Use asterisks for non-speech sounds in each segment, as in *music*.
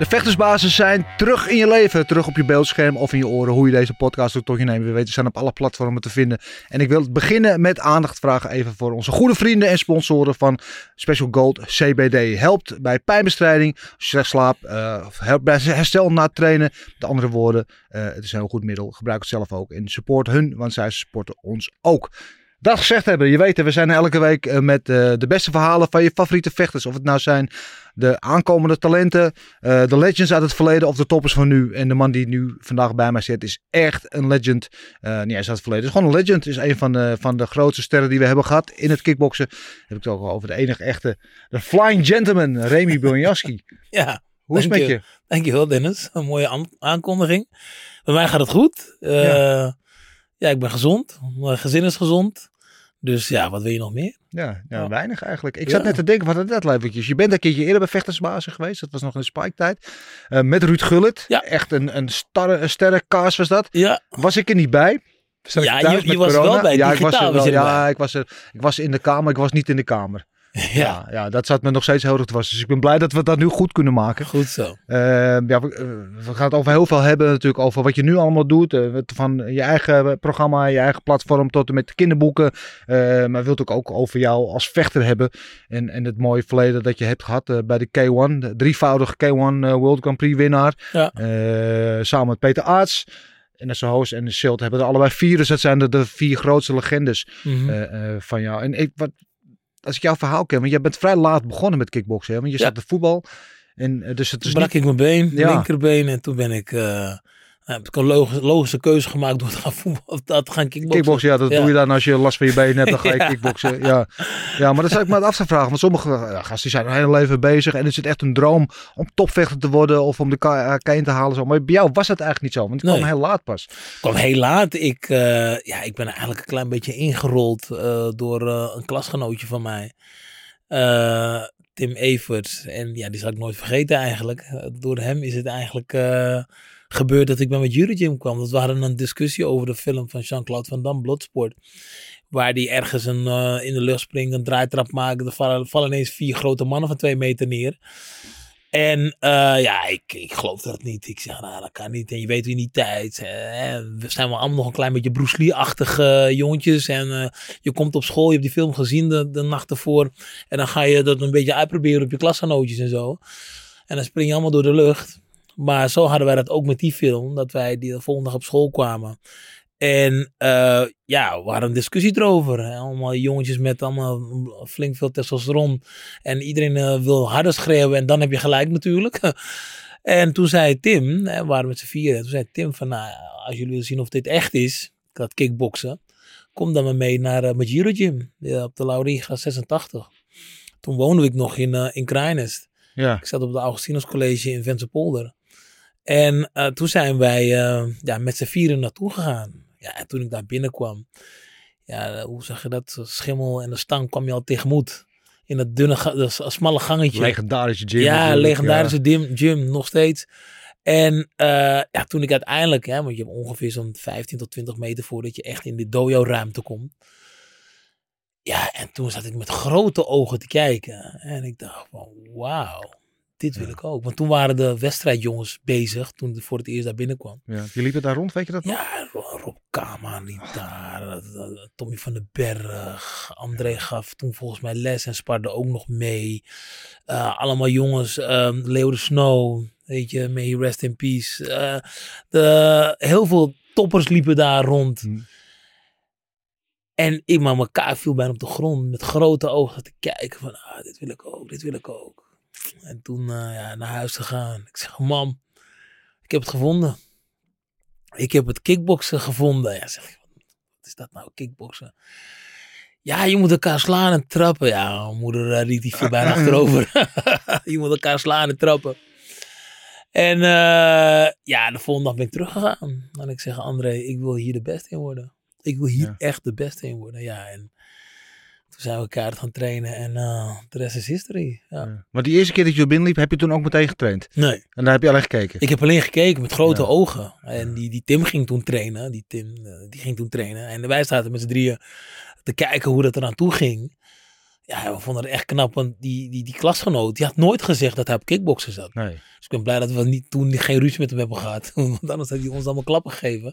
De vechtersbasis zijn terug in je leven, terug op je beeldscherm of in je oren. Hoe je deze podcast ook tot je neemt. We weten, ze zijn op alle platformen te vinden. En ik wil beginnen met aandacht vragen even voor onze goede vrienden en sponsoren van Special Gold CBD. Helpt bij pijnbestrijding, slecht slaapt, uh, helpt bij herstel na trainen. Met andere woorden, uh, het is een heel goed middel. Gebruik het zelf ook en support hun, want zij supporten ons ook. Dat gezegd hebben, je weet, we zijn elke week eh, met uh, de beste verhalen van je favoriete vechters. Of het nou zijn de aankomende talenten, uh, de legends uit het verleden of de toppers van nu. En de man die nu vandaag bij mij zit is echt een legend. Uh, niet eens uit het verleden, is gewoon een legend. Is een van de, van de grootste sterren die we hebben gehad in het kickboksen. heb ik het ook al over de enige echte, de flying gentleman, Remy Bonjaski. *laughs* ja. Hoe is het met je? Dankjewel Dennis, een mooie aankondiging. Bij mij gaat het goed. Ja. Ja, ik ben gezond. Mijn gezin is gezond. Dus ja, wat wil je nog meer? Ja, ja, weinig eigenlijk. Ik zat net te denken, wat het net eventjes. Je bent een keertje eerder bij Vechtersbazen geweest. Dat was nog in de Spike-tijd. Uh, met Ruud Gullit. Echt een, een, starre, een sterrenkaas was dat. Ja. Was ik er niet bij. Zat ja, je, je was corona? wel bij. Ja, ik was, er wel, er ja ik, was er, ik was in de kamer. Ik was niet in de kamer. Ja. ja. Ja, dat zat me nog steeds heel erg te was. Dus ik ben blij dat we dat nu goed kunnen maken. Goed zo. Uh, ja, we, we, gaan het over heel veel hebben natuurlijk over wat je nu allemaal doet. Uh, van je eigen programma, je eigen platform tot en met de kinderboeken. Uh, maar wilt ook, ook over jou als vechter hebben. En, en het mooie verleden dat je hebt gehad bij de K1. De drievoudige K1 World Grand Prix winnaar. Ja. samen met Peter Aarts. En Hoos en de Schild hebben er allebei vier. Dus dat zijn de, de vier grootste legendes Mhm. mm -hmm. van jou. En ik, wat, als ik jouw verhaal ken, want jij bent vrij laat begonnen met kickboksen, hè? want je Ja. zat de voetbal. En, eh, dus het is Toen brak niet... ik mijn been, Ja. linkerbeen. En toen ben ik, eh, heb ik een logische, logische keuze gemaakt door te gaan, *laughs* voetbal, of te gaan kickboksen. Kickboksen, ja, dat Ja. doe je dan als je last van je benen hebt, dan ga je *laughs* Ja. kickboksen. Ja. ja, maar dat zou ik me af te vragen. Want sommige ja, gasten zijn hun hele leven bezig en is het echt een droom om topvechter te worden of om de K1 te halen. Zo. Maar bij jou was dat eigenlijk niet zo, want het Nee. kwam heel laat pas. kwam heel laat. Ik, eh, ja, ik ben eigenlijk een klein beetje ingerold eh, door eh, een klasgenootje van mij. Eh, Tim Evert. En ja, die zal ik nooit vergeten eigenlijk. Eh, door hem is het eigenlijk eh, gebeurd dat ik bij met Jurigym kwam. Dat we hadden een discussie over de film van Jean-Claude Van Damme, Bloodsport. Waar die ergens een, eh, in de lucht springt, een draaitrap maakt. Er vallen, vallen ineens vier grote mannen van twee meter neer. En eh, ja, ik, ik geloof dat niet. Ik zeg, nou, dat kan niet. En je weet wie niet tijd. We zijn wel allemaal nog een klein beetje Bruce Lee-achtige jongetjes. En eh, je komt op school, je hebt die film gezien de, de nacht ervoor. En dan ga je dat een beetje uitproberen op je klasgenootjes en zo. En dan spring je allemaal door de lucht. Maar zo hadden wij dat ook met die film. Dat wij die de volgende dag op school kwamen. En eh, ja, we hadden een discussie erover. hè. Allemaal jongetjes met allemaal flink veel testosteron. En iedereen eh, wil harder schreeuwen. En dan heb je gelijk natuurlijk. *laughs* en toen zei Tim, hè, we waren met z'n vieren. En toen zei Tim van, nou, als jullie willen zien of dit echt is. Dat kickboksen. Kom dan maar mee naar uh, Majiro Gym. ja, op de Lauriga 86. Toen woonde ik nog in, eh in Krijnest. Ja. Ik zat op het Augustinus College in Vensterpolder. En eh, toen zijn wij eh, ja, met z'n vieren naartoe gegaan. Ja, en toen ik daar binnenkwam, ja, hoe zeg je dat? Schimmel en de stang kwam je al tegemoet. In dat dunne, dat smalle gangetje. Legendarische gym. ja, legendarische ja. gym, gym, nog steeds. En eh, ja, toen ik uiteindelijk, hè, want je hebt ongeveer zo'n 15 tot 20 meter voordat je echt in de dojo-ruimte komt. Ja, en toen zat ik met grote ogen te kijken. En ik dacht van, wauw, dit wil ik ook. Want toen waren de wedstrijdjongens bezig, toen ik voor het eerst daar binnenkwam. Ja. Die liepen daar rond, weet je dat nog? Ja, Ro- Rob Kama liep daar, eh, eh, Tommy van den Berg, André gaf toen volgens mij les en sparde ook nog mee. Eh, allemaal jongens, ehm Leo de Snow, weet je, may rest in peace. De, heel veel toppers liepen daar rond. Hm. En ik, maar mijn kaak viel bijna op de grond. Met grote ogen te kijken van, ah, dit wil ik ook, dit wil ik ook. En toen eh, ja, naar huis gegaan. Ik zeg, mam, ik heb het gevonden. Ik heb het kickboksen gevonden. Ja, zeg wat is dat nou, kickboksen? Ja, je moet elkaar slaan en trappen. Ja, mijn moeder uh, die viel bijna *laughs* achterover. *laughs* je moet elkaar slaan en trappen. En uh, ja, de volgende dag ben ik teruggegaan. En ik zeg, André, ik wil hier de beste in worden. Ik wil hier Ja. echt de beste in worden. Ja, en toen zijn we elkaar gaan trainen. En uh, de rest is history. Ja. Ja. Maar die eerste keer dat je binnenliep, heb je toen ook meteen getraind? Nee, En daar heb je alleen gekeken? ik heb alleen gekeken met grote Ja. ogen. En die, die Tim ging toen trainen. Die Tim, eh, die ging toen trainen. En wij zaten met z'n drieën te kijken hoe dat eraan toe ging. Ja, we vonden het echt knap. Want die, die, die klasgenoot, die had nooit gezegd dat hij op kickboksen zat. Nee. Dus ik ben blij dat we niet, toen geen ruzie met hem hebben gehad. *laughs* Want anders had hij ons allemaal klappen gegeven.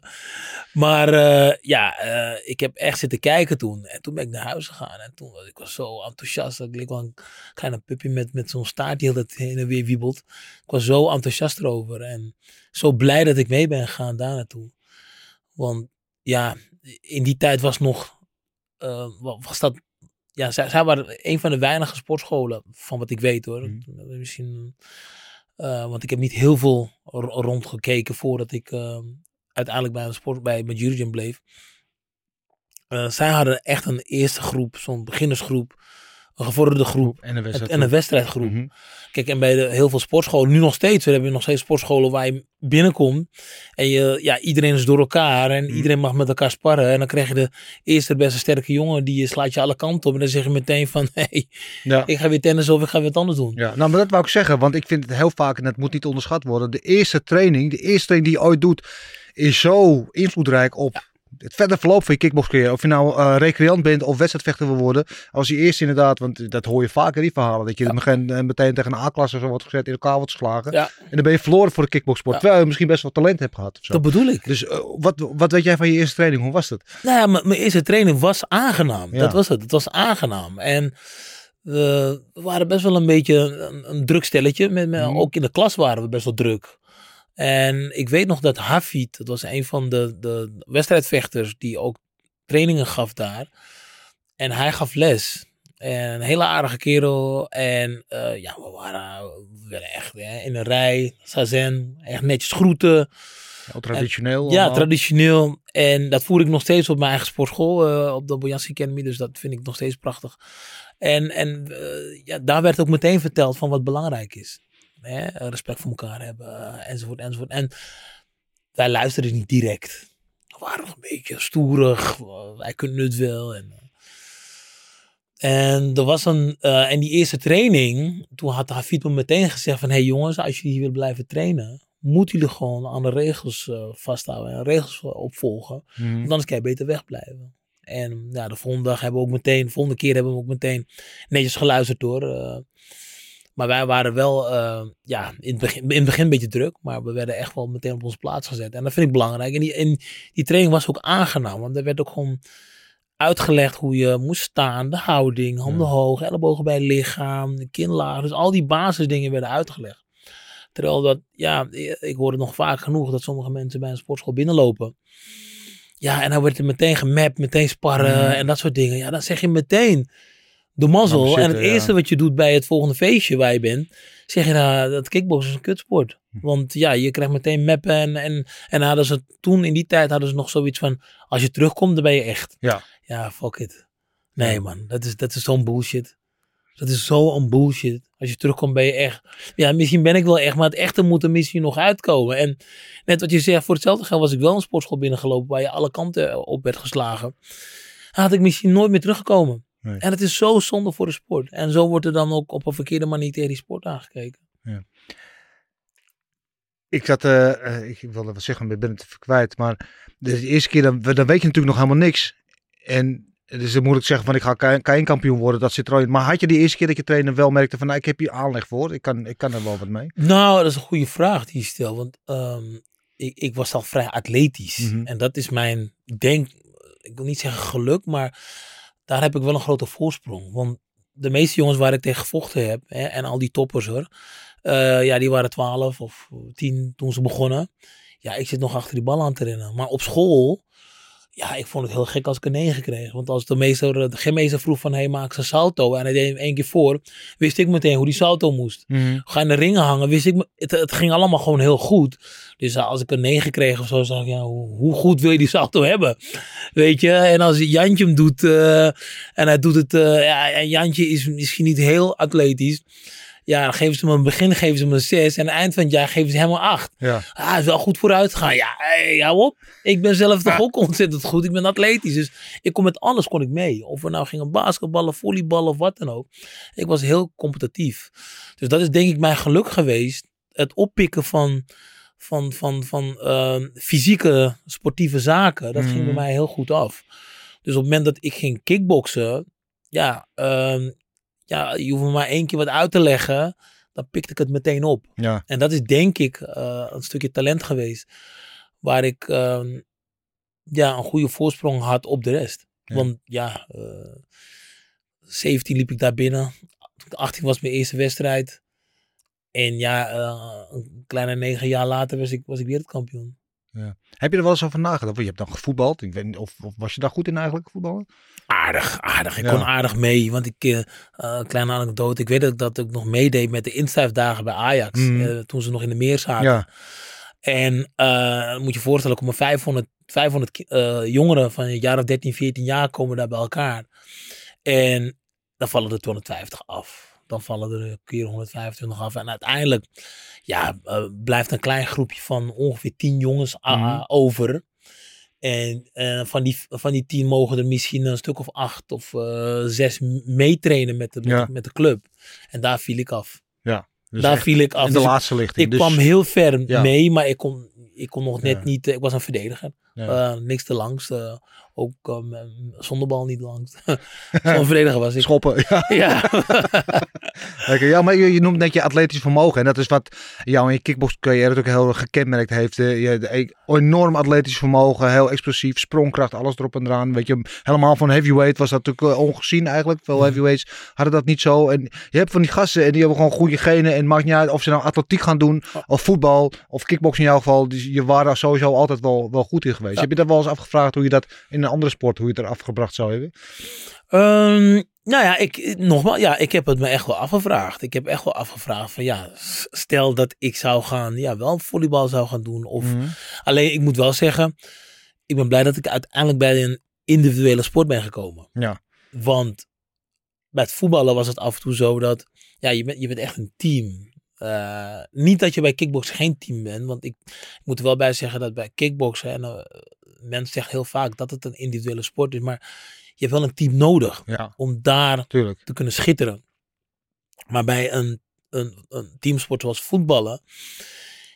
Maar eh, ja, eh, ik heb echt zitten kijken toen. En toen ben ik naar huis gegaan. En toen was ik was zo enthousiast. Ik leek wel een kleine puppy met, met zo'n staart die altijd heen en weer wiebelt. Ik was zo enthousiast erover. En zo blij dat ik mee ben gegaan daar naartoe. Want ja, in die tijd was nog... wa- was dat... Ja, zij, zij waren een van de weinige sportscholen, van wat ik weet hoor. Misschien eh, want ik heb niet heel veel rondgekeken voordat ik eh, uiteindelijk bij een sport bij met Jurgen bleef. Eh, zij hadden echt een eerste groep, zo'n beginnersgroep, een gevorderde groep En een wedstrijd. en een wedstrijdgroep. Mhm. Kijk, en bij de, heel veel sportscholen, nu nog steeds, we hebben nog steeds sportscholen waar je binnenkomt en je, ja, iedereen is door elkaar en Mhm. iedereen mag met elkaar sparren. En dan krijg je de eerste beste sterke jongen, die slaat je alle kanten op en dan zeg je meteen van, *laughs* hey, Ja. ik ga weer tennis of ik ga weer wat anders doen. Ja, nou, maar dat wou ik zeggen, want ik vind het heel vaak, en dat moet niet onderschat worden, de eerste training, de eerste training die je ooit doet, is zo invloedrijk op het verder verloop van je kickboxcarrière. Of je nou eh, recreant bent of wedstrijdvechter wil worden, als je eerst inderdaad, want dat hoor je vaker die verhalen, dat je Ja. meteen, eh, meteen tegen een A-klasse zo wordt gezet, in elkaar wordt geslagen. Ja. En dan ben je verloren voor de kickboxsport, Ja. terwijl je misschien best wel talent hebt gehad. Of zo. Dat bedoel ik. Dus eh, wat, wat weet jij van je eerste training? Hoe was dat? Nou ja, mijn eerste training was aangenaam. Dat was het. Het was aangenaam. En we waren best wel een beetje een, een druk stelletje. Met, met- Mhm. Ook in de klas waren we best wel druk. En ik weet nog dat Hafid, dat was een van de, de wedstrijdvechters die ook trainingen gaf daar. En hij gaf les. En een hele aardige kerel. En eh, ja, we waren, echt hè, in een rij, sazen, echt netjes groeten. Heel traditioneel. Ja, traditioneel. En dat voer ik nog steeds op mijn eigen sportschool, eh, op de Bojansi Academy. Dus dat vind ik nog steeds prachtig. En, en eh, ja, daar werd ook meteen verteld van wat belangrijk is. Hè? Respect voor elkaar hebben, eh, enzovoort, enzovoort. En wij luisterden niet direct. We waren nog een beetje stoerig. eh, Wij kunnen het wel. En, eh, en er was een, eh, en die eerste training, toen had Hafid me meteen gezegd van, hé hey jongens, als jullie hier willen blijven trainen, moeten jullie gewoon aan de regels eh, vasthouden en regels opvolgen. Mhm. Want anders kan je beter wegblijven. En ja, de volgende dag hebben we ook meteen, de volgende keer hebben we ook meteen netjes geluisterd hoor. Eh, maar wij waren wel, eh, ja, in het, begin, in het begin een beetje druk, maar we werden echt wel meteen op onze plaats gezet. En dat vind ik belangrijk. En die, en die training was ook aangenaam, want er werd ook gewoon uitgelegd hoe je moest staan, de houding, handen Ja. hoog, ellebogen bij het lichaam, de kin laag. Dus al die basisdingen werden uitgelegd. Terwijl dat, ja, ik hoor het nog vaak genoeg dat sommige mensen bij een sportschool binnenlopen. Ja, en dan wordt er meteen gemapt, meteen sparren en dat soort dingen. Ja, dan zeg je meteen de mazzel. Maar en het eerste wat je doet bij het volgende feestje waar je bent, zeg je nou, dat kickboksen is een kutsport. Hm. Want ja, je krijgt meteen mappen en, en, en hadden ze toen in die tijd hadden ze nog zoiets van, als je terugkomt, dan ben je echt. Ja. Ja, fuck it. Nee man, dat is, dat is zo'n bullshit. Dat is zo'n bullshit. Als je terugkomt ben je echt. Ja, misschien ben ik wel echt, maar het echte moet er misschien nog uitkomen. En net wat je zegt, voor hetzelfde geld was ik wel een sportschool binnengelopen waar je alle kanten op werd geslagen. Dan had ik misschien nooit meer teruggekomen. Nee. En het is zo zonde voor de sport. En zo wordt er dan ook op een verkeerde manier tegen die sport aangekeken. Ik zat, eh, eh, ik wilde wat zeggen, maar ik ben het even kwijt. Maar de eerste keer, dan, dan weet je natuurlijk nog helemaal niks. En dus dan moet ik zeggen van ik ga K1 kampioen worden, dat zit er al in. Maar had je die eerste keer dat je trainer wel merkte van nou, ik heb hier aanleg voor, ik kan, ik kan er wel wat mee. Nou, dat is een goede vraag die je stelt. Want ehm, ik, ik was al vrij atletisch. Mhm. En dat is mijn, denk, ik wil niet zeggen geluk, maar daar heb ik wel een grote voorsprong. Want de meeste jongens waar ik tegen gevochten heb, hè, en al die toppers hoor, eh, ja, die waren 12 of 10 toen ze begonnen. Ja, ik zit nog achter die bal aan te rennen. Maar op school, ja, ik vond het heel gek als ik een 9 kreeg. Want als de meester, de gymmeester vroeg van, hey, maak ze salto. En hij deed hem één keer voor. Wist ik meteen hoe die salto moest. Mhm. Ga in de ringen hangen, wist ik, het, het ging allemaal gewoon heel goed. Dus eh, als ik een 9 kreeg of zo, zag ik, ja, hoe, hoe goed wil je die salto hebben? Weet je, en als Jantje hem doet, eh, en hij doet het, eh, ja, en Jantje is misschien niet heel atletisch. Ja, dan geven ze hem een begin, geven ze hem een 6. En aan het eind van het jaar geven ze hem een 8. Ja. Ah, is wel goed vooruit gegaan. Ja, hey, hou op. Ik ben zelf toch ook ontzettend goed. Ik ben atletisch. Dus ik kon met alles kon ik mee. Of we nou gingen basketballen, volleyballen of wat dan ook. Ik was heel competitief. Dus dat is denk ik mijn geluk geweest. Het oppikken van, van, van, van ehm, fysieke sportieve zaken. Dat ging bij Mhm. mij heel goed af. Dus op het moment dat ik ging kickboksen. Ja, ehm, ja, je hoeft me maar één keer wat uit te leggen. Dan pikte ik het meteen op. Ja. En dat is denk ik eh, een stukje talent geweest. Waar ik ehm, ja, een goede voorsprong had op de rest. Ja. Want ja, eh 17 liep ik daar binnen. 18 was mijn eerste wedstrijd. En ja, eh, een kleine negen jaar later was ik, was ik wereldkampioen. Heb je er wel eens over nagedacht? Want Je hebt dan gevoetbald. Ik weet niet, of, of was je daar goed in eigenlijk, voetballen? Aardig, aardig. Ik kon aardig mee. Want ik, eh, kleine anekdote. Ik weet dat, dat ik nog meedeed met de instuifdagen bij Ajax. Mhm. eh, toen ze nog in de meer zaten. En dan moet je je voorstellen, komen 500, 500 ki- eh, jongeren van een jaar of 13, 14 jaar komen daar bij elkaar. En dan vallen er 250 af. Dan vallen er een keer 125 af. En uiteindelijk ja, blijft een klein groepje van ongeveer 10 jongens ah, Mhm. over. En eh, van, die, van die 10 mogen er misschien een stuk of acht of eh, zes meetrainen met de, met, Ja. de, met de club. En daar viel ik af. Dus daar echt viel ik af. in de Dus laatste lichting. ik Dus- kwam heel ver Ja. mee, maar ik kon, ik kon nog net Ja. niet. eh, Ik was een verdediger. Ja. Eh, niks te langs. eh, ook um, zonder bal niet langs. *laughs* *laughs* Zo'n verdediger was ik. Schoppen, ja. *laughs* Ja. Lekker. Ja, maar je, je noemt net je atletisch vermogen. En dat is wat jou in je kickboxcarrière natuurlijk heel gekenmerkt heeft. eh, Je de, e- enorm atletisch vermogen, heel explosief, sprongkracht, alles erop en eraan. Weet je, helemaal van heavyweight was dat natuurlijk eh, ongezien eigenlijk. Veel heavyweights hadden dat niet zo. En je hebt van die gasten en die hebben gewoon goede genen. En het maakt niet uit of ze nou atletiek gaan doen, of voetbal, of kickbox in jouw geval. Dus je waren daar sowieso altijd wel, wel goed in geweest. Ja. Heb je dat wel eens afgevraagd hoe je dat in een andere sport, hoe je het er afgebracht zou hebben? Ehm, nou ja, ik, nogmaals, ja, ik heb het me echt wel afgevraagd. Ik heb echt wel afgevraagd van ja, stel dat ik zou gaan, ja, wel volleybal zou gaan doen. Of Mhm. alleen, ik moet wel zeggen, ik ben blij dat ik uiteindelijk bij een individuele sport ben gekomen. Ja. Want bij het voetballen was het af en toe zo dat, ja, je bent, je bent echt een team. Eh, niet dat je bij kickboksen geen team bent, want ik, ik moet er wel bij zeggen dat bij kickboksen, en eh, mensen zeggen heel vaak dat het een individuele sport is, maar je hebt wel een team nodig Ja, om daar tuurlijk. te kunnen schitteren. Maar bij een, een, een teamsport zoals voetballen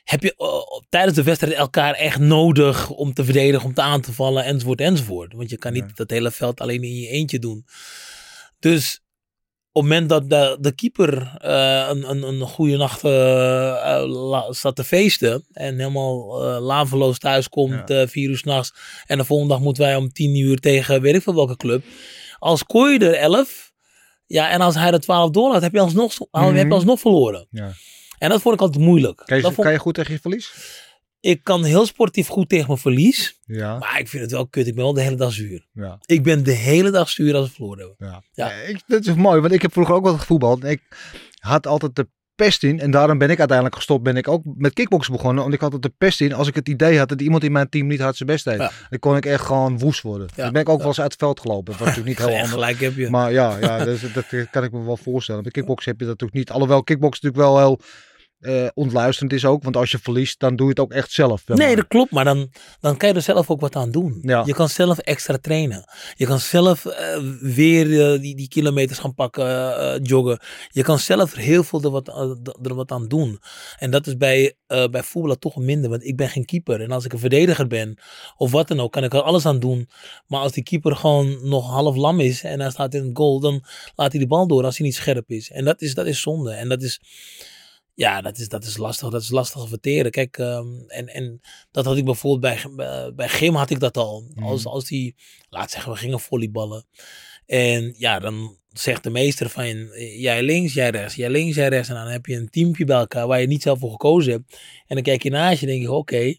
heb je eh, tijdens de wedstrijd elkaar echt nodig om te verdedigen, om te aan te vallen, enzovoort, enzovoort. Want je kan niet Ja. dat hele veld alleen in je eentje doen. Dus op het moment dat de, de keeper eh, een, een, een goede nacht eh, eh, la- staat te feesten en helemaal eh laveloos thuis komt, eh vier uur s'nachts, en de volgende dag moeten wij om tien uur tegen weet ik veel welke club. Als kooi er elf, ja, en als hij er twaalf doorlaat, heb je alsnog, Mhm. heb je alsnog verloren. Ja. En dat vond ik altijd moeilijk. Kan je, Dat vond- kan je goed tegen je verlies? Ik kan heel sportief goed tegen mijn verlies, Ja. maar ik vind het wel kut. Ik ben wel de hele dag zuur. ja. Ik ben de hele dag zuur als we verloren hebben. Ja. Ja. Ik, dat is mooi, want ik heb vroeger ook wel gevoetbald. Ik had altijd de pest in. En daarom ben ik uiteindelijk gestopt. Ben ik ook met kickboksen begonnen. Want ik had altijd de pest in. Als ik het idee had dat iemand in mijn team niet hard zijn best deed. Dan kon ik echt gewoon woest worden. Dan ben ik ook wel eens uit het veld gelopen. Dat was natuurlijk niet *laughs* heel anders. gelijk heb je. Maar ja, ja *laughs* dat, is- dat kan ik me wel voorstellen. Bij kickboksen heb je dat natuurlijk niet. Alhoewel kickboksen natuurlijk wel heel eh, ontluisterend is ook. Want als je verliest, dan doe je het ook echt zelf. Nee, maar. dat klopt, maar dan, dan kan je er zelf ook wat aan doen. Ja. Je kan zelf extra trainen. Je kan zelf eh, weer eh, die, die kilometers gaan pakken, joggen. Je kan zelf heel veel er wat, er wat aan doen. En dat is bij, bij voetballen toch minder, want ik ben geen keeper. En als ik een verdediger ben, of wat dan ook, kan ik er alles aan doen. Maar als die keeper gewoon nog half lam is en hij staat in het goal, dan laat hij de bal door als hij niet scherp is. En dat is, dat is zonde. En dat is... Ja, dat is, dat is lastig. Dat is lastig verteren. Kijk, ehm, en, en dat had ik bijvoorbeeld bij, bij, Gym had ik dat al. Mhm. Als, als die, laat zeggen, we gingen volleyballen. En ja, dan zegt de meester van jij links, jij rechts, jij links, jij rechts. En dan heb je een teampje bij elkaar waar je niet zelf voor gekozen hebt. En dan kijk je naast je en denk je, oké,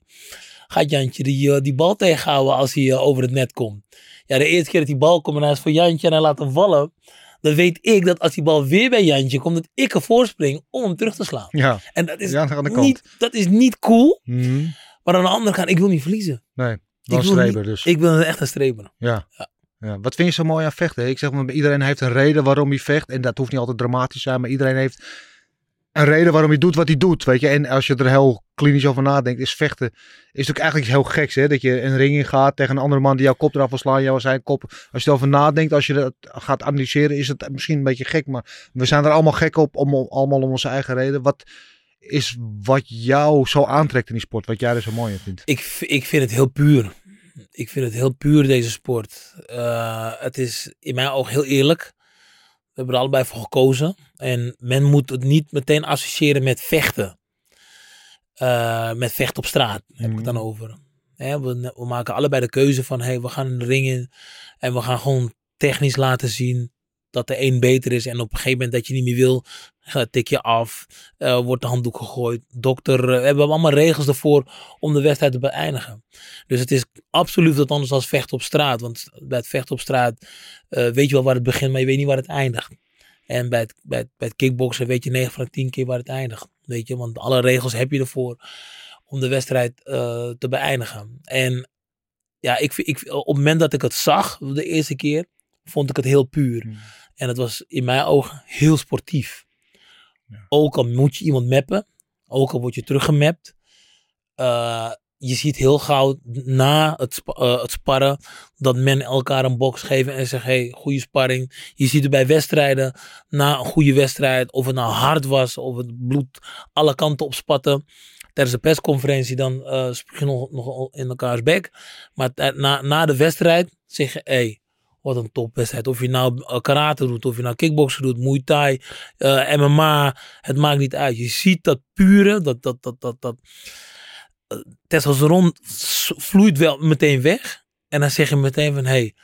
gaat Jantje die, eh, die bal tegenhouden als hij eh, over het net komt. Ja, de eerste keer dat die bal komt en hij is voor Jantje en hij laat hem vallen. Dan weet ik dat als die bal weer bij Jantje komt, dat ik ervoor spring om hem terug te slaan. Ja. En dat is, Ja, aan de kant. niet, dat is niet cool. Mhm. Maar aan de andere kant, ik wil niet verliezen. Nee, Ik een wil streber niet- dus. Ik ben echt een streber. Ja. Ja. Ja. Wat vind je zo mooi aan vechten? Ik zeg maar, iedereen heeft een reden waarom hij vecht. En dat hoeft niet altijd dramatisch te zijn, maar iedereen heeft een reden waarom hij doet wat hij doet. Weet je? En als je er heel klinisch over nadenkt, is vechten is natuurlijk eigenlijk heel geks. Hè? Dat je een ring in gaat tegen een andere man die jouw kop eraf wil slaan, jou zijn kop. Als je erover nadenkt, als je dat gaat analyseren, is het misschien een beetje gek. Maar we zijn er allemaal gek op, om, allemaal om onze eigen reden. Wat is wat jou zo aantrekt in die sport? Wat jij er zo mooi in vindt? Ik, ik vind het heel puur. Ik vind het heel puur, deze sport. Eh, het is in mijn ogen heel eerlijk. We hebben er allebei voor gekozen. En men moet het niet meteen associëren met vechten. Eh, met vechten op straat, heb ik het dan Mhm. over. Hè, we, we maken allebei de keuze van, hey, we gaan in de ring in. En we gaan gewoon technisch laten zien dat de een beter is. En op een gegeven moment dat je niet meer wil, eh, tik je af. eh, wordt de handdoek gegooid. Dokter, eh, we hebben allemaal regels ervoor om de wedstrijd te beëindigen. Dus het is absoluut wat anders dan vechten op straat. Want bij het vechten op straat weet je wel waar het begint, maar je weet niet waar het eindigt. En bij het, bij het, bij het kickboksen weet je 9 van de 10 keer waar het eindigt. Weet je, want alle regels heb je ervoor om de wedstrijd te beëindigen. En ja, ik, ik, op het moment dat ik het zag, de eerste keer, vond ik het heel puur. Hmm. En het was in mijn ogen heel sportief. Ja. Ook al moet je iemand mappen, ook al word je teruggemapt. eh, je ziet heel gauw na het, spa- eh, het sparren dat men elkaar een box geven en zegt: hey, goede sparring. Je ziet het bij wedstrijden, na een goede wedstrijd, of het nou hard was, of het bloed alle kanten op spatten. Tijdens de persconferentie dan je nog, nog in elkaars bek. Maar na, na de wedstrijd zeg je: hey, wat een topwedstrijd. Of je nou karate doet, of je nou kickboksen doet, muay thai, eh, MMA. Het maakt niet uit. Je ziet dat pure, dat, dat, dat, dat, dat eh, testosteron s- vloeit wel meteen weg. En dan zeg je meteen van, hey,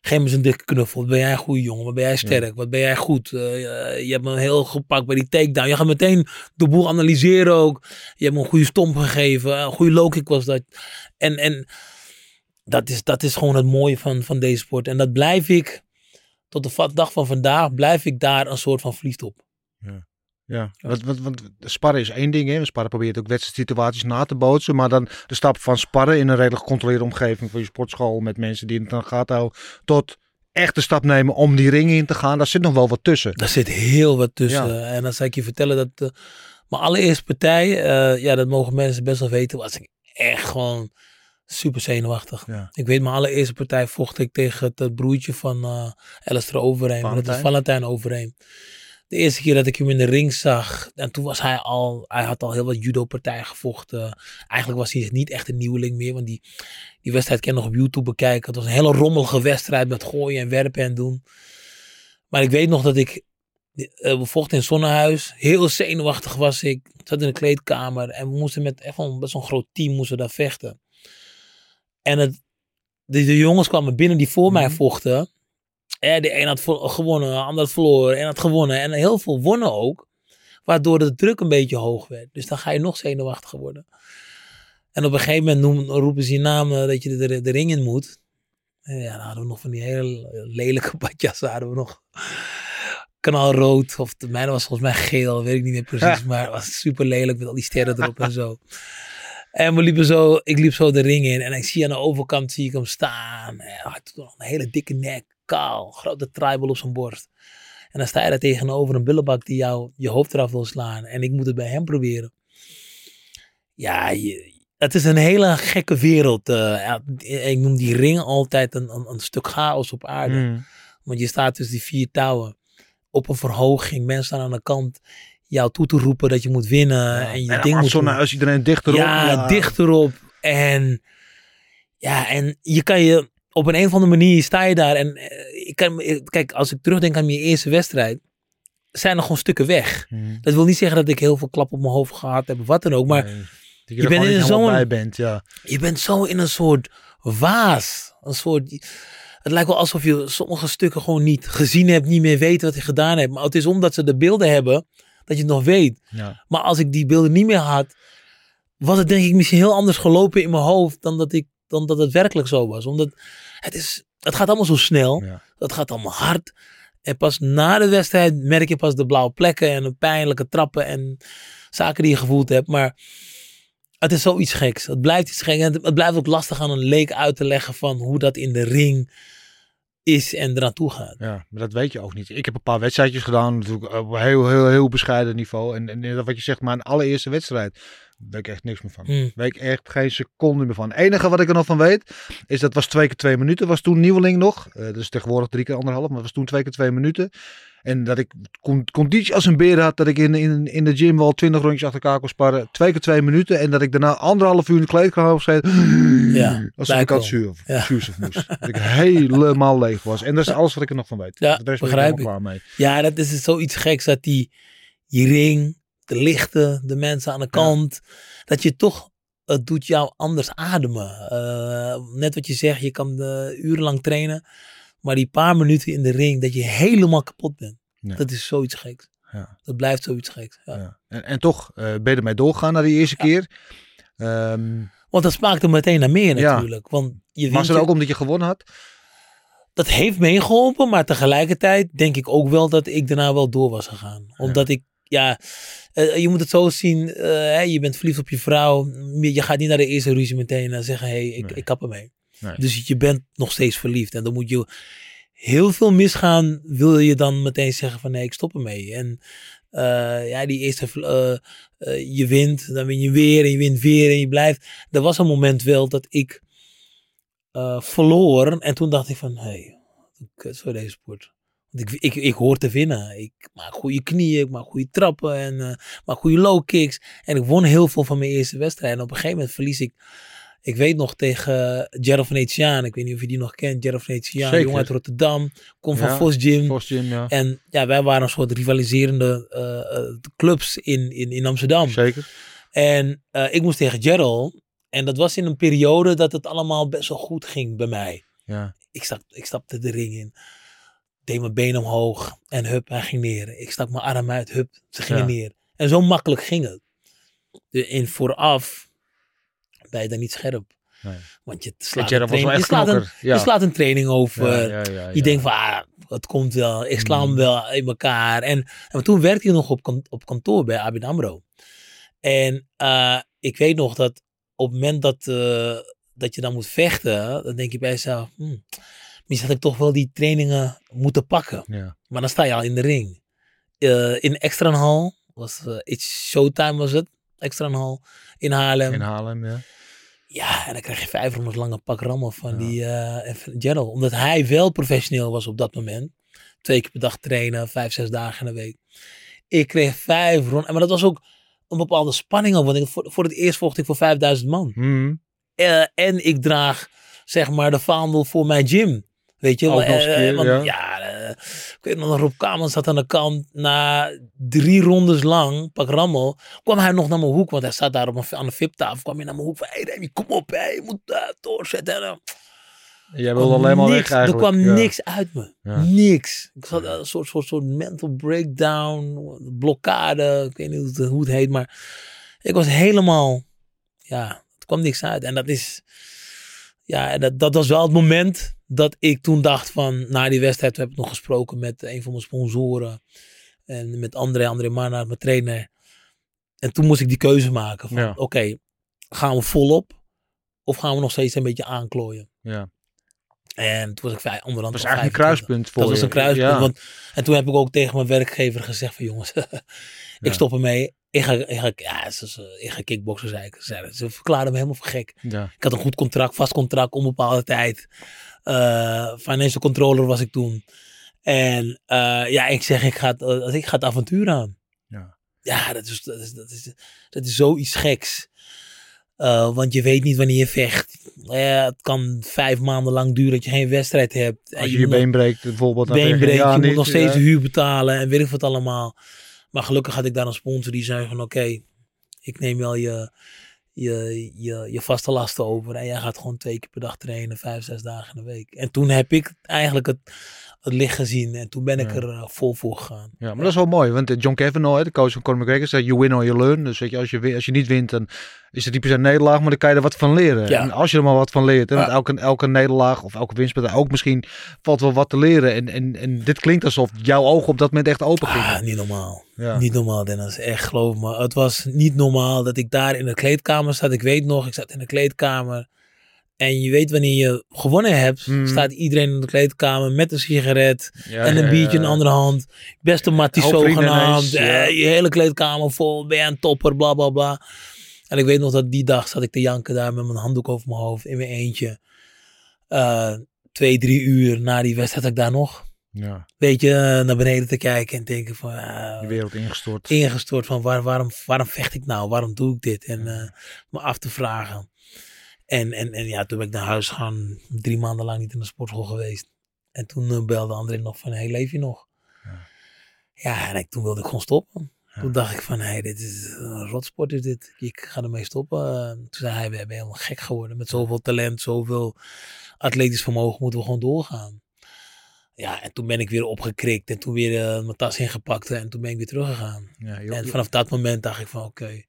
geef me eens een dikke knuffel. Wat ben jij een goede jongen? Wat ben jij sterk? Wat ben jij goed? Eh, je- je hebt me heel gepakt bij die takedown. Je gaat meteen de boel analyseren ook. Je hebt me een goede stomp gegeven. Een goede low kick was dat. En, en dat, is, dat is gewoon het mooie van, van deze sport. En dat blijf ik, tot de dag van vandaag, blijf ik daar een soort van verliefd op. Ja, want, want, want sparren is één ding. Hè. Sparren probeert ook wedstrijdsituaties na te bootsen. Maar dan de stap van sparren in een redelijk gecontroleerde omgeving van je sportschool met mensen die het dan gaat houden. Tot echt de stap nemen om die ring in te gaan. Daar zit nog wel wat tussen. Daar zit heel wat tussen. En dan zal ik je vertellen dat uh, mijn allereerste partij, uh, ja, dat mogen mensen best wel weten, was ik echt gewoon super zenuwachtig. Ja. Ik weet, mijn allereerste partij vocht ik tegen het, het broertje van uh, Alistair Overeem. Dat is Valentijn Overeem. De eerste keer dat ik hem in de ring zag, en toen was hij al, hij had al heel wat judo-partijen gevochten. Eigenlijk was hij niet echt een nieuweling meer, want die, die wedstrijd kan je nog op YouTube bekijken. Het was een hele rommelige wedstrijd met gooien en werpen en doen. Maar ik weet nog dat ik, uh, we vochten in Zonnehuis, heel zenuwachtig was ik. Zat in de kleedkamer en we moesten met echt een best wel een groot team moesten daar vechten. En het, de, de jongens kwamen binnen die voor mij vochten. Ja, de een had gewonnen, de ander had verloren, en had gewonnen. En heel veel wonnen ook. Waardoor de druk een beetje hoog werd. Dus dan ga je nog zenuwachtiger worden. En op een gegeven moment noemen, roepen ze je naam uh, dat je de, de, ring in moet. En ja, dan hadden we nog van die hele lelijke *laughs* badjas. Hadden we nog knalrood. Of de mijne was volgens mij geel, weet ik niet meer precies. *laughs* Maar het was super lelijk met al die sterren erop en zo. En we liepen zo, ik liep zo de ring in. En ik zie aan de overkant zie ik hem staan. Hij had een hele dikke nek kaal, grote tribal op zijn borst. En dan sta je daar tegenover een bullebak die jou je hoofd eraf wil slaan. En ik moet het bij hem proberen. Ja, je, het is een hele gekke wereld. Uh, ik noem die ring altijd een, een, een stuk chaos op aarde. Mm. Want je staat tussen die vier touwen. Op een verhoging. Mensen staan aan de kant jou toe te roepen dat je moet winnen. Ja, en je en ding moet doen. als iedereen dichterop. Ja, ja, dichterop. En ja, en je kan je op een, een of andere manier sta je daar. En uh, ik kan, kijk, als ik terugdenk aan mijn eerste wedstrijd, zijn er gewoon stukken weg. Hmm. Dat wil niet zeggen dat ik heel veel klap op mijn hoofd gehad heb of wat dan ook. Maar nee, je, je bent in zo'n. bent, ja. Je bent zo in een soort waas. Een soort. Het lijkt wel alsof je sommige stukken gewoon niet gezien hebt, niet meer weet wat je gedaan hebt. Maar het is omdat ze de beelden hebben dat je het nog weet. Ja. Maar als ik die beelden niet meer had, was het denk ik misschien heel anders gelopen in mijn hoofd dan dat, ik, dan dat het werkelijk zo was. Omdat het, is, het gaat allemaal zo snel. Ja. Het gaat allemaal hard. En pas na de wedstrijd merk je pas de blauwe plekken en de pijnlijke trappen en zaken die je gevoeld hebt. Maar het is zoiets geks. Het blijft iets geks. En het, het blijft ook lastig aan een leek uit te leggen van hoe dat in de ring is en eraan toe gaat. Ja, maar dat weet je ook niet. Ik heb een paar wedstrijdjes gedaan, natuurlijk op heel, heel, heel bescheiden niveau. En, en wat je zegt, mijn allereerste wedstrijd, weet ik echt niks meer van. Weet ik echt geen seconde meer van. Het enige wat ik er nog van weet, is dat was twee keer twee minuten. Was toen nieuweling nog. Eh dus tegenwoordig drie keer anderhalf, maar was toen twee keer twee minuten. En dat ik con- conditie als een beer had, dat ik in, in, in de gym wel twintig rondjes achter elkaar kon sparren. Twee keer twee minuten. En dat ik daarna anderhalf uur in de kleedkamer gezeten. Ja, Als ik had zuur, Ja. zuurstof moest. dat ik helemaal leeg was. En dat is alles wat ik er nog van weet. Ja, ik begrijp helemaal klaar mee. Ja, dat is zoiets geks dat die, die ring, de lichten, de mensen aan de kant, dat je toch, het doet jou anders ademen. Eh, net wat je zegt, je kan eh, urenlang trainen, maar die paar minuten in de ring, dat je helemaal kapot bent. Ja. Dat is zoiets geks. Ja. Dat blijft zoiets geks. Ja. Ja. En, en toch eh, ben je ermee doorgegaan na die eerste keer. Ehm Want dat smaakte meteen naar meer natuurlijk. Want je was het ook omdat je gewonnen had? dat heeft meegeholpen, maar tegelijkertijd denk ik ook wel dat ik daarna wel door was gegaan. Omdat ik, ja, eh, je moet het zo zien, eh, hè, je bent verliefd op je vrouw, je gaat niet naar de eerste ruzie meteen en zeggen, hé, hey, ik, Nee. ik kap ermee. Nee. Dus je bent nog steeds verliefd en dan moet je heel veel misgaan, wil je dan meteen zeggen van nee, ik stop ermee. En eh, ja, die eerste, je wint, dan win je weer en je wint weer en je blijft. Er was een moment wel dat ik verloor en toen dacht ik van, hé, hey, kut voor deze sport. Want ik, ik, ik hoor te winnen. Ik maak goede knieën, ik maak goede trappen en eh maak goede low kicks. En ik won heel veel van mijn eerste wedstrijd. En op een gegeven moment verlies ik. Ik weet nog tegen Gerald Venetiaan. Ik weet niet of je die nog kent. Gerald Venetiaan, jongen uit Rotterdam. Kom van Vos Gym. Vos Gym, ja. En ja, wij waren een soort rivaliserende eh, eh, clubs in, in, in Amsterdam. Zeker. En eh, ik moest tegen Gerald. En dat was in een periode dat het allemaal best wel goed ging bij mij Ja. ik, stap, ik stapte de ring in. Deed mijn been omhoog. En hup, hij ging neer. Ik stak mijn arm uit. Hup, ze gingen Ja. neer. En zo makkelijk ging het. De, in vooraf ben je dan niet scherp. Nee. Want je En slaat, een training, je, slaat een, knokker. Ja. je slaat een training over. Ja, Je denkt van, ah, het komt wel. Ik sla hem Mm. wel in elkaar. En, en toen werkte hij nog op, op kantoor bij ABN AMRO. En eh, ik weet nog dat op het moment dat, eh, dat je dan moet vechten, dan denk je bij jezelf, hmm, misschien had ik toch wel die trainingen moeten pakken. Ja. Maar dan sta je al in de ring. Eh, in Extra Hall, was, eh It's Showtime was het, Extra Hall in Haarlem. In Haarlem, ja. Ja, en dan krijg je vijf rondes lange pak rammen van Ja. die van Gerald. Omdat hij wel professioneel was op dat moment. Twee keer per dag trainen, vijf, zes dagen in de week. Ik kreeg vijf rondes. Maar dat was ook een bepaalde spanning op. Want ik, voor, voor het eerst vocht ik voor 5000 man. Eh, en ik draag, zeg maar, de vaandel voor mijn gym. Weet je een Eh, want, ja. ja, eh, ik weet nog, Rob Kamers zat aan de kant. Na drie rondes lang, pak rammel, kwam hij nog naar mijn hoek. Want hij zat daar op een, aan de VIP-tafel. kwam hij naar mijn hoek van, hé hey, Remy, kom op, je moet eh, doorzetten. En, Jij wilde alleen maar niks, weg eigenlijk. Er kwam ja. niks uit me. Ja. Niks. Ik zat een soort, soort, soort mental breakdown, blokkade. Ik weet niet hoe het, hoe het heet, maar ik was helemaal, ja, het kwam niks uit. En dat is, ja, dat, dat was wel het moment dat ik toen dacht van, na die wedstrijd heb ik nog gesproken met een van mijn sponsoren. En met André, André Marnaert, mijn trainer. En toen moest ik die keuze maken van, Ja. oké, gaan we volop? Of gaan we nog steeds een beetje aanklooien? Ja. En toen was ik vijf, onderhand Dat was eigenlijk een 25. kruispunt voor Dat was een kruispunt. Ja. Want, en toen heb ik ook tegen mijn werkgever gezegd van jongens, *laughs* ik Ja. stop ermee. Ik ga, ik ga, ja, ze, ze- ik ga kickboksen, zei ik. Ze, ze verklaarden me helemaal voor gek. Ja. Ik had een goed contract, vast contract, onbepaalde tijd. Eh financial controller was ik toen. En eh, ja, ik zeg, ik ga, het, eh, ik ga het avontuur aan. Ja. Ja, dat is, dat is, dat is, dat is zoiets geks. Want je weet niet wanneer je vecht. Eh, het kan vijf maanden lang duren dat je geen wedstrijd hebt. Als je je been breekt bijvoorbeeld. dan been breekt, ja, je niet, moet nog steeds ja. de huur betalen en weet ik wat allemaal. Maar gelukkig had ik daar een sponsor die zei van oké, ik neem wel je, je, je, je vaste lasten over. En jij gaat gewoon twee keer per dag trainen, vijf, zes dagen in de week. En toen heb ik eigenlijk het het licht gezien. En toen ben ik Ja. er eh, vol voor gegaan. Ja, maar dat is wel mooi, want eh, John Kavanaugh, hè, de coach van Conor McGregor, zei you win or you learn. Dus weet je, als je, als je niet wint, dan is het typisch een nederlaag, maar dan kan je er wat van leren. Ja. En als je er maar wat van leert, hè, want elke, elke nederlaag of elke winstpartij ook misschien valt wel wat te leren. En, en, en dit klinkt alsof jouw ogen op dat moment echt open gingen. Ah, niet normaal. ja. Niet normaal, Dennis. Echt, geloof me. Het was niet normaal dat ik daar in de kleedkamer zat. Ik weet nog, ik zat in de kleedkamer. En je weet wanneer je gewonnen hebt, Hmm. staat iedereen in de kleedkamer met een sigaret Ja, en een biertje in de andere hand. Beste mattie zogenaamd. Eh, je hele kleedkamer vol, ben je een topper, bla bla bla. En ik weet nog dat die dag zat ik te janken daar met mijn handdoek over mijn hoofd in mijn eentje. Eh, twee, drie uur na die wedstrijd had ik daar nog. Ja, Weet je, eh, naar beneden te kijken en denken van... eh, de wereld ingestort. ingestort van waar, waarom, waarom vecht ik nou? Waarom doe ik dit? En me af te vragen. En, en, en ja, toen ben ik naar huis gegaan. Drie maanden lang niet in de sportschool geweest. En toen eh, belde André nog van, hey, leef je nog? Ja. Ja, en ik, toen wilde ik gewoon stoppen. Ja. Toen dacht ik van, hey, dit is een rotsport is dit. Ik ga ermee stoppen. Eh, Toen zei hij, we ben helemaal gek geworden. Met zoveel talent, zoveel atletisch vermogen moeten we gewoon doorgaan. Ja, en toen ben ik weer opgekrikt. En toen weer eh, mijn tas ingepakt. En toen ben ik weer teruggegaan. Ja, joh, En vanaf dat moment dacht ik van oké, ik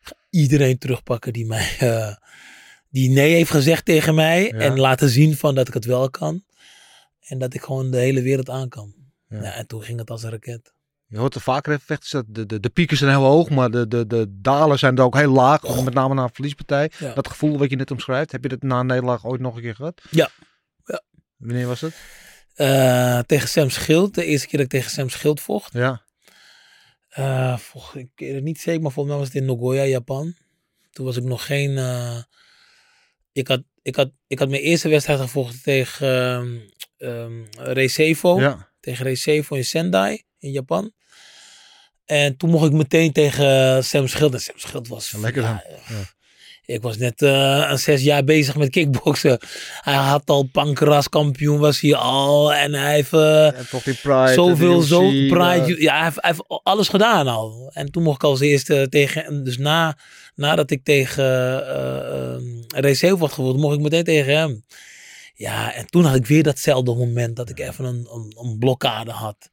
ga iedereen terugpakken die mij eh, die nee heeft gezegd tegen mij Ja. en laten zien van dat ik het wel kan. En dat ik gewoon de hele wereld aan kan. Ja. Ja. en toen ging het als een raket. Je hoort er vaker vechters dat de, de, de pieken zijn heel hoog, maar de, de, de dalen zijn er ook heel laag. Met name na een verliespartij. Ja. Dat gevoel wat je net omschrijft, heb je dat na een nederlaag ooit nog een keer gehad? Ja. Ja. Wanneer was het? Eh, tegen Sam Schild, de eerste keer dat ik tegen Sam Schild vocht. Ja. Eh, volg, ik weet het niet zeker, maar volgens mij was het in Nagoya, Japan. Toen was ik nog geen. eh, ik, had, ik, had, ik had mijn eerste wedstrijd gevochten tegen ehm, Recevo. Ja. Tegen Recevo in Sendai in Japan. En toen mocht ik meteen tegen Sam Schild. En Sam Schild was. Ja, lekker dan. ja, Ik was net eh, een zes jaar bezig met kickboksen. Hij had al pankeraskampioen, was hij al. En hij heeft eh, En toch die Pride. zoveel, zo UFC, pride. eh, Ja, hij heeft, hij heeft alles gedaan al. En toen mocht ik als eerste tegen hem. Dus na, nadat ik tegen uh, Recevo had gewonnen, mocht ik meteen tegen hem. Ja, en toen had ik weer datzelfde moment dat ik even een, een, een blokkade had.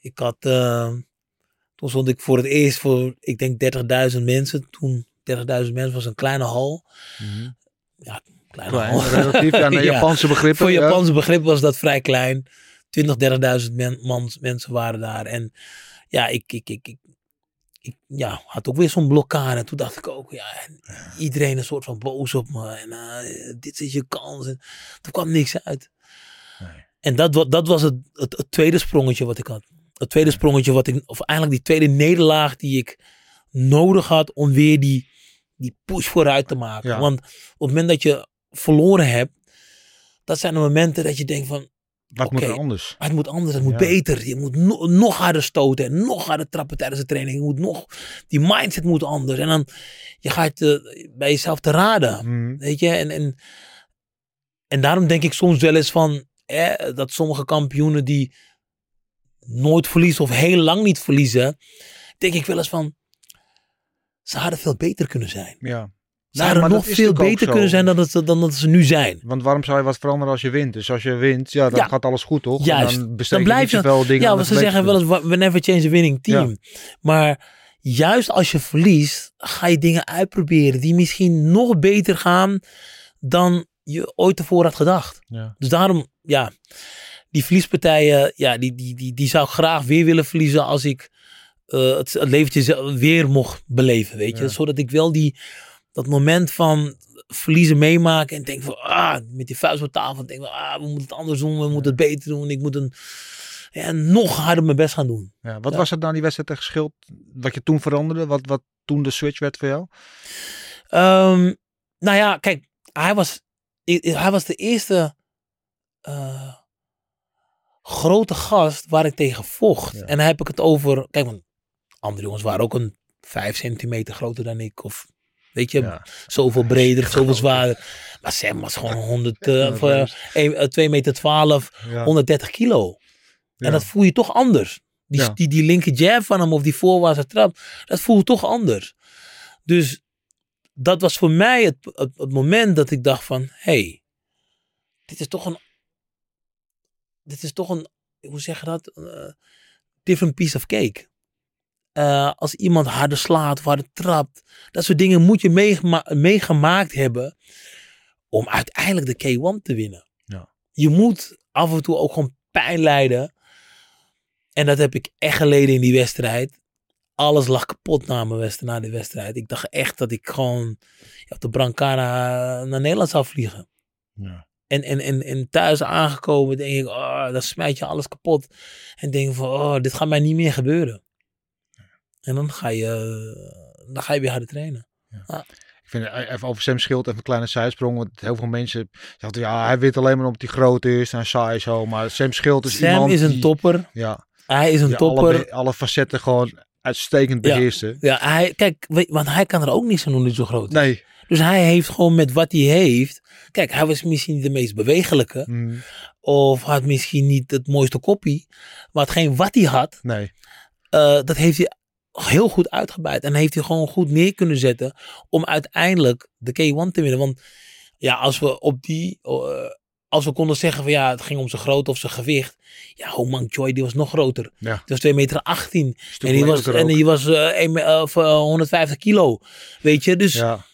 Ik had, eh, toen stond ik voor het eerst voor, ik denk 30.000 mensen. Toen 30.000 mensen was een kleine hal. mhm. Ja, kleine Klein, hal. relatief *laughs* aan de Ja. Japanse begrippen. Voor ja. Japanse begrip was dat vrij klein. 20, 30.000 men, mensen waren daar. En ja, ik, ik, ik, ik, ik ja, had ook weer zo'n blokkade. En toen dacht ik ook, ja, iedereen een soort van boos op me. En eh, dit is je kans. En er kwam niks uit. Nee. En dat, dat was het, het, het tweede sprongetje wat ik had. Het tweede sprongetje wat ik, of eigenlijk die tweede nederlaag die ik nodig had om weer die, die push vooruit te maken. Ja. Want op het moment dat je verloren hebt, dat zijn de momenten dat je denkt van, Wat moet er anders? het moet anders, het moet Ja. beter. Je moet no- nog harder stoten en nog harder trappen tijdens de training. Je moet nog, die mindset moet anders. En dan, je gaat eh, bij jezelf te raden. Mhm. Weet je, en, en, en daarom denk ik soms wel eens van, dat sommige kampioenen die nooit verliezen of heel lang niet verliezen, denk ik wel eens van, ze hadden veel beter kunnen zijn. Ja. Nee, maar nog veel beter kunnen zijn dan dat, ze, dan dat ze nu zijn. Want waarom zou je wat veranderen als je wint? Dus als je wint, ja, dan Ja. gaat alles goed, toch? Juist. En dan blijf je- zoveel dingen Ja, want ze zeggen wel eens, we never change a winning team. Maar juist als je verliest, ga je dingen uitproberen die misschien nog beter gaan dan je ooit tevoren had gedacht. Ja. Dus daarom, ja, die verliespartijen, ja, die, die, die, die zou ik graag weer willen verliezen als ik eh, het, het leventje weer mocht beleven, weet je. Zodat ik wel die, dat moment van verliezen meemaken en denk van, ah, met die vuist op tafel, denk van, ah, we moeten het anders doen, we moeten het beter doen. Ik moet een, ja, nog harder mijn best gaan doen. Ja, wat Ja. was het nou die wedstrijd tegen Schild? Wat je toen veranderde? Wat, wat toen de switch werd voor jou? Ehm, nou ja, kijk, hij was, hij was de eerste eh, grote gast waar ik tegen vocht. Ja. En dan heb ik het over, kijk, want andere jongens waren ook een vijf centimeter groter dan ik. Of weet je, Ja. zoveel breder, zoveel zwaarder. Maar Sam was gewoon 100, *laughs* eh, of, eh, een- eh, 2 meter 12, Ja. 130 kilo. En dat voel je toch anders. Die, die, die linker jab van hem of die voorwaartse trap, dat voel je toch anders. Dus dat was voor mij het, het, het moment dat ik dacht van, hey, dit is toch een dit is toch een, hoe zeg je dat? Eh, different piece of cake. Eh, als iemand harder slaat of harder trapt. Dat soort dingen moet je meegema- meegemaakt hebben. Om uiteindelijk de K1 te winnen. Ja. Je moet af en toe ook gewoon pijn lijden. En dat heb ik echt geleden in die wedstrijd. Alles lag kapot na mijn wedstrijd, na die wedstrijd. Ik dacht echt dat ik gewoon op de Brancana naar Nederland zou vliegen. Ja. En, en, en, en thuis aangekomen denk ik, oh, dan smijt je alles kapot. En denk van, oh, dit gaat mij niet meer gebeuren. En dan ga je, dan ga je weer harder trainen. Ik vind eh, even over Sam Schild even een kleine zijsprong. Want heel veel mensen zeggen ja, hij weet alleen maar omdat hij groot is en saai zo. Maar Sam Schild is Sam iemand is een die, topper. Ja, Hij is een die topper. Alle, alle facetten gewoon uitstekend Ja. beheersen. Ja, hij, kijk, want hij kan er ook niks aan doen, zo groot is. Nee. Dus hij heeft gewoon met wat hij heeft. Kijk, hij was misschien niet de meest bewegelijke. Mm, Of had misschien niet het mooiste koppie. Maar hetgeen wat hij had, nee. eh, dat heeft hij heel goed uitgebuit. En heeft hij gewoon goed neer kunnen zetten. Om uiteindelijk de K1 te winnen. Want ja, als we op die. eh, als we konden zeggen van ja, het ging om zijn grootte of zijn gewicht. Ja, Homang Choi, die was nog groter. Ja. Die was 2 meter 18. Stuk En die was, en ook. die was eh, een me- eh, of, eh, 150 kilo. Weet je, dus Ja,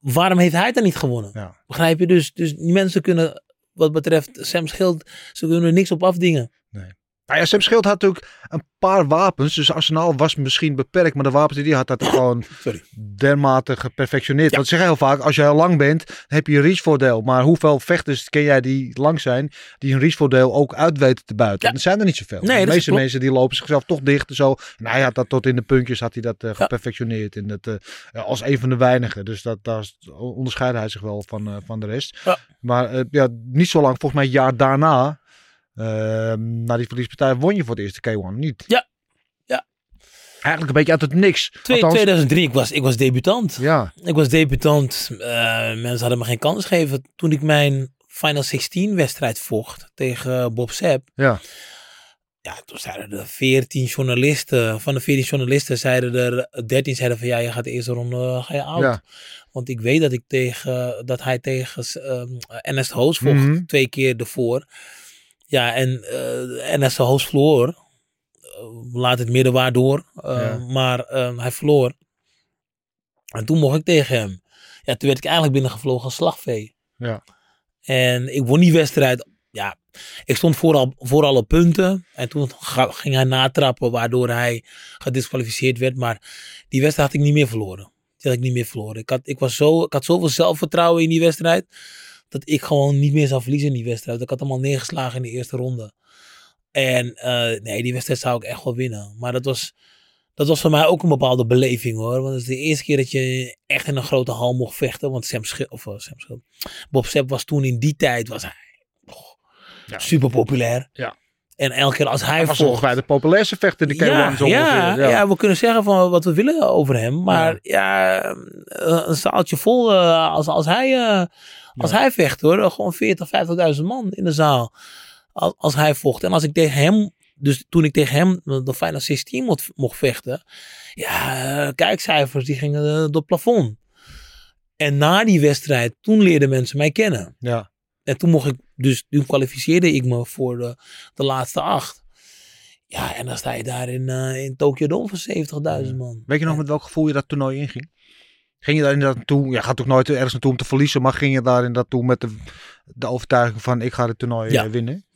waarom heeft hij dan niet gewonnen? ja. Begrijp je? Dus, dus die mensen kunnen, wat betreft Sam Schild, ze kunnen er niks op afdingen. Nou ja, Sam Schild had natuurlijk een paar wapens. Dus arsenaal was misschien beperkt. Maar de wapens die hij had, had hij *coughs* gewoon Sorry. dermate geperfectioneerd. Ja. Want ze zeggen heel vaak, als je heel lang bent, dan heb je een reachvoordeel. Maar hoeveel vechters ken jij die lang zijn, die een reachvoordeel ook uit weten te buiten? Ja. Dat zijn er niet zoveel. Nee, de meeste mensen die lopen zichzelf toch dicht en zo. En hij had dat tot in de puntjes, had hij dat eh, geperfectioneerd. En dat, eh, als een van de weinigen. Dus dat, daar onderscheidde hij zich wel van, eh, van de rest. Ja. Maar ja, niet zo lang, volgens mij een jaar daarna, na die verliespartij, won je voor de eerste K1 niet. Ja. Ja. Eigenlijk een beetje uit het niks. Twee- Althans, 2003, ik was, ik was debutant. Ja, Ik was debutant. eh, mensen hadden me geen kans gegeven. Toen ik mijn Final 16 wedstrijd vocht tegen Bob Sepp. ja. Ja, toen zeiden er 14 journalisten. Van de 14 journalisten zeiden er 13 zeiden van ja, je gaat de eerste ronde eh, ga je out. Ja. Want ik weet dat, ik tegen, dat hij tegen ehm Ernest Hoos vocht. Mhm. Twee keer ervoor. Ja, en eh Ernest Hoos verloor. Eh, laat het midden waardoor. Uh, Ja. Maar ehm, hij verloor. En toen mocht ik tegen hem. Ja, toen werd ik eigenlijk binnengevlogen als slagvee. Ja. En ik won die wedstrijd. Ja, ik stond vooral, vooral op punten. En toen ga- ging hij natrappen, waardoor hij gedisqualificeerd werd. Maar die wedstrijd had ik niet meer verloren. Die had ik niet meer verloren. Ik had, ik was zo, ik had zoveel zelfvertrouwen in die wedstrijd. Dat ik gewoon niet meer zou verliezen in die wedstrijd. Ik had hem al neergeslagen in de eerste ronde. En eh, nee, die wedstrijd zou ik echt wel winnen. Maar dat was, dat was voor mij ook een bepaalde beleving hoor. Want het is de eerste keer dat je echt in een grote hal mocht vechten. Want Sam Schil, of eh, Sam Schil, Bob Sepp was toen in die tijd was hij oh, Ja. super populair. Ja. En elke keer als hij Hij was vocht, ongeveer de populairste vechter in de K1. ja, zo ja, ongeveer. ja. we kunnen zeggen van wat we willen over hem. Maar ja, eh, een zaaltje vol als, als, hij, als hij vecht hoor. Gewoon 40, 50.000 man in de zaal. Als, als hij vocht. En als ik tegen hem, dus toen ik tegen hem de Final 16 mocht, mocht vechten. Ja, eh, kijkcijfers die gingen eh, door het plafond. En na die wedstrijd, toen leerden mensen mij kennen. Ja. En toen mocht ik, dus toen kwalificeerde ik me voor de, de laatste acht. Ja, en dan sta je daar in, eh in Tokyo Dome van 70.000 man. Weet je nog met welk gevoel je dat toernooi inging? Ging je daar inderdaad naartoe? Je gaat toch nooit ergens naartoe om te verliezen, maar ging je daar inderdaad toe met de, de overtuiging van ik ga het toernooi Ja. eh, winnen?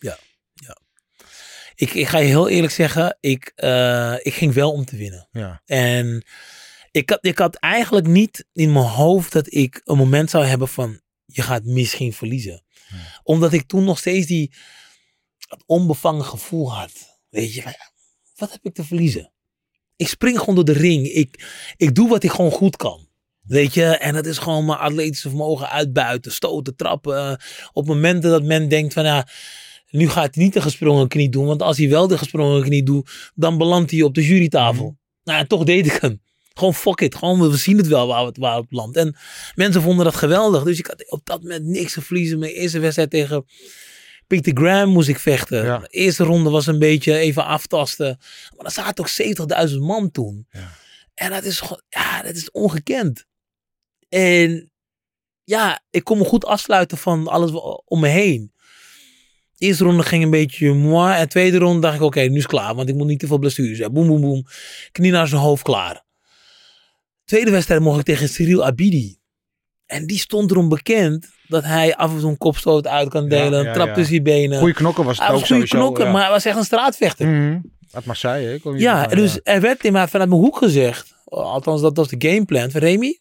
Ik, ik ga je heel eerlijk zeggen, ik, eh, ik ging wel om te winnen. Ja. En ik had, ik had eigenlijk niet in mijn hoofd dat ik een moment zou hebben van je gaat misschien verliezen. Omdat ik toen nog steeds die dat onbevangen gevoel had. Weet je, ja, wat heb ik te verliezen? Ik spring gewoon door de ring. Ik, ik doe wat ik gewoon goed kan. Weet je, en dat is gewoon mijn atletische vermogen uitbuiten, stoten, trappen. Op momenten dat men denkt van ja, nu gaat hij niet de gesprongen knie doen. Want als hij wel de gesprongen knie doet, dan belandt hij op de jurytafel. Nou, en toch deed ik hem. Gewoon fuck it. Gewoon, we zien het wel waar het, waar het landt. En mensen vonden dat geweldig. Dus ik had op dat moment niks te verliezen. Mijn eerste wedstrijd tegen Peter Graham moest ik vechten. Ja. De eerste ronde was een beetje even aftasten. Maar er zaten ook 70.000 man toen. Ja. En dat is gewoon, ja, dat is ongekend. En ja, ik kon me goed afsluiten van alles om me heen. Eerste ronde ging een beetje moi. En tweede ronde dacht ik, oké, nu is het klaar. Want ik moet niet te veel blessures hebben. Boem, boem, boem. Knie naar zijn hoofd, klaar. Tweede wedstrijd mocht ik tegen Cyril Abidi. En die stond erom bekend dat hij af en toe een kopstoot uit kan delen. Ja, ja, trap ja. tussen je benen. Goeie knokken was het hij ook was sowieso. knokken, ja. maar hij was echt een straatvechter. Mhm. Uit Marseille, hè? Kom je Ja, dus er werd in mij vanuit mijn hoek gezegd, althans dat was de gameplan van Remy.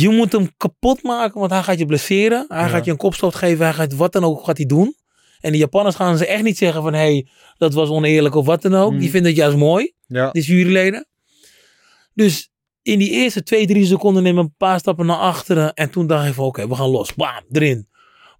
Je moet hem kapot maken, want hij gaat je blesseren. Hij Ja. gaat je een kopstoot geven, hij gaat wat dan ook gaat hij doen. En de Japanners gaan ze echt niet zeggen van, hé, hey, dat was oneerlijk of wat dan ook. Mm. Die vinden het juist mooi, Ja. die juryleden. Dus in die eerste twee, drie seconden neem ik een paar stappen naar achteren. En toen dacht ik van, oké, we gaan los. Bam, erin.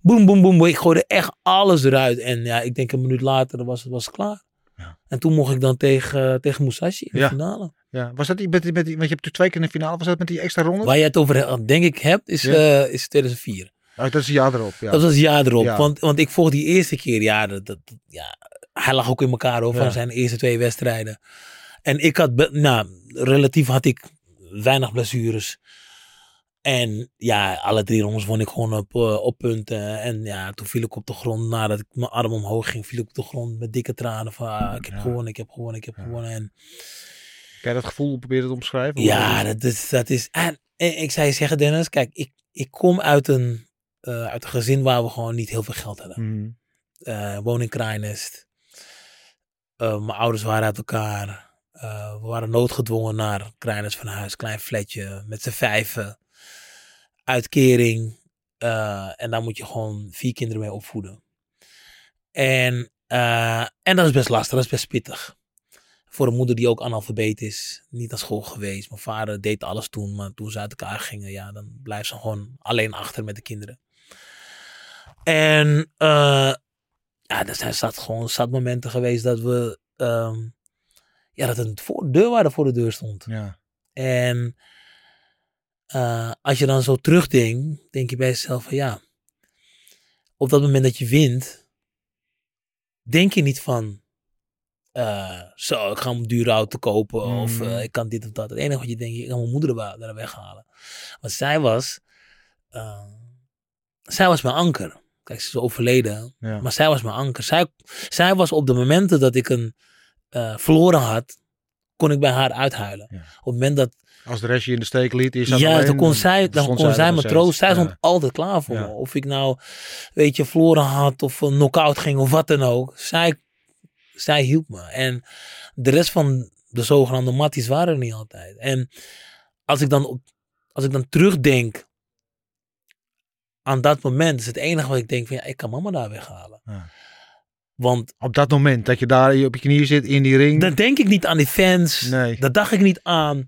Boem, boom, boem. Ik gooide echt alles eruit. En ja, ik denk een minuut later was, was het klaar. Ja. En toen mocht ik dan tegen, tegen Musashi in de Ja. finale. Ja. Was dat die, met, die- met die, want je hebt natuurlijk twee keer in de finale, was dat met die extra ronde? Waar je het over eh, denk ik hebt, is, Ja. eh, is 2004. Oh, dat is een jaar erop, ja. Dat was jaar erop. Ja. Want, want ik volg die eerste keer, ja, dat, dat, ja, hij lag ook in elkaar van zijn eerste twee wedstrijden. En ik had, nou, relatief had ik weinig blessures. En ja, alle drie rondes won ik gewoon op, eh, op punten. En ja, toen viel ik op de grond. Nadat ik mijn arm omhoog ging, viel ik op de grond met dikke tranen. Van ah, ik heb Ja. gewonnen, ik heb gewonnen, ik heb Ja. gewonnen. En Kan je dat gevoel proberen te omschrijven? Ja, dat is. Dat is en, en ik zei je zeggen, Dennis, kijk, ik, ik kom uit een, eh, uit een gezin waar we gewoon niet heel veel geld hadden. Eh woon in Krijnest. Eh, mijn ouders waren uit elkaar. We waren noodgedwongen naar Krijnest van huis. Klein flatje met z'n vijven. Uitkering. En daar moet je gewoon vier kinderen mee opvoeden. En, en dat is best lastig. Dat is best pittig. Voor een moeder die ook analfabeet is. Niet naar school geweest. Mijn vader deed alles toen. Maar toen ze uit elkaar gingen. Ja, dan blijft ze gewoon alleen achter met de kinderen. En eh, ja, er zijn zat gewoon zat momenten geweest dat we, ehm, ja, dat een voor, deurwaarder voor de deur stond. Ja. En eh, als je dan zo terugdenkt, denk je bij jezelf van ja, op dat moment dat je wint, denk je niet van, eh, zo, ik ga een dure auto kopen of Mhm. eh, ik kan dit of dat. Het enige wat je denkt, ik kan mijn moeder er daar weghalen. Want zij was, eh, zij was mijn anker. Kijk, ze is overleden. Ja. Maar zij was mijn anker. Zij, zij was op de momenten dat ik een eh, verloren had, kon ik bij haar uithuilen. Ja. Op het moment dat, Als de rest je in de steek liet, je zat ja, alleen, dan kon zij, dan kon zij me troosten. Zij Ja. stond altijd klaar voor me. Of ik nou, weet je, verloren had of een knock-out ging of wat dan ook. Zij, zij hielp me. En de rest van de zogenaamde matties waren er niet altijd. En als ik dan, op, als ik dan terugdenk aan dat moment, is het enige wat ik denk van ja, ik kan mama daar weghalen. Ja. Want Op dat moment dat je daar op je knieën zit in die ring. dan denk ik niet aan die fans. Nee. Dat dacht ik niet aan.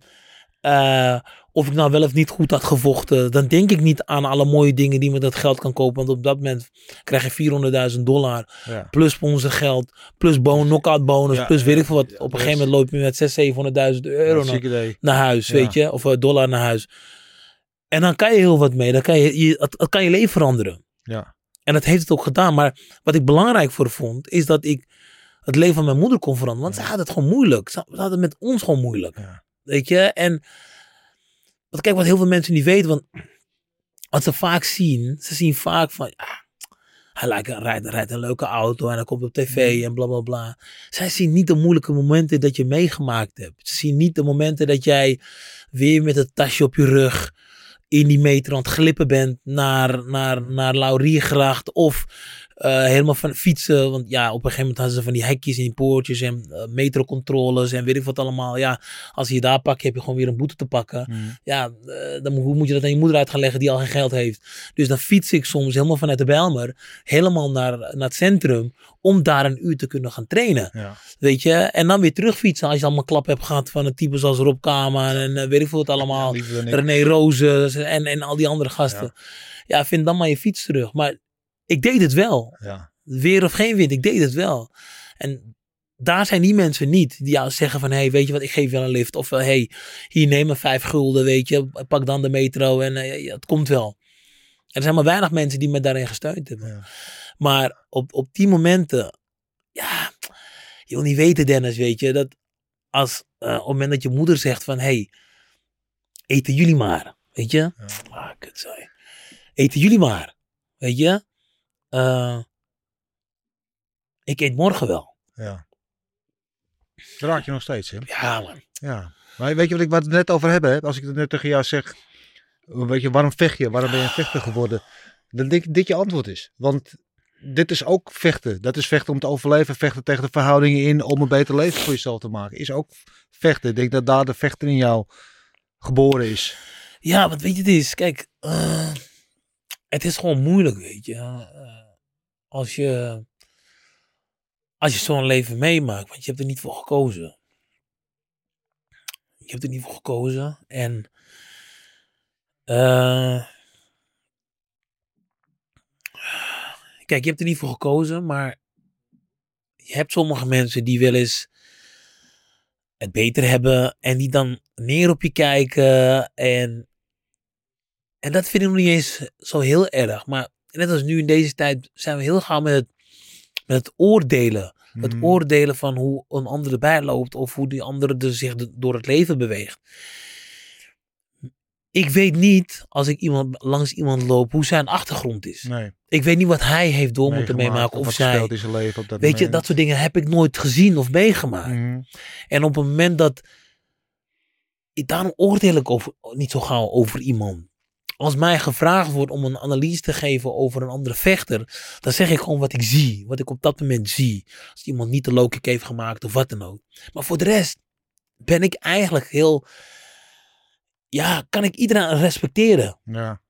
eh, of ik nou wel of niet goed had gevochten. Dan denk ik niet aan alle mooie dingen die me dat geld kan kopen. Want op dat moment krijg je 400.000 dollar. ja. Plus sponsorgeld. Plus bon, knockout bonus. Ja, plus weet ik veel wat. op een dus- gegeven moment loop je met 600.000, 700.000 euro naar, naar huis. Weet je. Of eh, dollar naar huis. En dan kan je heel wat mee. Dan kan je, je, het, het kan je leven veranderen. Ja. En dat heeft het ook gedaan. Maar wat ik belangrijk voor vond, is dat ik het leven van mijn moeder kon veranderen. Want ze had het gewoon moeilijk. Ze ze had het met ons gewoon moeilijk. Ja. Weet je? En want kijk wat heel veel mensen niet weten. Want wat ze vaak zien, ze zien vaak van, ah, hij lijkt, rijdt, rijdt een leuke auto en hij komt op tv en bla bla bla. Zij zien niet de moeilijke momenten dat je meegemaakt hebt. Ze zien niet de momenten dat jij weer met het tasje op je rug in die metro aan het glippen bent naar, naar, naar Lauriergracht of eh, helemaal van fietsen. Want ja, op een gegeven moment hadden ze van die hekjes en die poortjes en eh, metrocontroles en weet ik wat allemaal. Ja, als je je daar pakt, heb je gewoon weer een boete te pakken. Mm. Ja, eh, dan, moet- hoe moet je dat aan je moeder uit gaan leggen die al geen geld heeft? Dus dan fiets ik soms helemaal vanuit de Bijlmer, helemaal naar, naar het centrum, om daar een uur te kunnen gaan trainen. Ja. Weet je? En dan weer terugfietsen als je allemaal klap hebt gehad van een type zoals Rob Kamer en weet ik veel wat allemaal. René Rozen en, en al die andere gasten. Ja. vind dan maar je fiets terug. Maar ik deed het wel. Ja. Weer of geen wind, ik deed het wel. En daar zijn die mensen niet die jou zeggen van, hé, hey, weet je wat, ik geef wel een lift. Of, hé, hey, hier neem maar vijf gulden, weet je, pak dan de metro en eh, ja, het komt wel. Er zijn maar weinig mensen die me daarin gesteund hebben. Ja. Maar op, op die momenten, ja, je wil niet weten, Dennis, weet je, dat als eh, op het moment dat je moeder zegt van, hé, hey, eten jullie maar, weet je. Ah, kut, sorry. Eten jullie maar, weet je. Eh, Ik eet morgen wel. Ja. Dat raak je nog steeds, hè? Ja, man. Ja. Maar weet je wat ik wat het net over hebben? Hè? Als ik het net tegen jou zeg, weet je, waarom vecht je? Waarom ben je een vechter geworden? Dan denk ik dit je antwoord is. Want dit is ook vechten. Dat is vechten om te overleven. Vechten tegen de verhoudingen in om een beter leven voor jezelf te maken. Is ook vechten. Ik denk dat daar de vechter in jou geboren is. Ja, wat weet je het is? Kijk, eh, het is gewoon moeilijk, weet je. Eh, als je, als je zo'n leven meemaakt, want je hebt er niet voor gekozen. Je hebt er niet voor gekozen. En eh, kijk, je hebt er niet voor gekozen, maar je hebt sommige mensen die wel eens het beter hebben en die dan neer op je kijken en en dat vind ik nog niet eens zo heel erg. Maar net als nu in deze tijd zijn we heel gauw met het, met het oordelen. Het Mhm. oordelen van hoe een ander erbij loopt of hoe die andere er zich door het leven beweegt. Ik weet niet, als ik iemand, langs iemand loop, hoe zijn achtergrond is. Nee. Ik weet niet wat hij heeft door moeten meemaken of wat zij. speelt in zijn leven op dat Weet je, dat soort dingen heb ik nooit gezien of meegemaakt. Mhm. En op het moment dat. Daarom oordeel ik over, niet zo gauw over iemand. Als mij gevraagd wordt om een analyse te geven over een andere vechter, dan zeg ik gewoon wat ik zie. Wat ik op dat moment zie. Als iemand niet de low kick heeft gemaakt of wat dan ook. Maar voor de rest ben ik eigenlijk heel. Ja, kan ik iedereen respecteren. Ja.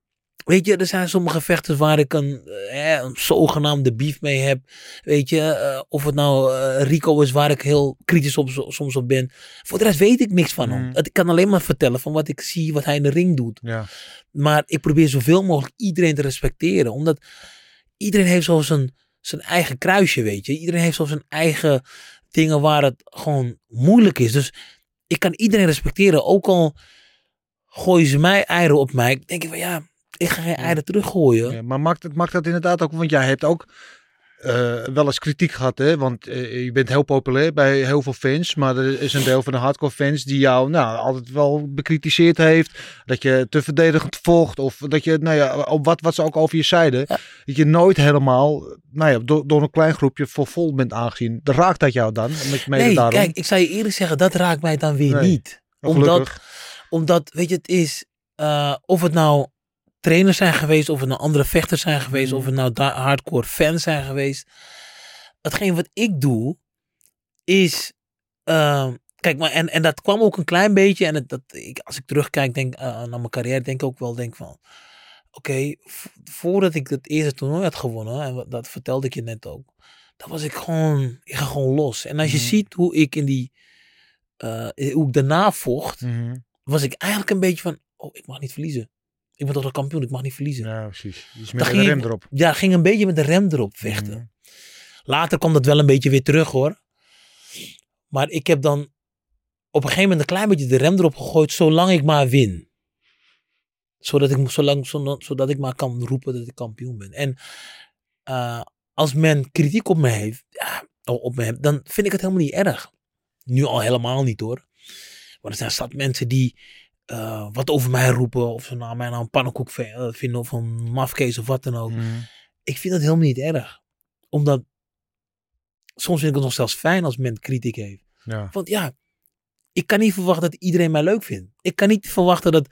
Weet je, er zijn sommige vechters waar ik een, eh, een zogenaamde beef mee heb. Weet je, eh, of het nou eh, Rico is waar ik heel kritisch op, soms op ben. Voor de rest weet ik niks van hem. Mm. Ik kan alleen maar vertellen van wat ik zie, wat hij in de ring doet. Ja. Maar ik probeer zoveel mogelijk iedereen te respecteren. Omdat iedereen heeft zo zijn, zijn eigen kruisje, weet je. Iedereen heeft zo zijn eigen dingen waar het gewoon moeilijk is. Dus ik kan iedereen respecteren. Ook al gooien ze mij eieren op mij. denk ik van ja, ik ga geen eieren teruggooien. Ja, maar maakt, het, maakt dat inderdaad ook, want jij hebt ook eh, wel eens kritiek gehad, hè? Want eh, je bent heel populair bij heel veel fans, maar er is een deel van de hardcore fans die jou nou, altijd wel bekritiseerd heeft. Dat je te verdedigend vocht of dat je, nou ja, op wat, wat ze ook over je zeiden, Ja. dat je nooit helemaal, nou ja, door, door een klein groepje voor vol bent aangezien. Dan raakt dat jou dan? Met, Nee, daarom? kijk, ik zou je eerlijk zeggen, dat raakt mij dan weer Nee. niet. Omdat, omdat, weet je, het is, eh, of het nou trainers zijn geweest, of het nou andere vechters zijn geweest, of het nou da- hardcore fans zijn geweest. Hetgeen wat ik doe, is, eh, kijk, maar, en, en dat kwam ook een klein beetje, en het, dat, ik, als ik terugkijk denk, eh, naar mijn carrière, denk ik ook wel, denk van, oké, voordat ik het eerste toernooi had gewonnen, en dat vertelde ik je net ook, dan was ik gewoon, ik ga gewoon los. En als je Mhm. ziet hoe ik in die, eh, hoe ik daarna vocht, Mhm. was ik eigenlijk een beetje van, oh, ik mag niet verliezen. Ik ben toch de kampioen, ik mag niet verliezen. Ja, Ja, precies. Dus met een ging rem erop. ging een beetje met de rem erop vechten. Mhm. Later kwam dat wel een beetje weer terug hoor. Maar ik heb dan op een gegeven moment een klein beetje de rem erop gegooid, zolang ik maar win. Zodat ik, zolang, zodat, zodat ik maar kan roepen dat ik kampioen ben. En eh, als men kritiek op me heeft, ja, op me heeft, dan vind ik het helemaal niet erg. Nu al helemaal niet hoor. Maar er zijn zat mensen die eh, wat over mij roepen. Of ze nou, mij nou een pannenkoek eh, vinden of een mafkees of wat dan ook. Mhm. Ik vind dat helemaal niet erg. Omdat soms vind ik het nog zelfs fijn als men kritiek heeft. Ja. Want ja, ik kan niet verwachten dat iedereen mij leuk vindt. Ik kan niet verwachten dat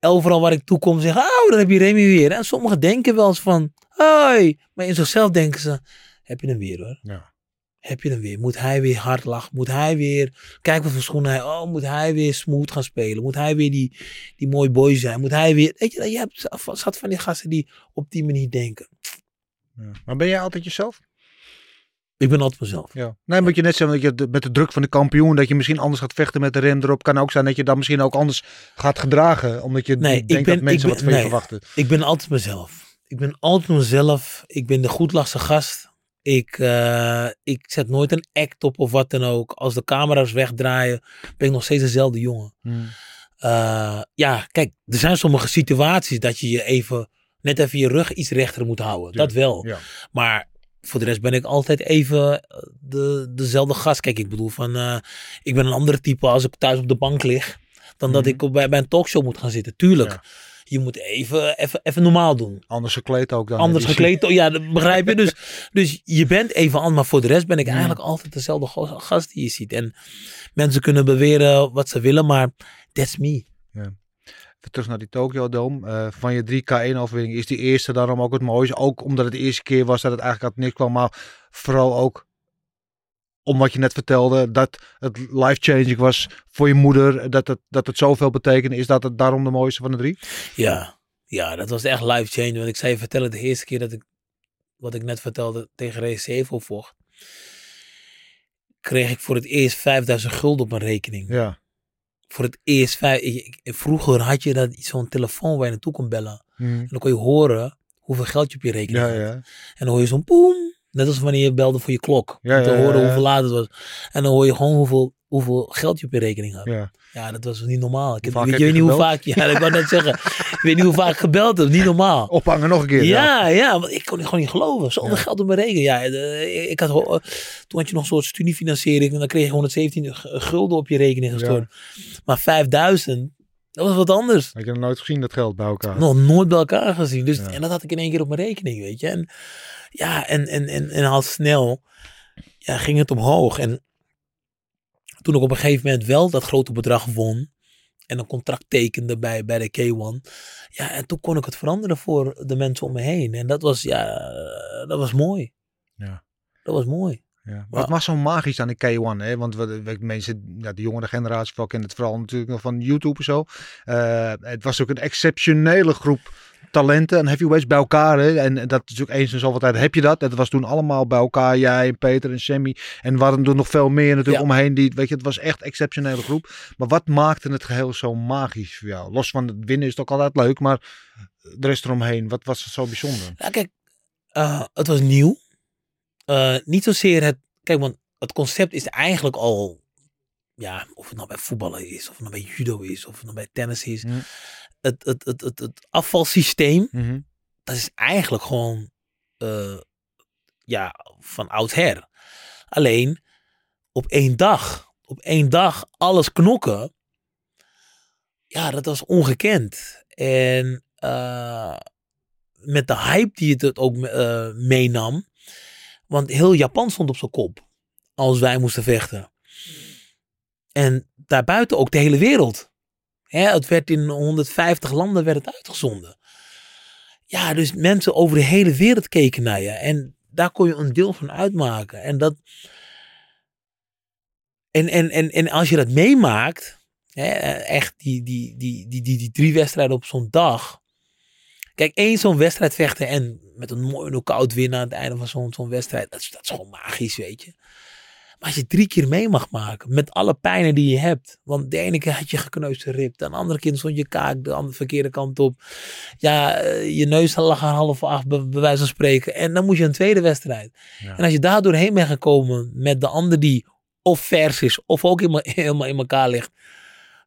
overal waar ik toe kom zeggen, oh, daar heb je Remy weer. En sommigen denken wel eens van, hoi. Maar in zichzelf denken ze, heb je hem weer hoor. Ja. Heb je hem weer. Moet hij weer hard lachen? Moet hij weer, kijk wat voor schoenen hij, oh, moet hij weer smooth gaan spelen? Moet hij weer die, die mooie boy zijn? Moet hij weer, weet je, je hebt zat van die gasten die op die manier denken. Ja. Maar ben jij altijd jezelf? Ik ben altijd mezelf. Ja. Nee, moet je net zeggen, dat je de- met de druk van de kampioen, dat je misschien anders gaat vechten met de rem erop. Kan ook zijn dat je dan misschien ook anders gaat gedragen. Omdat je Nee, ik denkt ben- dat mensen ik wat ben- van je nee. verwachten. Ik ben altijd mezelf. Ik ben altijd mezelf. Ik ben de goedlachse gast. Ik, eh, ik zet nooit een act op of wat dan ook. Als de camera's wegdraaien, ben ik nog steeds dezelfde jongen. Hmm. Eh, ja, kijk, er zijn sommige situaties dat je je even, net even je rug iets rechter moet houden. Ja, Dat wel. Ja. Maar voor de rest ben ik altijd even eh, de, dezelfde gast. Kijk, ik bedoel van, ik ben een andere type als ik thuis op de bank lig. Dan dat Mhm. ik op- bij, bij een talkshow moet gaan zitten. Tuurlijk. Ja. Je moet even, even, even normaal doen. Anders gekleed ook dan. Anders *laughs* gekleed, oh, ja, dat begrijp je. Dus, dus je bent even anders, maar voor de rest ben ik eigenlijk altijd dezelfde gast die je ziet. En mensen kunnen beweren wat ze willen, maar that's me. Even terug naar die Tokyo Dome. Eh, van je 3K1 overwinning is die eerste daarom ook het mooiste. Ook omdat het de eerste keer was dat het eigenlijk uit niks kwam. Maar vooral ook om wat je net vertelde. Dat het life-changing was voor je moeder. Dat het, dat het zoveel betekende. Is dat het daarom de mooiste van de drie? Ja, ja, dat was echt life change. Want ik zei je vertellen de eerste keer dat ik, wat ik net vertelde, tegen Race 7 vocht. Kreeg ik voor het eerst 5000 gulden op mijn rekening. Ja. Voor het eerst, vroeger had je dat zo'n telefoon waar je naartoe kon bellen. Hm. En dan kon je horen hoeveel geld je op je rekening Ja, had. ja. En dan hoor je zo'n poem. Net als wanneer je belde voor je klok. Ja, om te ja, horen ja. hoeveel laat het was. En dan hoor je gewoon hoeveel, hoeveel geld je op je rekening had. ja. Dat was niet normaal. Ik heb, Hoe weet, je je niet hoe vaak. Ja, ik wou net zeggen. Ik weet niet hoe vaak gebeld heb. Niet normaal. *laughs* Ophangen nog een keer. Ja, ja, want ik kon het gewoon niet geloven. Zoveel Ja. geld op mijn rekening. Ja, eh, ik had, eh, toen had je nog een soort studiefinanciering. En dan kreeg je 117 g- gulden op je rekening gestort. Maar 5000, dat was wat anders. Had je nog nooit gezien dat geld bij elkaar? Nog nooit bij elkaar gezien. Dus. En dat had ik in één keer op mijn rekening, weet je. En ja, en, en, en, en al snel ja, ging het omhoog. En toen ik op een gegeven moment wel dat grote bedrag won. En een contract tekende bij, bij de K1. Ja, en toen kon ik het veranderen voor de mensen om me heen. En dat was, ja, dat was mooi. Ja. Dat was mooi. Ja. Wat was zo magisch aan de K1? Hè? Want we, we- mensen, ja, de jongere generatie wel kennen het vooral natuurlijk nog van YouTube en zo. Eh, het was ook een exceptionele groep talenten en heavyweights bij elkaar. Hè? En dat is ook eens in zoveel tijd heb je dat. Dat was toen allemaal bij elkaar. Jij en Peter en Sammy. En we hadden er nog veel meer natuurlijk Ja. omheen. Die, weet je, het was echt een exceptionele groep. Maar wat maakte het geheel zo magisch voor jou? Los van het winnen is het ook altijd leuk. Maar de rest eromheen, wat was zo bijzonder? Nou, kijk, eh, het was nieuw. Eh, niet zozeer het. Kijk, want het concept is eigenlijk al. Ja, of het nou bij voetballen is, of het nou bij judo is, of het nou bij tennis is. Hm. Het, het, het, het, het afvalsysteem, Mhm. dat is eigenlijk gewoon. eh, ja, van oudsher. Alleen op één dag. Op één dag alles knokken. Ja, dat was ongekend. En eh, met de hype die het het ook eh, meenam. Want heel Japan stond op zijn kop. Als wij moesten vechten. En daarbuiten ook de hele wereld. Hè, het werd in 150 landen werd het uitgezonden. Ja, dus mensen over de hele wereld keken naar je. En daar kon je een deel van uitmaken. En dat. En, en, en, en als je dat meemaakt. Hè, echt die, die, die, die, die, die drie wedstrijden op zo'n dag. Kijk, één zo'n wedstrijd vechten en met een mooie knockout winnen aan het einde van zo'n zo'n wedstrijd. Dat dat is gewoon magisch, weet je. Als je drie keer mee mag maken met alle pijnen die je hebt. Want de ene keer had je gekneusde rib. De andere keer stond je kaak de andere verkeerde kant op. Ja, eh, je neus lag aan half acht, bij, bij wijze van spreken. En dan moet je een tweede wedstrijd. Ja. En als je daar doorheen bent gekomen met de ander die of vers is of ook helemaal, *laughs* helemaal in elkaar ligt.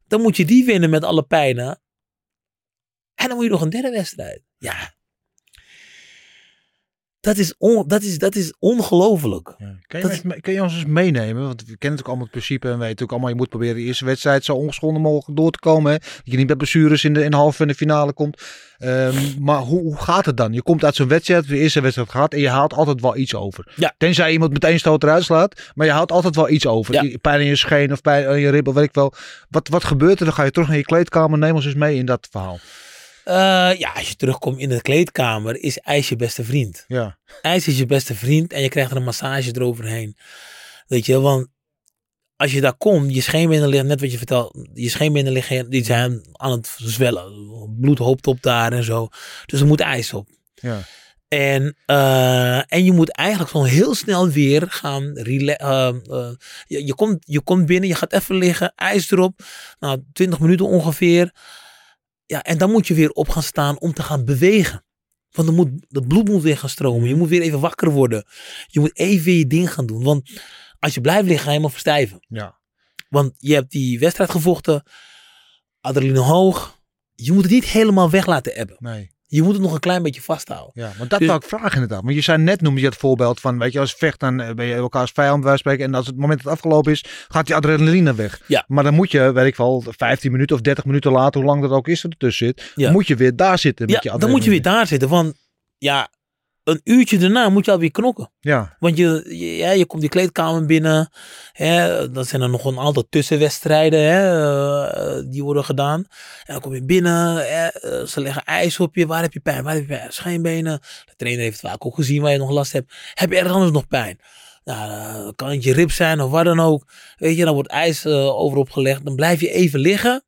Dan moet je die winnen met alle pijnen. En dan moet je nog een derde wedstrijd. Ja. Dat is, on, dat is, dat is ongelooflijk. Ja. Kun, je Dat eens me- kun je ons eens meenemen? Want we kennen natuurlijk allemaal het principe en weten ook allemaal, je moet proberen de eerste wedstrijd zo ongeschonden mogelijk door te komen. Hè? Dat je niet met blessures in de, in de halve en de finale komt. Ehm, maar hoe, hoe gaat het dan? Je komt uit zo'n wedstrijd, de eerste wedstrijd gehad en je haalt altijd wel iets over. Ja. Tenzij iemand meteen stoot eruit slaat, maar je haalt altijd wel iets over. Ja. Pijn in je scheen of pijn in je rib of weet ik wel. Wat, wat gebeurt er? Dan ga je terug naar je kleedkamer. Neem ons eens mee in dat verhaal. Eh, ja, als je terugkomt in de kleedkamer, is ijs je beste vriend. Ja, IJs is je beste vriend en je krijgt er een massage eroverheen. Weet je, want als je daar komt, je scheenbenen liggen, net wat je vertelt, je scheenbenen liggen, die zijn aan het zwellen. Bloed hoopt op daar en zo. Dus er moet ijs op. ja. En, eh, en je moet eigenlijk gewoon heel snel weer gaan eh, je, je, komt, je komt binnen, je gaat even liggen, ijs erop. Nou, 20 minuten ongeveer. Ja, en dan moet je weer op gaan staan om te gaan bewegen. Want dan moet, het bloed moet weer gaan stromen. Je moet weer even wakker worden. Je moet even weer je ding gaan doen. Want als je blijft liggen, ga je helemaal verstijven. ja. Want je hebt die wedstrijd gevochten. Adrenaline hoog. Je moet het niet helemaal weg laten ebben. Nee. Je moet het nog een klein beetje vasthouden. Ja, want dat Dus- wou ik vragen inderdaad. Want je zei net, noemde je het voorbeeld van, weet je, als je vecht, dan eh, ben je elkaars vijand bij spreken. En als het moment dat het afgelopen is, gaat die adrenaline weg. Ja. Maar dan moet je, weet ik wel, 15 minuten of 30 minuten later, hoe lang dat ook is dat ertussen zit, Ja. moet je weer daar zitten met je Ja, dan moet je weer daar zitten. Want ja, een uurtje daarna moet je alweer knokken. Ja, Want je, je, ja, je komt die kleedkamer binnen. Hè, dan zijn er nog een aantal tussenwedstrijden hè, eh, die worden gedaan. En dan kom je binnen. Hè, eh, ze leggen ijs op je. Waar heb je pijn? Waar heb je pijn? Schijnbenen. De trainer heeft vaak ook gezien waar je nog last hebt. Heb je ergens anders nog pijn? Nou, eh, kan het je rib zijn of wat dan ook. Weet je, dan wordt ijs overop gelegd. Dan blijf je even liggen.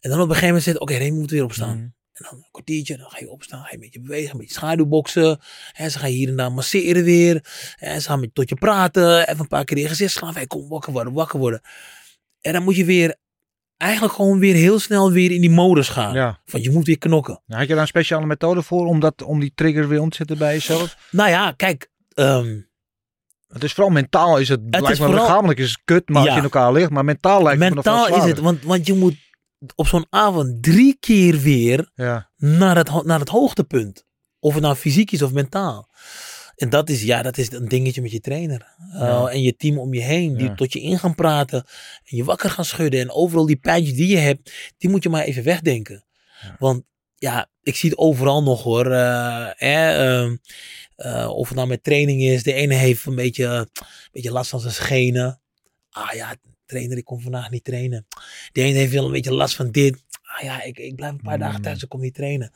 En dan op een gegeven moment zit oké, okay, je moet weer opstaan. Mhm. Dan een kwartiertje, dan ga je opstaan, ga je een beetje bewegen, een beetje schaduwboksen. En ze gaan hier en daar masseren weer. En ze gaan met, tot je praten, even een paar keer in je gezicht slaan. Hey, kom, wakker worden, wakker worden. En dan moet je weer, eigenlijk gewoon weer heel snel weer in die modus gaan. ja. Want je moet weer knokken. Nou, had je daar een speciale methode voor om, dat, om die trigger weer om te zetten bij jezelf? Nou ja, kijk. ehm, Het is vooral mentaal, is het, lijkt is me vooral- lichamelijk is het kut, maar als je in elkaar ligt. Maar mentaal lijkt het me mentaal is het, want, want je moet op zo'n avond drie keer weer Ja, naar het, naar het hoogtepunt. Of het nou fysiek is of mentaal. En dat is, ja, dat is een dingetje met je trainer. Uh, Ja. En je team om je heen. Die Ja. tot je in gaan praten. En je wakker gaan schudden. En overal die pijntjes die je hebt. Die moet je maar even wegdenken. Ja. Want ja, ik zie het overal nog hoor. eh, ehm, eh, of het nou met training is. De ene heeft een beetje, een beetje last van zijn schenen. Ah ja, trainer, ik kom vandaag niet trainen. De ene heeft wel een beetje last van dit. Ah ja, ik, ik blijf een paar dagen Mm. thuis, ik kom niet trainen.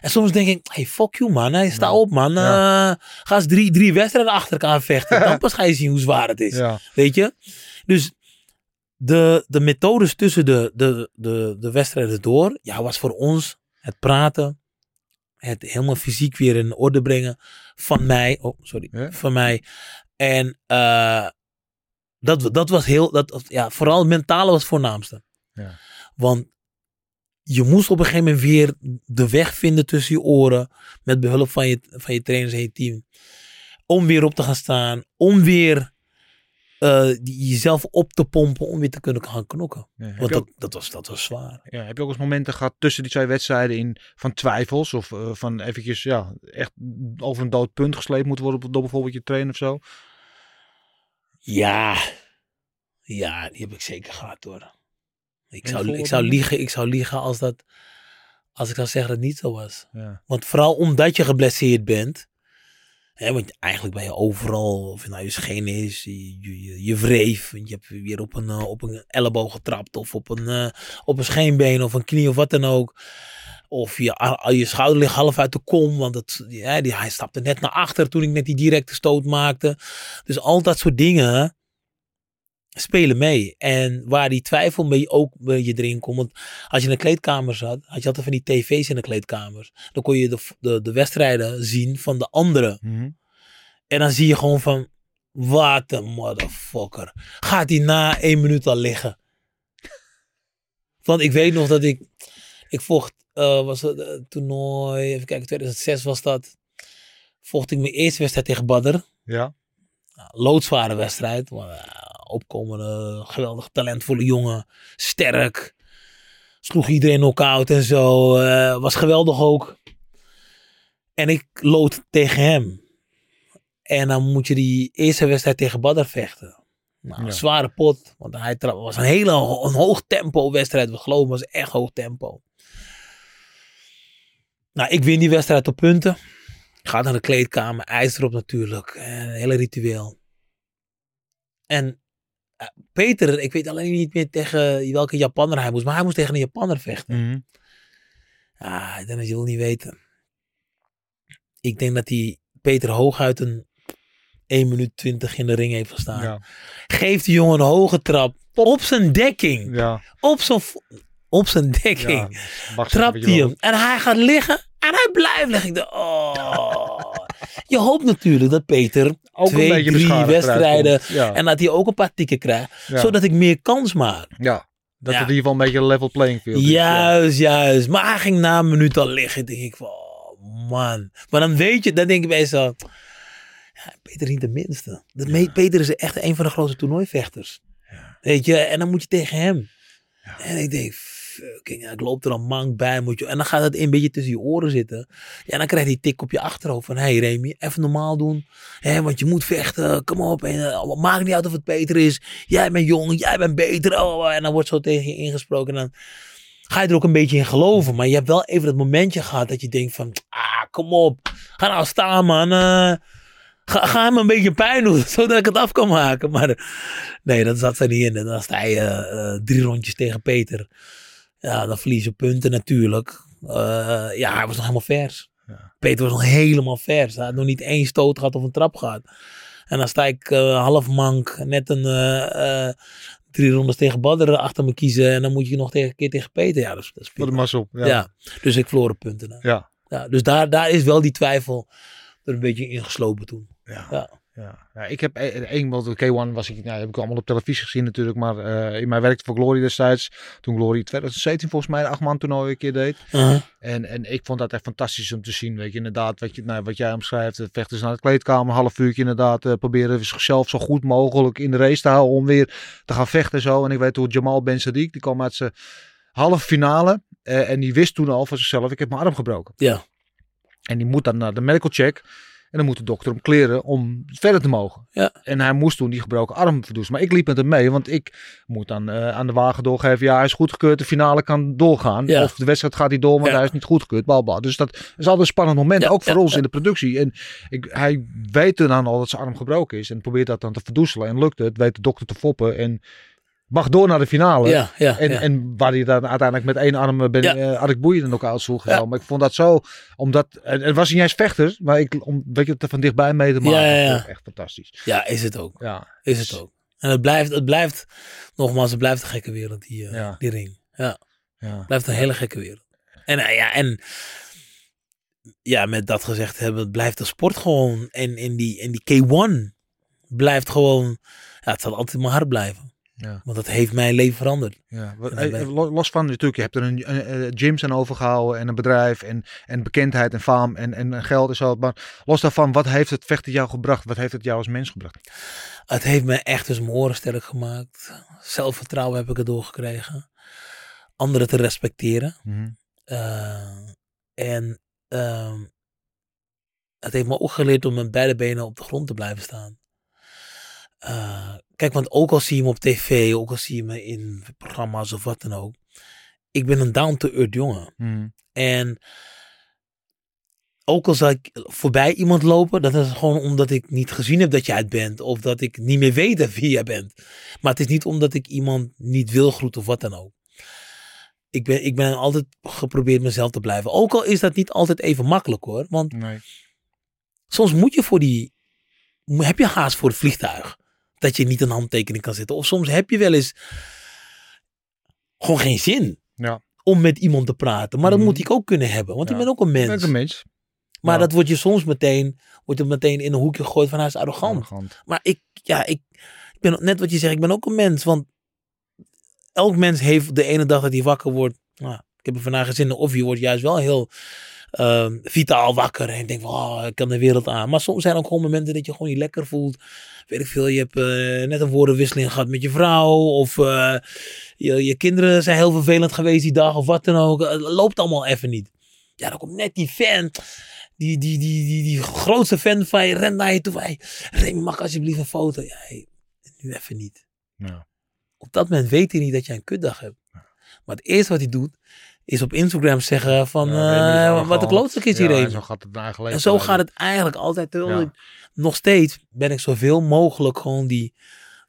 En soms denk ik, hey, fuck you man, hey, sta Ja. op man. Ja. Eh, ga eens drie, drie wedstrijden achter elkaar vechten. Dan *laughs* pas ga je zien hoe zwaar het is. ja. Weet je? Dus de, de methodes tussen de, de, de, de wedstrijden door, ja, was voor ons het praten, het helemaal fysiek weer in orde brengen van mij. Oh, sorry. Van mij. En eh, dat, dat was heel, dat, ja, vooral het mentale was het voornaamste. Ja. Want je moest op een gegeven moment weer de weg vinden tussen je oren. Met behulp van je, van je trainers en je team. Om weer op te gaan staan. Om weer eh, jezelf op te pompen. Om weer te kunnen gaan knokken. Ja, Want ook- dat, dat, was, dat was zwaar. Ja, heb je ook eens momenten gehad tussen die twee wedstrijden in van twijfels of eh, van eventjes ja, echt over een dood punt gesleept moeten worden door bijvoorbeeld je trainer of zo? Ja. Ja, die heb ik zeker gehad hoor. Ik zou, ik zou, liegen, ik zou liegen als, dat, als ik zou zeggen dat het niet zo was. Ja. Want vooral omdat je geblesseerd bent. Hè, want eigenlijk ben je overal, of het nou je scheen is, je, je, je, je wreef. want Je hebt weer op een, eh, op een elleboog getrapt. Of op een, eh, op een scheenbeen of een knie of wat dan ook. Of je, je schouder ligt half uit de kom. Want het, ja, die, hij stapte net naar achter toen ik net die directe stoot maakte. Dus al dat soort dingen spelen mee. En waar die twijfel beetje ook bij je erin komt. Want als je in de kleedkamer zat, had je altijd van die tv's in de kleedkamers. Dan kon je de, de, de wedstrijden zien van de anderen. Mhm. En dan zie je gewoon van, wat een motherfucker. Gaat hij na één minuut al liggen? Want ik weet nog dat ik, ik vocht, eh, was het eh, toernooi, even kijken, 2006 was dat. Vocht ik mijn eerste wedstrijd tegen Badr. Ja. Nou, loodzware wedstrijd. maar, eh, opkomende, geweldig talentvolle jongen. Sterk. Sloeg iedereen knock-out en zo. was geweldig ook. En ik lood tegen hem. En dan moet je die eerste wedstrijd tegen Badr vechten. Nou, Ja. zware pot. Want hij was een hele een hoog tempo wedstrijd. We geloven was echt hoog tempo. Nou, ik win die wedstrijd op punten. Ga naar de kleedkamer, ijs erop natuurlijk. En hele ritueel. En eh, Peter, ik weet alleen niet meer tegen welke Japanner hij moest. Maar hij moest tegen een Japanner vechten. Mhm. Ah, ik denk dat je wil niet weten. Ik denk dat hij Peter hooguit een 1 minuut 20 in de ring heeft gestaan. Ja. Geeft die jongen een hoge trap op zijn dekking. Ja. Op zijn, op zijn dekking. ja. Trapt hij hem. En hij gaat liggen. En hij blijft liggen. Ik dacht, oh. Je hoopt natuurlijk dat Peter Ook twee, drie wedstrijden. Ja. En dat hij ook een paar tikken krijgt. Ja. Zodat ik meer kans maak. ja. Dat het in ieder geval een beetje een level playing field is. Juist, juist. Maar hij ging na een minuut al liggen. denk ik van, oh man. Maar dan weet je, dan denk ik bij. Ja, Peter is niet de minste. Dat Peter is echt een van de grootste toernooivechters. Weet je, en dan moet je tegen hem. En ik denk, ik loop er een mank bij. Moet je, en dan gaat het een beetje tussen je oren zitten. Ja, dan krijg je die tik op je achterhoofd van, hé hey Remy, even normaal doen. Hè, want je moet vechten, kom op. En, uh, maakt niet uit of het beter is. Jij bent jong, jij bent beter. Oh, en dan wordt zo tegen je ingesproken. En dan ga je er ook een beetje in geloven. Maar je hebt wel even dat momentje gehad dat je denkt van, ah, kom op. Ga nou staan, man. Uh, Ga, ga hem een beetje pijn doen, *laughs* zodat ik het af kan maken. Maar nee, dat zat er niet in. Dan sta je uh, drie rondjes tegen Peter. Ja, dan verlies je punten natuurlijk. Uh, ja, hij was nog helemaal vers. Ja. Peter was nog helemaal vers. Hij had nog niet één stoot gehad of een trap gehad. En dan sta ik uh, half mank, net een drie rondes tegen Badder achter me kiezen. En dan moet je nog tegen, een keer tegen Peter. Ja, dat is, dat is Wat een mazzel. Ja. ja. dus ik verloor punten. Ja. ja. Dus daar, daar is wel die twijfel er een beetje ingeslopen toen. Ja. Ja. Ja. ik heb één, want K1 was ik, nou, heb ik allemaal op televisie gezien natuurlijk, maar uh, in mijn werkte voor Glory destijds, toen Glory 2017 volgens mij de acht man toernooi een keer deed. Uh -huh. en, en ik vond dat echt fantastisch om te zien, weet je, inderdaad, wat, je, nou, wat jij omschrijft, de vechters naar de kleedkamer, een half uurtje inderdaad, uh, proberen zichzelf zo goed mogelijk in de race te houden om weer te gaan vechten en zo. En ik weet hoe Jamal Ben Sadiq, die kwam uit zijn halve finale en die wist toen al van zichzelf, ik heb mijn arm gebroken. Ja. En die moet dan naar de medical check. En dan moet de dokter hem kleren om verder te mogen. Ja. En hij moest toen die gebroken arm verdoezen. Maar ik liep met hem mee, want ik moet dan uh, aan de wagen doorgeven. Ja, hij is goedgekeurd, de finale kan doorgaan. Ja. Of de wedstrijd gaat hij door, want Ja. hij is niet goedgekeurd. Balbal. Dus dat is altijd een spannend moment, ook voor ons in de productie. En ik, hij weet dan al dat zijn arm gebroken is. En probeert dat dan te verdoezelen. En lukt het, weet de dokter te foppen. En mag door naar de finale. Ja, ja, En, ja. en waar hij dan uiteindelijk met één arm eh, ben, Ja. eh, had ik boeien in elkaar sloeg. Ja. Maar ik vond dat zo, omdat, en het was niet eens vechter, maar ik, om, weet je, het er van dichtbij mee te maken. Ja, Echt fantastisch. ja, is het ook. Ja, Is het ook. En het blijft, het blijft, nogmaals, het blijft een gekke wereld, die, Ja. die ring. Ja, ja. het blijft een hele gekke wereld. En ja, en ja, met dat gezegd hebben, het blijft de sport gewoon. En in die, in die K1 blijft gewoon, ja, het zal altijd in mijn hart blijven. Ja. Want dat heeft mijn leven veranderd. Ja, ben- los van natuurlijk, je hebt er een, een, een gyms aan overgehouden en een bedrijf en, en bekendheid en faam en, en geld en zo. Maar los daarvan, wat heeft het vechten jou gebracht? Wat heeft het jou als mens gebracht? Het heeft me echt dus mijn oren sterk gemaakt. Zelfvertrouwen heb ik erdoor gekregen. Anderen te respecteren. Eh, en ehm, het heeft me ook geleerd om met beide benen op de grond te blijven staan. Eh, kijk, want ook al zie je me op tv, ook al zie je me in programma's of wat dan ook. Ik ben een down-to-earth jongen. En ook al zal ik voorbij iemand lopen, dat is gewoon omdat ik niet gezien heb dat jij het bent. Of dat ik niet meer weet *laughs* wie jij bent. Maar het is niet omdat ik iemand niet wil groeten of wat dan ook. Ik ben, ik ben altijd geprobeerd mezelf te blijven. Ook al is dat niet altijd even makkelijk hoor. Want Nee. soms moet je voor die. Heb je haast voor het vliegtuig. Dat je niet een handtekening kan zetten. Of soms heb je wel eens. gewoon geen zin. Ja. Om met iemand te praten. Maar dat Mhm. moet ik ook kunnen hebben. Want Ja. ik ben ook een Ik mens. ben ook een mens. Maar Ja. dat wordt je soms meteen. Wordt er meteen in een hoekje gegooid van hij is arrogant. Arrogant. Maar ik, ja, ik, ik ben net wat je zegt, ik ben ook een mens. Want elk mens heeft de ene dag dat hij wakker wordt. Nou, ik heb er vandaag zin in. Of je wordt juist wel heel ehm, vitaal wakker. En je denkt van, oh, ik kan de wereld aan. Maar soms zijn er ook gewoon momenten dat je gewoon niet lekker voelt. Weet ik veel, je hebt eh, net een woordenwisseling gehad met je vrouw. Of eh, je, je kinderen zijn heel vervelend geweest die dag. Of wat dan ook. Het loopt allemaal even niet. Ja, dan komt net die fan. Die, die, die, die, die grootste fan van je rent naar je toe. Hey, Remy, mag alsjeblieft een foto? Ja, hey, nu even niet. Ja. Op dat moment weet hij niet dat jij een kutdag hebt. Maar het eerste wat hij doet, is op Instagram zeggen van, Ja, eh, wat een klootzak is Ja, hierheen. en zo gaat het eigen leven. En zo gaat het eigenlijk altijd. Ja. ik, nog steeds ben ik zoveel mogelijk gewoon die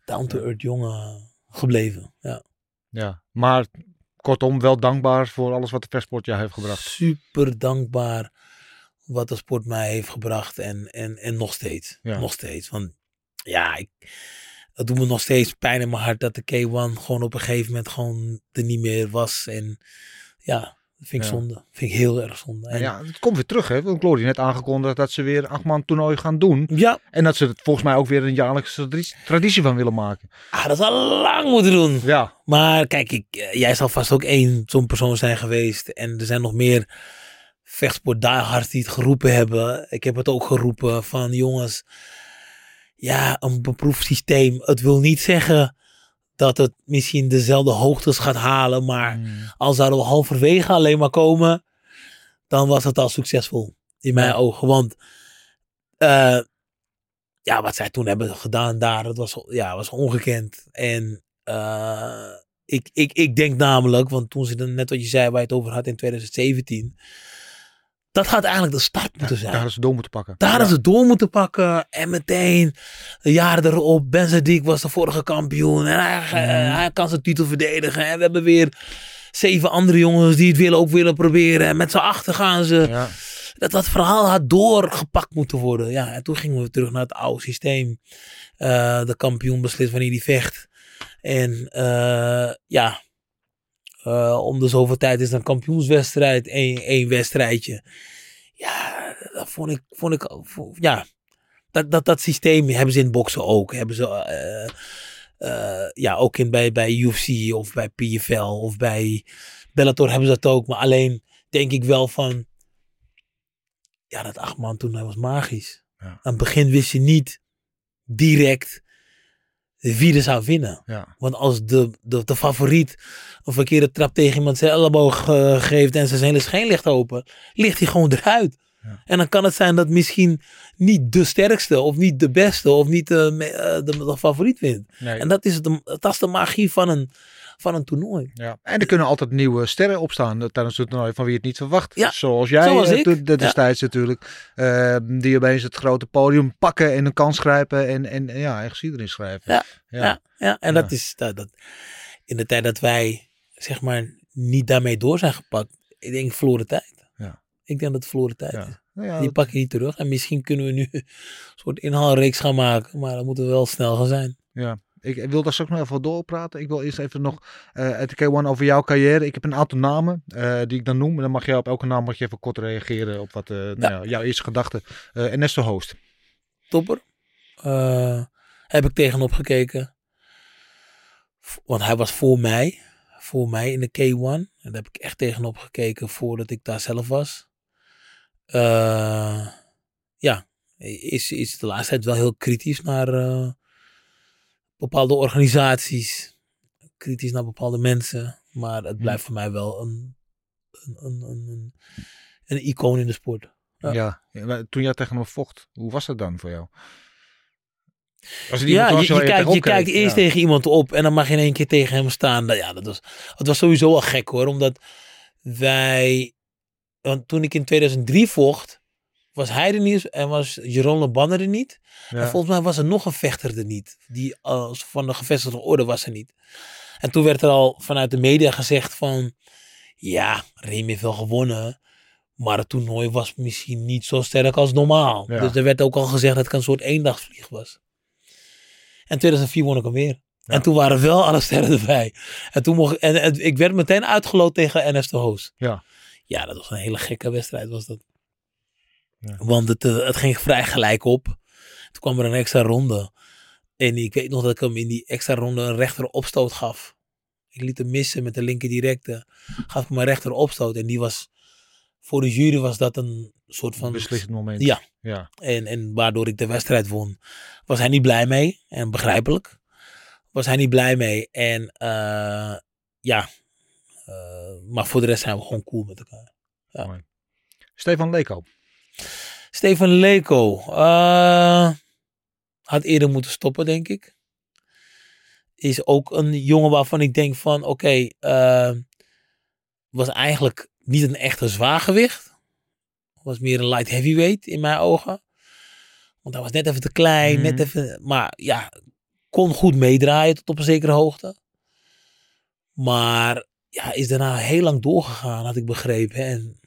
down-to-earth jongen gebleven. Ja. Ja, maar kortom wel dankbaar voor alles wat de versport jou heeft gebracht. Super dankbaar wat de sport mij heeft gebracht. En, en, en nog steeds. Ja. Nog steeds. Want ja, ik, het doet me nog steeds pijn in mijn hart dat de K1 gewoon op een gegeven moment gewoon er niet meer was. En ja, dat vind ik Ja. zonde. vind ik heel erg zonde. En, En ja, het komt weer terug, hè? Want Glory net aangekondigd dat ze weer een achtman toernooi gaan doen. ja, En dat ze het volgens mij ook weer een jaarlijkse tradi- traditie van willen maken. ah, dat is al lang moeten doen. Ja, Maar kijk, ik, eh, jij zal vast ook één zo'n persoon zijn geweest. En er zijn nog meer vechtsport diehards die het geroepen hebben. Ik heb het ook geroepen van jongens, ja, een beproefd systeem. Het wil niet zeggen dat het misschien dezelfde hoogtes gaat halen. Maar Mm. al zouden we halverwege alleen maar komen, dan was het al succesvol. In mijn ogen. Want eh, ja, wat zij toen hebben gedaan daar, dat was, ja, was ongekend. En eh, ik, ik, ik denk namelijk, want toen ze dan net wat je zei, waar je het over had in 2017. Dat gaat eigenlijk de start moeten zijn. Daar hadden ze door moeten pakken. Daar Ja. hadden ze door moeten pakken. En meteen, een jaar erop, Benzediek was de vorige kampioen. En hij, Mhm. hij kan zijn titel verdedigen. En we hebben weer zeven andere jongens die het willen, ook willen proberen. En met z'n achter gaan ze. Ja. Dat dat verhaal had doorgepakt moeten worden. Ja, en toen gingen we terug naar het oude systeem. Eh, de kampioen beslist wanneer hij vecht. En eh, ja, eh, om de zoveel tijd is een kampioenswedstrijd. één één wedstrijdje. Ja, dat vond ik, vond ik vond- ja, dat, dat, dat systeem hebben ze in boksen ook. Hebben ze, eh, eh, ja, ook in, bij, bij UFC of bij PFL of bij Bellator hebben ze dat ook. Maar alleen denk ik wel van, ja, dat acht man toen, dat was magisch. Ja. Aan het begin wist je niet direct wie er zou winnen. Ja. Want als de, de, de favoriet een verkeerde trap tegen iemand zijn elleboog eh, geeft en zijn hele scheen ligt open, ligt hij gewoon eruit. Ja. En dan kan het zijn dat misschien niet de sterkste of niet de beste of niet de, me- eh, de, de favoriet wint. Nee. En dat is, de, dat is de magie van een, van een toernooi. Ja. En er kunnen altijd nieuwe sterren opstaan tijdens het toernooi van wie het niet verwacht. Ja, Zoals jij zoals eh, ik. de- destijds natuurlijk. eh, die opeens het grote podium pakken en een kans grijpen en, en, en ja, en geschiedenis schrijven. Ja. Ja. Ja, en dat is dat, dat, in de tijd dat wij zeg maar niet daarmee door zijn gepakt. Ik denk verloren tijd. Ja. Ik denk dat het verloren tijd Ja. is. Nou ja, Die dat- pak je niet terug. En misschien kunnen we nu *laughs* een soort inhaalreeks gaan maken. Maar dan moeten we wel snel gaan zijn. Ja, ik wil daar straks nog even doorpraten. Ik wil eerst even nog uit de K1 over jouw carrière. Ik heb een aantal namen eh, die ik dan noem. En dan mag je op elke naam mag je even kort reageren op wat eh, nou ja, jouw eerste gedachte. Eh Ernesto Host. Topper. Heb ik tegenop gekeken. Want hij was voor mij. Voor mij in de K1. En daar heb ik echt tegenop gekeken voordat ik daar zelf was. Ja, is, is de laatste tijd wel heel kritisch naar bepaalde organisaties. Kritisch naar bepaalde mensen. Maar het blijft voor mij wel een, een, een, een, een, icoon in de sport. Ja. Toen jij tegen hem vocht, hoe was dat dan voor jou? Het Ja, je, kijkt, je kijkt eerst Ja. tegen iemand op en dan mag je in één keer tegen hem staan. Nou Ja, dat was, het was sowieso al gek hoor, omdat wij, want toen ik in 2003 vocht, was hij er niet en was Jeroen Lebanner er niet. Ja. En volgens mij was er nog een vechter er niet, die als van de gevestigde orde was er niet. En toen werd er al vanuit de media gezegd van, ja, Reem heeft wel gewonnen, maar het toernooi was misschien niet zo sterk als normaal. Ja. Dus er werd ook al gezegd dat het een soort eendagsvlieg was. En 2004 won ik hem weer. Ja. En toen waren wel alle sterren erbij. En toen mocht en, en ik werd meteen uitgeloot tegen NS de Hoos. Ja. Ja, dat was een hele gekke wedstrijd was dat. Ja. Want het, eh, het ging vrij gelijk op. Toen kwam er een extra ronde. En ik weet nog dat ik hem in die extra ronde een rechter opstoot gaf. Ik liet hem missen met de linker directe. Gaf hem een rechter opstoot. En die was, voor de jury was dat een soort van... Beslissend moment. Ja. ja. En, en waardoor ik de wedstrijd won. Was hij niet blij mee. En begrijpelijk. Was hij niet blij mee. En eh, ja. Eh, maar voor de rest zijn we gewoon cool met elkaar. Stefan Leko. Stefan Leko. eh, had eerder moeten stoppen, denk ik. Is ook een jongen waarvan ik denk van, oké, eh, was eigenlijk niet een echte zwaargewicht. Was meer een light heavyweight in mijn ogen. Want hij was net even te klein, Mhm. net even, maar ja, kon goed meedraaien tot op een zekere hoogte. Maar ja, is daarna heel lang doorgegaan, had ik begrepen. En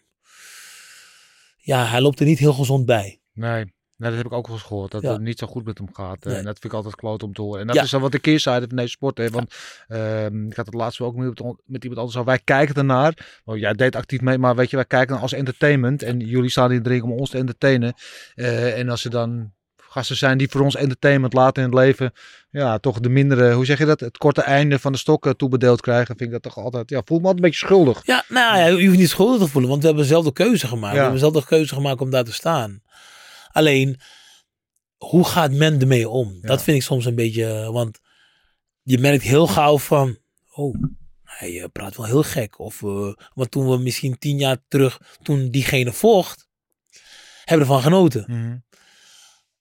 ja, hij loopt er niet heel gezond bij. Nee. Nou, dat heb ik ook wel eens gehoord. Dat Ja. het niet zo goed met hem gaat. Nee. En dat vind ik altijd kloot om te horen. En dat Ja. is dan wat de keerzijde van deze sport. Hè? Want ehm, ik had het laatst ook met, met iemand anders al. Wij kijken ernaar. Oh, jij deed actief mee. Maar weet je, wij kijken als entertainment. En jullie staan in de ring om ons te entertainen. Eh, en als er dan gasten zijn die voor ons entertainment later in het leven. Ja, toch de mindere, hoe zeg je dat? Het korte einde van de stokken toebedeeld krijgen. Vind ik dat toch altijd, ja, voel me altijd een beetje schuldig. Ja, nou ja, je hoeft niet schuldig te voelen, want we hebben zelf de keuze gemaakt. Ja. We hebben zelf de keuze gemaakt om daar te staan. Alleen, hoe gaat men ermee om? Ja. Dat vind ik soms een beetje, want je merkt heel gauw van, oh, hij eh, praat wel heel gek. Of, eh, want toen we misschien tien jaar terug, toen diegene vocht, hebben we ervan genoten. Mhm.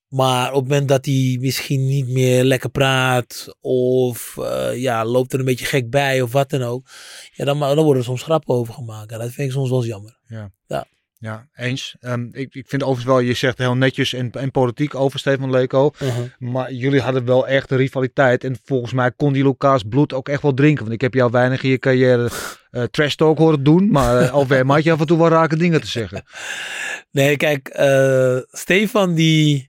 Maar op het moment dat hij misschien niet meer lekker praat, of eh, ja, loopt er een beetje gek bij, of wat dan ook, ja, dan, dan worden er soms grappen over gemaakt. En dat vind ik soms wel eens jammer. Ja, eens. Ehm, ik, ik vind overigens wel, je zegt heel netjes en, en politiek over Stefan Leko. Maar jullie hadden wel echt een rivaliteit. En volgens mij kon die elkaars bloed ook echt wel drinken. Want ik heb jou weinig in je carrière eh trash talk horen doen. Maar uh, alweer had je af en toe wel rake dingen te zeggen. *laughs* Nee, kijk, eh, Stefan die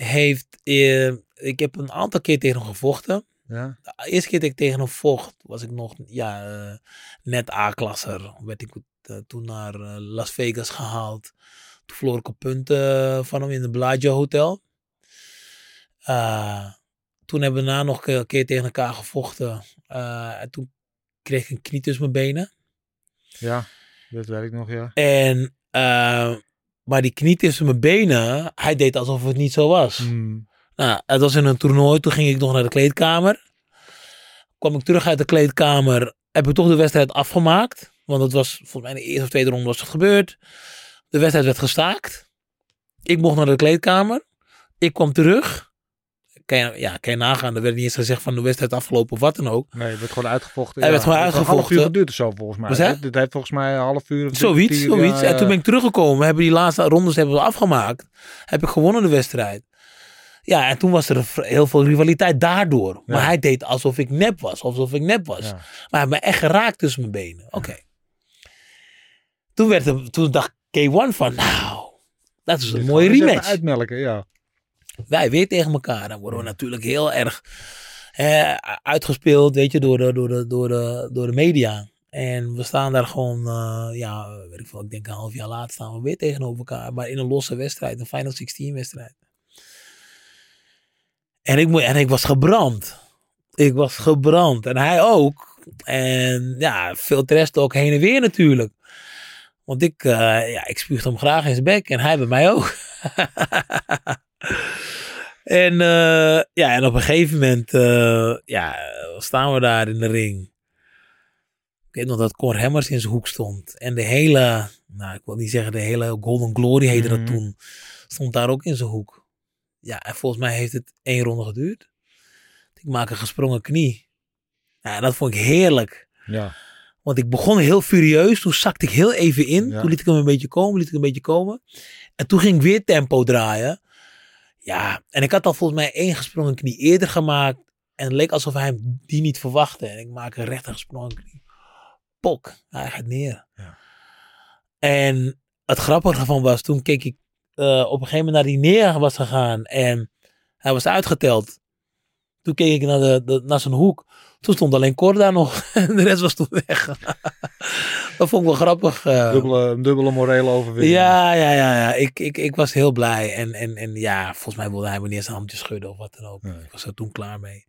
heeft, eh, ik heb een aantal keer tegen hem gevochten. Ja, De eerste keer dat ik tegen hem vocht, was ik nog ja, eh, net A-klasser. Werd ik eh, toen naar eh, Las Vegas gehaald. Toen verloor ik op punten van hem in het Bellagio Hotel. Toen hebben we daarna nog een keer tegen elkaar gevochten. En toen kreeg ik een knie tussen mijn benen. ja dat weet ik nog, ja. En, maar die knie tussen mijn benen, hij deed alsof het niet zo was. Hmm. Nou, het was in een toernooi. Toen ging ik nog naar de kleedkamer. Kwam ik terug uit de kleedkamer. Heb ik toch de wedstrijd afgemaakt. Want het was volgens mij in de eerste of tweede ronde was het gebeurd. De wedstrijd werd gestaakt. Ik mocht naar de kleedkamer. Ik kwam terug. Kan je, ja, kan je nagaan. Er werd niet eens gezegd van de wedstrijd afgelopen of wat dan ook. Nee, het werd gewoon uitgevochten. Hij werd gewoon het heeft Een half uitgevochten. uur geduurd of zo, volgens mij. Dit dit heeft volgens mij een half uur. of Zoiets, zoiets. ja, En toen ja. ben ik teruggekomen. Hebben die laatste rondes hebben we afgemaakt. Heb ik gewonnen de wedstrijd. Ja, en toen was er heel veel rivaliteit daardoor. Maar Ja. hij deed alsof ik nep was. Alsof ik nep was. Ja. Maar hij heeft me echt geraakt tussen mijn benen. Oké. Toen, werd er, toen dacht K1 van, nou, dat is een mooie rematch. Uitmelken, ja. Wij weer tegen elkaar. Dan worden we natuurlijk heel erg uitgespeeld, weet je, door de, door, de, door, de, door de media. En we staan daar gewoon, eh, ja, weet ik veel, ik denk een half jaar later staan we weer tegenover elkaar. Maar in een losse wedstrijd, een Final 16 wedstrijd. En ik, moet- en ik was gebrand. Ik was gebrand. En hij ook. En ja, veel rest ook heen en weer natuurlijk. Want ik, eh ja, ik spuugde hem graag in zijn bek. En hij bij mij ook. *laughs* en eh, ja, en op een gegeven moment eh, ja, staan we daar in de ring. Ik weet nog dat Cor Hammers in zijn hoek stond. En de hele, nou ik wil niet zeggen de hele Golden Glory heette dat Mhm. toen. Stond daar ook in zijn hoek. Ja, en volgens mij heeft het één ronde geduurd. Ik maak een gesprongen knie. Ja, dat vond ik heerlijk. Ja. Want ik begon heel furieus. Toen zakte ik heel even in. Ja. Toen liet ik hem een beetje komen. Liet ik hem een beetje komen. En toen ging ik weer tempo draaien. Ja, en ik had al volgens mij één gesprongen knie eerder gemaakt. En het leek alsof hij die niet verwachtte. En ik maak een rechter gesprongen knie. Pok, hij gaat neer. Ja. En het grappige van was, toen keek ik eh, op een gegeven moment naar die neer was gegaan. En hij was uitgeteld. Toen keek ik naar, de, de- naar zijn hoek. Toen stond alleen Cor daar nog. *laughs* En de rest was toen weg. *laughs* dat vond ik wel grappig. eh. Dubbele, dubbele morele overwinning. Ja, ja, ja, ja. Ik, ik, ik was heel blij. En, en, en ja, volgens mij wilde hij me niet eens een handje schudden of wat dan ook. Nee. Ik was er toen klaar mee.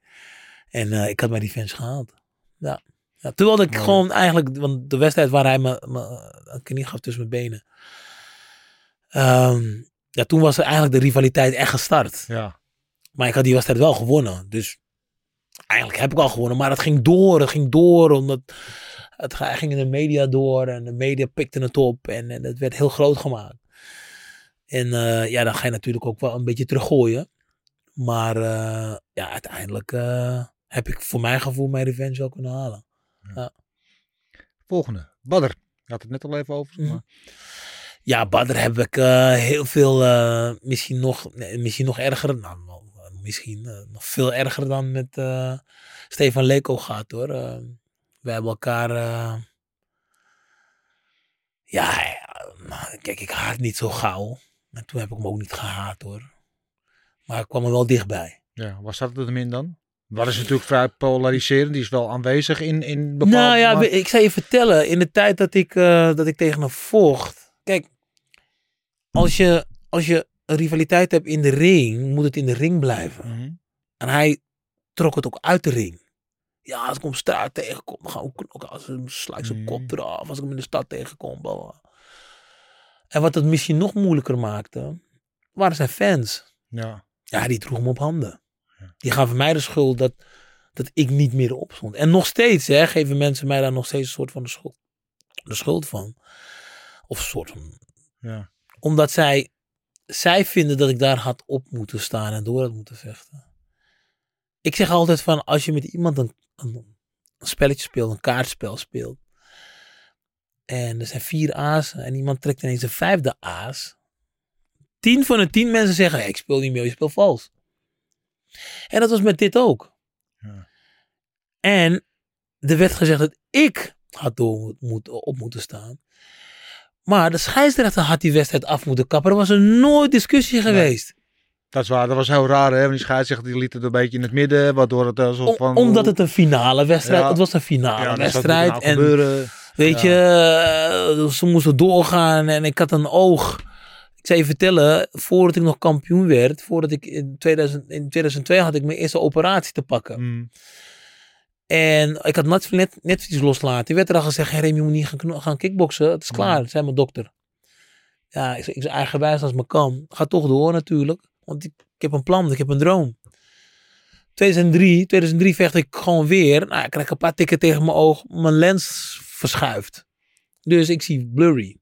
En eh, ik had mijn revenge gehaald. Ja. ja terwijl ik Mooi. gewoon eigenlijk, want de wedstrijd waar hij me, me een knie gaf tussen mijn benen. Ehm, ja, toen was er eigenlijk de rivaliteit echt gestart. Ja. Maar ik had die wedstrijd wel gewonnen. Dus eigenlijk heb ik al gewonnen. Maar het ging door. Het ging door. Omdat het ging in de media door. En de media pikte het op. En, en het werd heel groot gemaakt. En eh, ja, dan ga je natuurlijk ook wel een beetje teruggooien. Maar eh, ja, uiteindelijk eh, heb ik voor mijn gevoel mijn revenge wel kunnen halen. Volgende. Badder. Je had het net al even over. Mhm. maar- Ja, Badr heb ik heel veel, misschien, nog, nee, misschien nog erger, nou, misschien eh, nog veel erger dan met eh, Stefan Leko gaat hoor. Eh, we hebben elkaar, ja, nou, kijk, ik haat niet zo gauw. En toen heb ik hem ook niet gehaat hoor. Maar ik kwam er wel dichtbij. Ja, waar zat het hem in dan? Wat is natuurlijk vrij polariserend. Die is wel aanwezig in, in bepaalde... Nou ja, maar- ik zal je vertellen. In de tijd dat ik, dat ik tegen hem vocht. Kijk, als je, als je een rivaliteit hebt in de ring, moet het in de ring blijven. Mhm. En hij trok het ook uit de ring. Ja, als ik hem straat tegenkom, dan gaan we knokken. Als ik hem sla ik zijn Mm. kop eraf. Als ik hem in de stad tegenkom. bla, bla. En wat het misschien nog moeilijker maakte, waren zijn fans. Ja. Ja, die droegen hem op handen. Ja. Die gaven mij de schuld dat, dat ik niet meer opstond. En nog steeds hè, geven mensen mij daar nog steeds een soort van de schuld, de schuld van. Of een soort van. Ja. Omdat zij, zij vinden dat ik daar had op moeten staan en door had moeten vechten. Ik zeg altijd van als je met iemand een, een, een spelletje speelt, een kaartspel speelt. En er zijn vier A's en iemand trekt ineens een vijfde A's. Tien van de tien mensen zeggen: hey, ik speel niet meer, je speelt vals. En dat was met dit ook. Ja. En er werd gezegd dat ik had door moet, moet- op moeten staan. Maar de scheidsrechter had die wedstrijd af moeten kappen. Er was er nooit discussie geweest. Dat is waar, dat was heel raar hè. Want die scheidsrechter die liet het een beetje in het midden, waardoor het alsof Om- van... omdat het een finale wedstrijd Ja. Het was een finale ja, wedstrijd. En gebeuren. weet Ja. je, eh, ze moesten doorgaan. En ik had een oog. Ik zou je vertellen, voordat ik nog kampioen werd, voordat ik in, 2000, in 2002 had ik mijn eerste operatie te pakken. Mm. En ik had net, net, netvlies loslaten. Die werd er al gezegd, hey, Remy, je moet niet gaan, gaan kickboksen. Het is klaar, zei mijn dokter. Ja, ik, zei, ik zei eigenwijs als me kan. Ga toch door natuurlijk. Want ik, ik heb een plan, ik heb een droom. 2003, 2003 vecht ik gewoon weer. Nou, ik krijg een paar tikken tegen mijn oog. Mijn lens verschuift. Dus ik zie blurry.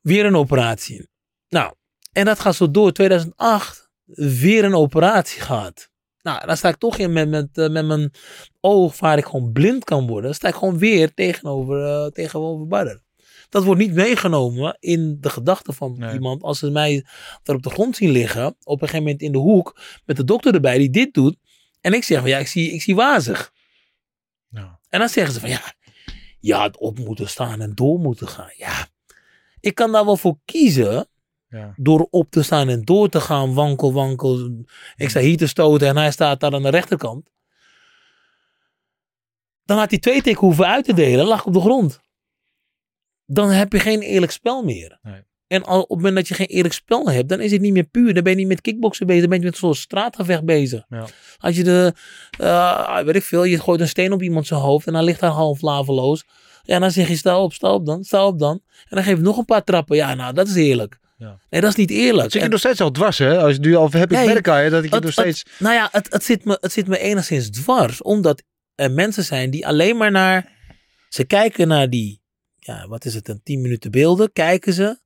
Weer een operatie. Nou, en dat gaat zo door. 2008, weer een operatie gehad. Nou, dan sta ik toch in met, met, eh, met mijn oog waar ik gewoon blind kan worden. Dan sta ik gewoon weer tegenover, eh tegenover Badr. Dat wordt niet meegenomen in de gedachten van Nee. iemand. Als ze mij daar op de grond zien liggen, op een gegeven moment in de hoek, met de dokter erbij die dit doet. En ik zeg van ja, ik zie, ik zie wazig. Ja. En dan zeggen ze van ja, je had op moeten staan en door moeten gaan. Ja, ik kan daar wel voor kiezen Ja. door op te staan en door te gaan, wankel, wankel. Ik sta hier te stoten en hij staat daar aan de rechterkant. Dan had hij twee tikken hoeven uit te delen, lag op de grond. Dan heb je geen eerlijk spel meer. Nee. En al, op het moment dat je geen eerlijk spel hebt, dan is het niet meer puur. Dan ben je niet met kickboksen bezig, dan ben je met zo'n straatgevecht bezig. Ja. Als je de, eh, weet ik veel, je gooit een steen op iemand zijn hoofd en dan ligt hij half laveloos. Ja, dan zeg je sta op, sta op dan, sta op dan. En dan geef je nog een paar trappen. Ja, nou, dat is eerlijk. Ja. Nee, dat is niet eerlijk. Zit je En- nog steeds al dwars hè? Als je nu al heb ik Nee, merk aan je dat ik je het- nog steeds... nou ja, het, het, zit me, het zit me enigszins dwars. Omdat er mensen zijn die alleen maar naar... Ze kijken naar die, ja, wat is het, een 10 minuten beelden, kijken ze.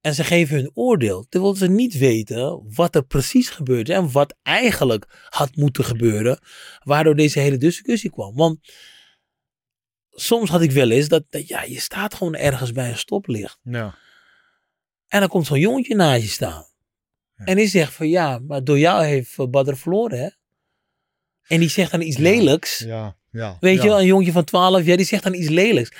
En ze geven hun oordeel. Terwijl ze niet weten wat er precies gebeurde. En wat eigenlijk had moeten gebeuren. Waardoor deze hele discussie kwam. Want soms had ik wel eens dat, dat ja, je staat gewoon ergens bij een stoplicht. Ja. En dan komt zo'n jongetje naast je staan. En die zegt van ja, maar door jou heeft eh, Badr verloren hè. En die zegt dan iets lelijks. Ja. Ja. Weet je wel, een jongetje van 12 jaar, die zegt dan iets lelijks.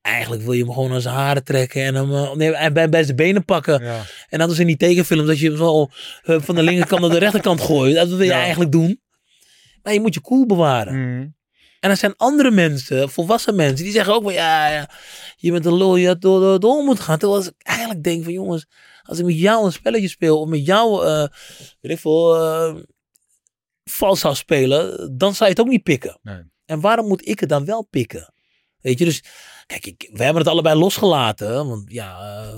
Eigenlijk wil je hem gewoon aan zijn haren trekken en hem eh, nee, en bij, bij zijn benen pakken. En dat is in die tekenfilm dat je hem zo eh, van de linkerkant naar de rechterkant gooit. Dat wil je eigenlijk doen. Maar je moet je koel bewaren. Mm. En er zijn andere mensen, volwassen mensen, die zeggen ook van ja, ja je bent een lul, je had door, door, door moeten gaan. Terwijl ik eigenlijk denk van jongens, als ik met jou een spelletje speel of met jou, eh weet ik veel, eh, vals zou spelen, dan zou je het ook niet pikken. Nee. En waarom moet ik het dan wel pikken? Weet je, dus kijk, ik, we hebben het allebei losgelaten. Want ja, eh,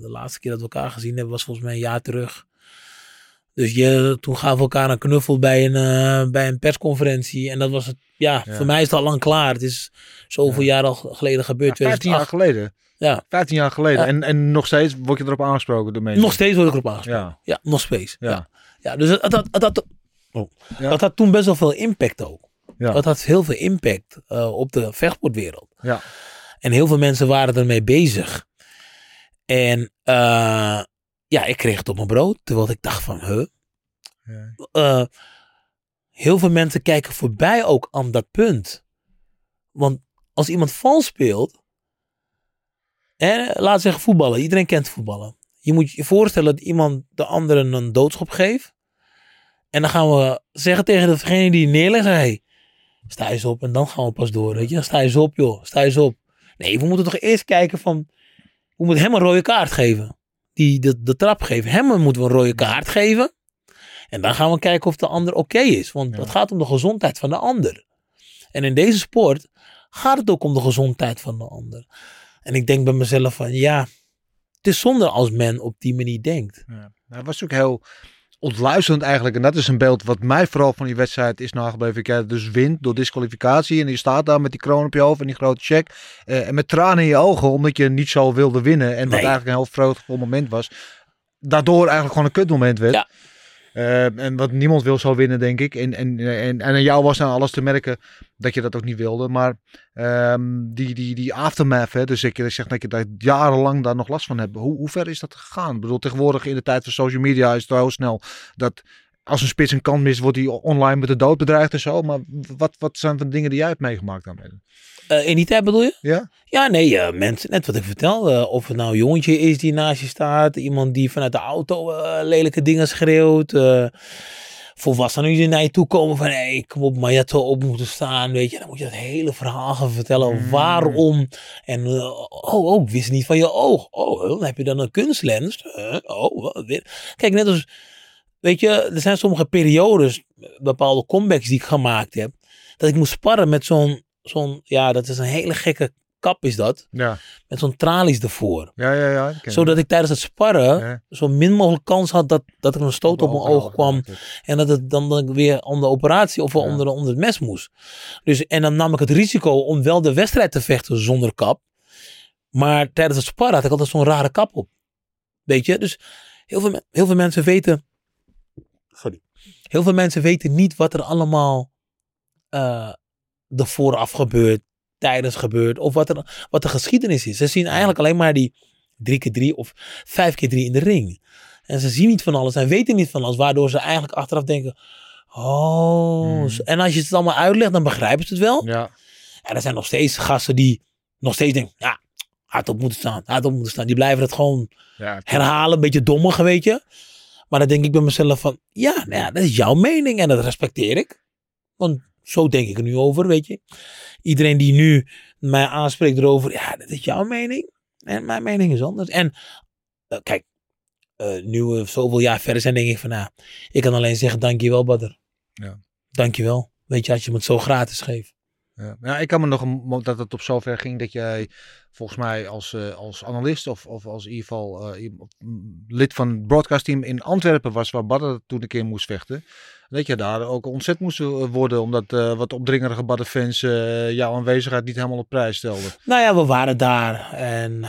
de laatste keer dat we elkaar gezien hebben was volgens mij een jaar terug. Dus je, toen gaven we elkaar een knuffel bij een, eh, bij een persconferentie. En dat was het, ja, Ja. voor mij is het al lang klaar. Het is zoveel jaar al geleden gebeurd. 15 jaar 2008. geleden. Ja. 15 jaar geleden. Ja. En, en nog steeds word je erop aangesproken door mensen. Nog steeds word ik erop aangesproken. Ja. Ja, nog steeds. Ja. Ja. Ja. dus had- het, had, oh, Ja. dat had toen best wel veel impact ook. Ja. Dat had heel veel impact eh, op de vechtsportwereld. Ja. En heel veel mensen waren ermee bezig. En eh, ja, ik kreeg het op mijn brood. Terwijl ik dacht van, huh? Ja. Eh, heel veel mensen kijken voorbij ook aan dat punt. Want als iemand vals speelt. Laat zeggen voetballen. Iedereen kent voetballen. Je moet je voorstellen dat iemand de anderen een doodschop geeft. En dan gaan we zeggen tegen degene die neerlegt. Hey, sta eens op en dan gaan we pas door. Weet je? Sta eens op joh. Sta eens op. Nee, we moeten toch eerst kijken van. We moeten hem een rode kaart geven. Die de, de trap geven. Hem moeten we een rode kaart geven. En dan gaan we kijken of de ander oké is. Want Ja. het gaat om de gezondheid van de ander. En in deze sport gaat het ook om de gezondheid van de ander. En ik denk bij mezelf van ja, het is zonde als men op die manier denkt. Ja. Nou, het was ook heel ontluisterend eigenlijk. En dat is een beeld wat mij vooral van die wedstrijd is nagebleven. Ik dus wint door disqualificatie. En je staat daar met die kroon op je hoofd en die grote check. eh, en met tranen in je ogen, omdat je niet zo wilde winnen. En wat Nee. eigenlijk een heel vreugdevol moment was. Daardoor eigenlijk gewoon een kutmoment werd. Ja. Eh, en wat niemand wil zo winnen, denk ik. En, en, en, en aan jou was nou alles te merken dat je dat ook niet wilde. Maar ehm, die, die, die aftermath, hè, dus ik je zegt dat je daar jarenlang daar nog last van hebt. Hoe, hoe ver is dat gegaan? Ik bedoel, tegenwoordig in de tijd van social media is het wel heel snel dat als een spits een kant mist, wordt hij online met de dood bedreigd en zo. Maar wat, wat zijn de dingen die jij hebt meegemaakt daarmee? Eh, in die tijd bedoel je? Ja? Ja, nee, eh, mensen, net wat ik vertel. eh, of het nou een jongetje is die naast je staat. Iemand die vanuit de auto lelijke dingen schreeuwt. volwassenen die naar je toe komen van... Hé, hey, kom op, maar je had zo op moeten staan. Weet je, dan moet je dat hele verhaal gaan vertellen. Mm. Waarom? En oh, oh, wist niet van je oog. Oh, dan heb je dan een kunstlens? Oh, dit? Kijk, net als... Weet je, er zijn sommige periodes, bepaalde comebacks die ik gemaakt heb. Dat ik moest sparren met zo'n... zo'n ja, dat is een hele gekke kap is dat. Ja, Met zo'n tralies ervoor. ja, ja. ja ik Zodat ik tijdens het sparren Ja. zo min mogelijk kans had dat, dat er een stoot op mijn oog kwam. En dat het dan, dan weer onder de operatie of Ja. onder, onder het mes moest. Dus, en dan nam ik het risico om wel de wedstrijd te vechten zonder kap. Maar tijdens het sparren had ik altijd zo'n rare kap op. Weet je? Dus heel veel, heel veel mensen weten... Heel veel mensen weten niet wat er allemaal eh er vooraf gebeurt, tijdens gebeurt. Of wat, er, wat de geschiedenis is. Ze zien eigenlijk alleen maar die drie keer drie of vijf keer drie in de ring. En ze zien niet van alles en weten niet van alles. Waardoor ze eigenlijk achteraf denken... Oh, Hmm. en als je het allemaal uitlegt, dan begrijpen ze het wel. Ja, En er zijn nog steeds gasten die nog steeds denken... Ja, hard op moeten staan, hard op moeten staan. Die blijven het gewoon ja. herhalen, een beetje dommig, weet je. Maar dan denk ik bij mezelf van... Ja, nou ja, dat is jouw mening en dat respecteer ik. Want zo denk ik er nu over, weet je. Iedereen die nu mij aanspreekt erover... Ja, dat is jouw mening. En mijn mening is anders. En eh, kijk, eh, nu we zoveel jaar verder zijn, denk ik van... Nou, ik kan alleen zeggen, dankjewel, Badder. Ja. Dankjewel. Weet je, als je me het zo gratis geeft. Ja. ja, ik kan me nog dat het op zover ging dat jij volgens mij als, eh, als analist of, of als in ieder geval eh, mm, lid van het broadcastteam in Antwerpen was, waar Badder toen een keer moest vechten. Dat je daar ook ontzet moest worden, omdat eh, wat opdringerige Badder-fans eh, jouw aanwezigheid niet helemaal op prijs stelden. Nou ja, we waren daar. En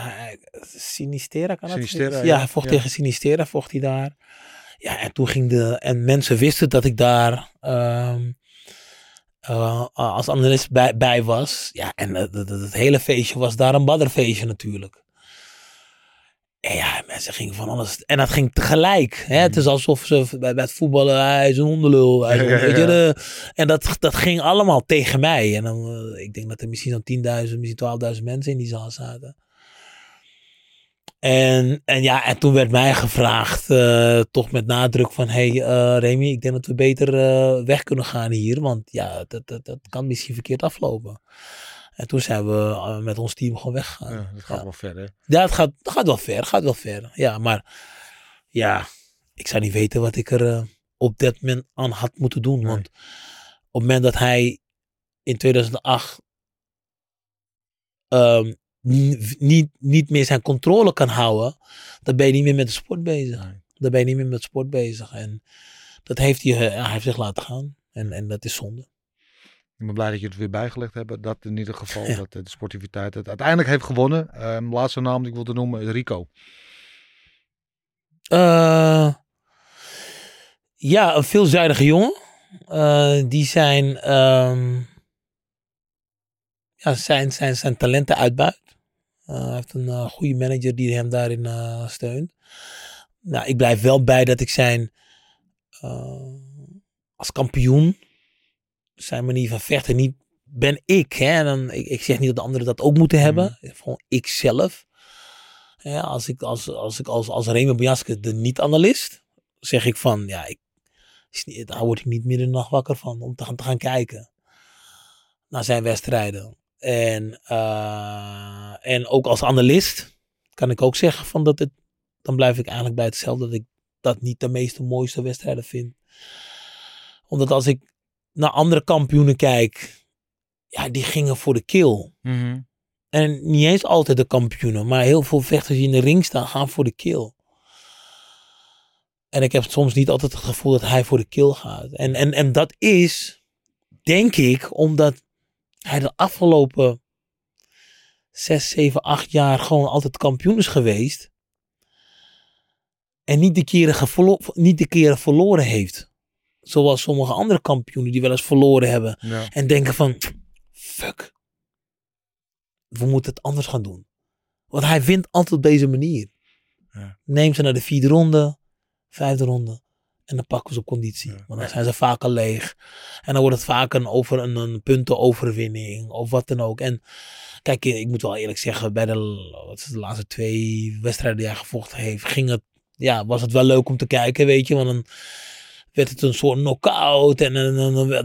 Sinistera kan dat ja, ja. vocht Ja. tegen Sinistera, vocht hij daar. Ja, en toen ging de... En mensen wisten dat ik daar ehm, eh, als analist bij, bij was. Ja, en het, het, het hele feestje was daar een badderfeestje natuurlijk. En ja, mensen gingen van alles... En dat ging tegelijk. Hè? Het is alsof ze bij, bij het voetballen... Hij is een hondenlul. Hij is een- Ja, *laughs* ja, weet ja. en dat, dat ging allemaal tegen mij. En dan, eh, ik denk dat er misschien zo'n 10.000, misschien 12.000 mensen in die zaal zaten. En, en ja, en toen werd mij gevraagd, eh, toch met nadruk van, hey eh, Remy, ik denk dat we beter eh, weg kunnen gaan hier, want ja, dat, dat, dat kan misschien verkeerd aflopen. En toen zijn we met ons team gewoon weggegaan. Ja, dat gaat Ja. wel verder. Ja, het gaat, gaat wel ver, gaat wel ver. Ja, maar ja, ik zou niet weten wat ik er op dat moment aan had moeten doen. Nee. Want op het moment dat hij in 2008 ehm, n- niet, niet meer zijn controle kan houden, dan ben je niet meer met de sport bezig. Dan ben je niet meer met sport bezig. En dat heeft hij, eh, hij heeft zich laten gaan. En, en dat is zonde. Ik ben blij dat je het weer bijgelegd hebt. Dat in ieder geval, Ja. *laughs* dat eh, de sportiviteit het uiteindelijk heeft gewonnen. Ehm, laatste naam die ik wilde noemen is Rico. Eh, ja, een veelzijdige jongen. Die zijn, ehm, ja, zijn, zijn, zijn talenten uitbuit. Eh, hij heeft een eh, goede manager die hem daarin eh, steunt. Nou, ik blijf wel bij dat ik zijn als kampioen, zijn manier van vechten niet ben ik. Hè? Dan, ik, ik zeg niet dat de anderen dat ook moeten hebben. Gewoon ik zelf. Ja, als ik als, als, ik als, als Remy Bojaske de niet-analist, zeg ik van, ja, ik, daar word ik niet meer de nacht wakker van om te gaan, te gaan kijken naar zijn wedstrijden. En, eh, en ook als analist kan ik ook zeggen van dat het, dan blijf ik eigenlijk bij hetzelfde, dat ik dat niet de meeste mooiste wedstrijden vind. Omdat als ik naar andere kampioenen kijk, ja, die gingen voor de kill. En niet eens altijd de kampioenen, maar heel veel vechters die in de ring staan gaan voor de kill. En ik heb soms niet altijd het gevoel dat hij voor de kill gaat. En, en, en dat is, denk ik, omdat hij de afgelopen zes, zeven, acht jaar gewoon altijd kampioen is geweest. En niet de keren, niet de keren verloren heeft. Zoals sommige andere kampioenen die wel eens verloren hebben. Ja. En denken van, fuck. We moeten het anders gaan doen. Want hij wint altijd op deze manier. Ja. Neem ze naar de vierde ronde, vijfde ronde. En dan pakken ze op conditie. Want dan zijn ze vaak al leeg. En dan wordt het vaak een, over, een, een puntenoverwinning of wat dan ook. En kijk, ik moet wel eerlijk zeggen, bij de laatste twee wedstrijden die hij gevochten heeft, ging het, ja, was het wel leuk om te kijken, weet je. Want dan werd het een soort knockout en, en,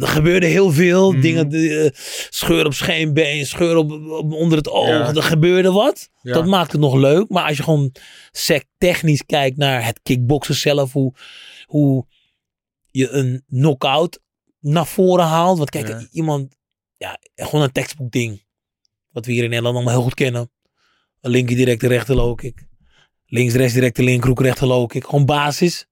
er gebeurde heel veel. Mhm. Dingen, eh, scheur op scheenbeen, scheur op, op- onder het oog, Ja. er gebeurde wat. Ja. Dat maakt het nog leuk. Maar als je gewoon sec technisch kijkt naar het kickboksen zelf, hoe, hoe je een knockout naar voren haalt. Want kijk, Ja. iemand, ja, gewoon een textbook ding. Wat we hier in Nederland allemaal heel goed kennen. Een linker directe rechter low kick. Links, rechts directe linkerhoek, rechter low kick. Gewoon basis.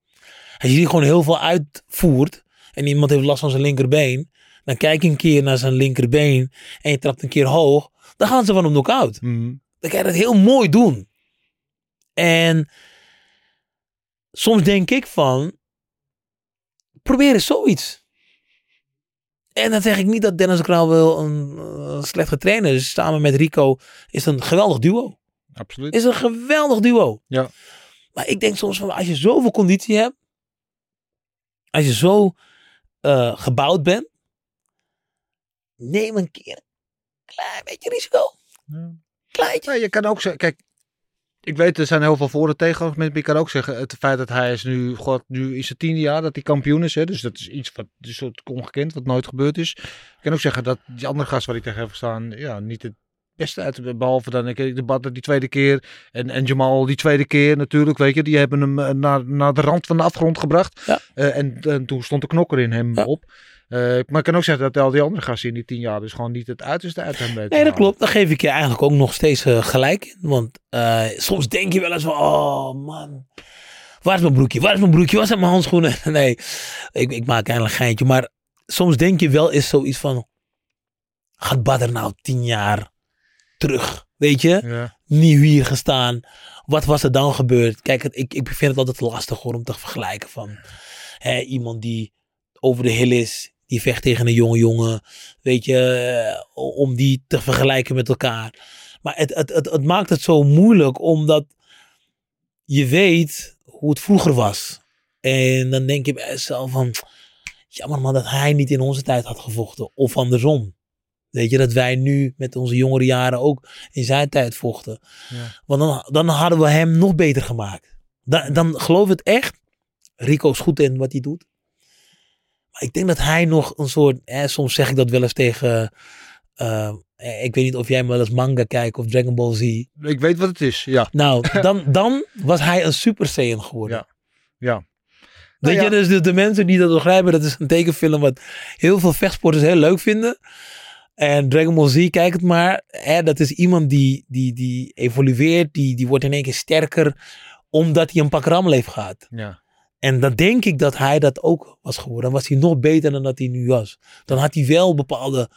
Als je die gewoon heel veel uitvoert en iemand heeft last van zijn linkerbeen, dan kijk je een keer naar zijn linkerbeen en je trapt een keer hoog, dan gaan ze van hem knock-out. Mhm. Dan kan je dat heel mooi doen. En soms denk ik van, probeer eens zoiets. En dan zeg ik niet dat Dennis Krauw wel een eh, slechte trainer is. Samen met Rico is het een geweldig duo. Absoluut. Is een geweldig duo. Ja. Maar ik denk soms van, als je zoveel conditie hebt, als je zo eh, gebouwd bent, neem een keer een klein beetje risico. Ja. Kleintje. Ja, je kan ook zeggen, kijk, ik weet er zijn heel veel voor- en tegenargumenten, maar je kan ook zeggen, het feit dat hij is nu, god, nu is het tiende jaar dat hij kampioen is, hè, dus dat is iets wat is een soort ongekend, wat nooit gebeurd is. Ik kan ook zeggen dat die andere gast waar ik tegen heb gestaan, ja, niet het beste uit, behalve dan ik de Badr die tweede keer en, en Jamal die tweede keer natuurlijk, weet je, die hebben hem eh, naar, naar de rand van de afgrond gebracht. Ja. Eh, en, en toen stond de knokker in hem Ja. op. Eh, maar ik kan ook zeggen dat al die andere gasten in die tien jaar dus gewoon niet het uiterste uit hem weten te Nee, dat klopt. Daar geef ik je eigenlijk ook nog steeds gelijk in. Want soms denk je wel eens van, oh man, waar is mijn broekje? Waar is mijn broekje? Waar zijn mijn handschoenen? *laughs* Nee, ik, ik maak eigenlijk een geintje. Maar soms denk je wel eens zoiets van, gaat Badr nou tien jaar terug? Weet je? Ja. Nieuw hier gestaan. Wat was er dan gebeurd? Kijk, het, ik, ik vind het altijd lastig hoor, om te vergelijken van hè, iemand die over de hill is, die vecht tegen een jonge jongen, weet je, eh, om die te vergelijken met elkaar. Maar het, het, het, het maakt het zo moeilijk, omdat je weet hoe het vroeger was. En dan denk je bij jezelf van, jammer man dat hij niet in onze tijd had gevochten. Of andersom. Weet je, dat wij nu met onze jongere jaren ook in zijn tijd vochten. Ja. Want dan, dan hadden we hem nog beter gemaakt. Dan, dan geloof het echt. Rico is goed in wat hij doet. Maar ik denk dat hij nog een soort. Hè, soms zeg ik dat wel eens tegen. eh, ik weet niet of jij wel eens manga kijkt of Dragon Ball Z. Ik weet wat het is, ja. Nou, *laughs* dan, dan was hij een Super Saiyan geworden. Ja. Ja. Weet Nou je, ja. dus de, de mensen die dat begrijpen, dat is een tekenfilm wat heel veel vechtsporters heel leuk vinden. En Dragon Ball Z, kijk het maar. Hè, dat is iemand die, die, die evolueert, die, die wordt in één keer sterker, omdat hij een pak rammel heeft gehad. Ja. En dan denk ik dat hij dat ook was geworden. Dan was hij nog beter dan dat hij nu was. Dan had hij wel bepaalde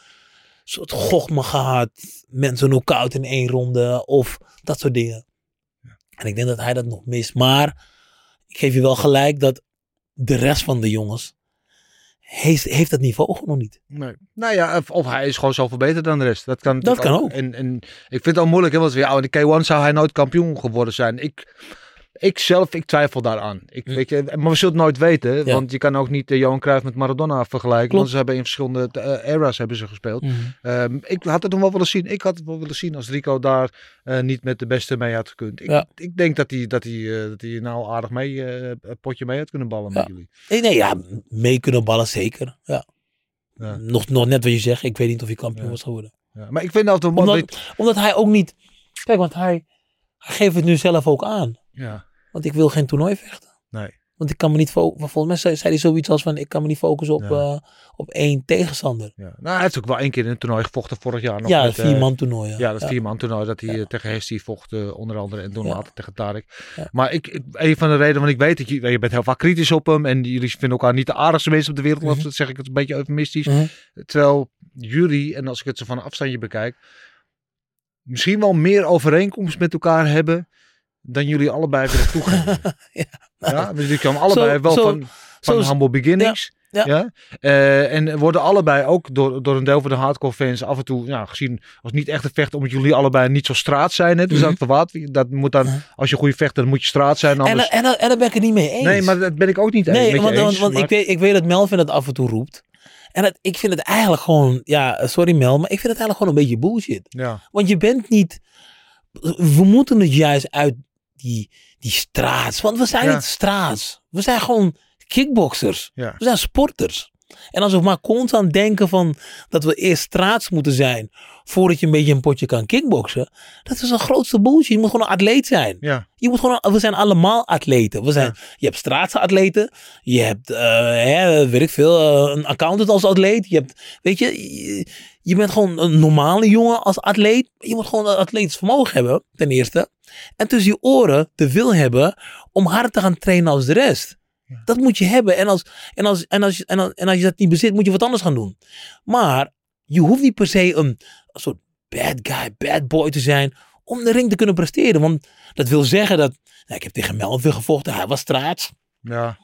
soort gochme gehad. Mensen knock-out in één ronde of dat soort dingen. En ik denk dat hij dat nog mist. Maar ik geef je wel gelijk dat de rest van de jongens heeft, heeft dat niveau gewoon nog niet. Nee. Nou ja, of, of hij is gewoon zoveel beter dan de rest. Dat kan, Dat kan ook. En, en ik vind het al moeilijk, hè, want in de K1 zou hij nooit kampioen geworden zijn. Ik, ik zelf, ik twijfel daaraan. Ik, Hm. weet je, maar we zullen het nooit weten, Ja. want je kan ook niet uh, Johan Cruijff met Maradona vergelijken. Klopt. Want ze hebben in verschillende eh, eras hebben ze gespeeld. Ehm, ik had het nog wel willen zien. Ik had het wel willen zien als Rico daar eh, niet met de beste mee had gekund. Ik, Ja. ik denk dat hij, dat, hij, eh, dat hij nou aardig mee, eh, een potje mee had kunnen ballen Ja. met jullie. Nee, nee, ja, mee kunnen ballen zeker. Ja. Ja. Nog, nog net wat je zegt, ik weet niet of hij kampioen was geworden. Ja. Maar ik vind mooi. Omdat, omdat hij ook niet. Kijk, want hij, hij geeft het nu zelf ook aan. Ja. Want ik wil geen toernooi vechten. Nee. Want ik kan me niet focussen. Volgens mij zei, hij zoiets als van ik kan me niet focussen op, Ja. eh, op één tegenstander. Ja. Nou, hij heeft ook wel één keer in een toernooi gevochten vorig jaar nog. ja, met, het eh, vier man toernooi. Ja, dat vier man toernooi dat hij eh, tegen Hestie vocht onder andere en toen Ja. later tegen Tarek. Ja. Maar ik, ik, een van de redenen, want ik weet dat je, je bent heel vaak kritisch op hem en jullie vinden elkaar niet de aardigste mensen op de wereld, Mhm. dat zeg ik het een beetje eufemistisch. Mhm. Terwijl jullie, en als ik het zo van een afstandje bekijk, misschien wel meer overeenkomst met elkaar hebben dan jullie allebei willen toegeven. *laughs* Ja. ja, dus jullie komen allebei Zo- wel zo- van, van zo- humble beginnings. Ja, Ja. Eh, en worden allebei ook door, door een deel van de hardcore fans af en toe ja, gezien als niet echt een vechter, omdat jullie allebei niet zo straat zijn. Hè? Dus Mhm. dat dat moet dan, Mhm. als je goede vechter, dan moet je straat zijn. En, Anders... en, en, daar ben ik het niet mee eens. nee, maar dat ben ik ook niet Nee, want, je want, eens. want maar- ik, weet, ik weet dat Melvin het af en toe roept. En het, ik vind het eigenlijk gewoon, ja, sorry Mel, maar ik vind het eigenlijk gewoon een beetje bullshit. ja, Want je bent niet, we moeten het juist uit die, die straats. Want we zijn Ja. niet straats. We zijn gewoon kickboxers. ja. We zijn sporters. En als we maar constant denken van dat we eerst straats moeten zijn voordat je een beetje een potje kan kickboksen. Dat is een grootste bullshit. Je moet gewoon een atleet zijn. ja. Je moet gewoon, we zijn allemaal atleten. We zijn, Je hebt straatse atleten. Je hebt, eh, hè, weet ik veel, eh, een accountant als atleet. Je hebt, weet je, je, je bent gewoon een normale jongen als atleet. Je moet gewoon een atletisch vermogen hebben, ten eerste. En tussen je oren de wil hebben om harder te gaan trainen als de rest. Dat moet je hebben. En als, en, als, en, als, en, als, en als je dat niet bezit, moet je wat anders gaan doen. Maar je hoeft niet per se een, een soort bad guy, bad boy te zijn om de ring te kunnen presteren. Want dat wil zeggen dat, nou, ik heb tegen Melvin gevochten, hij was straats. ja.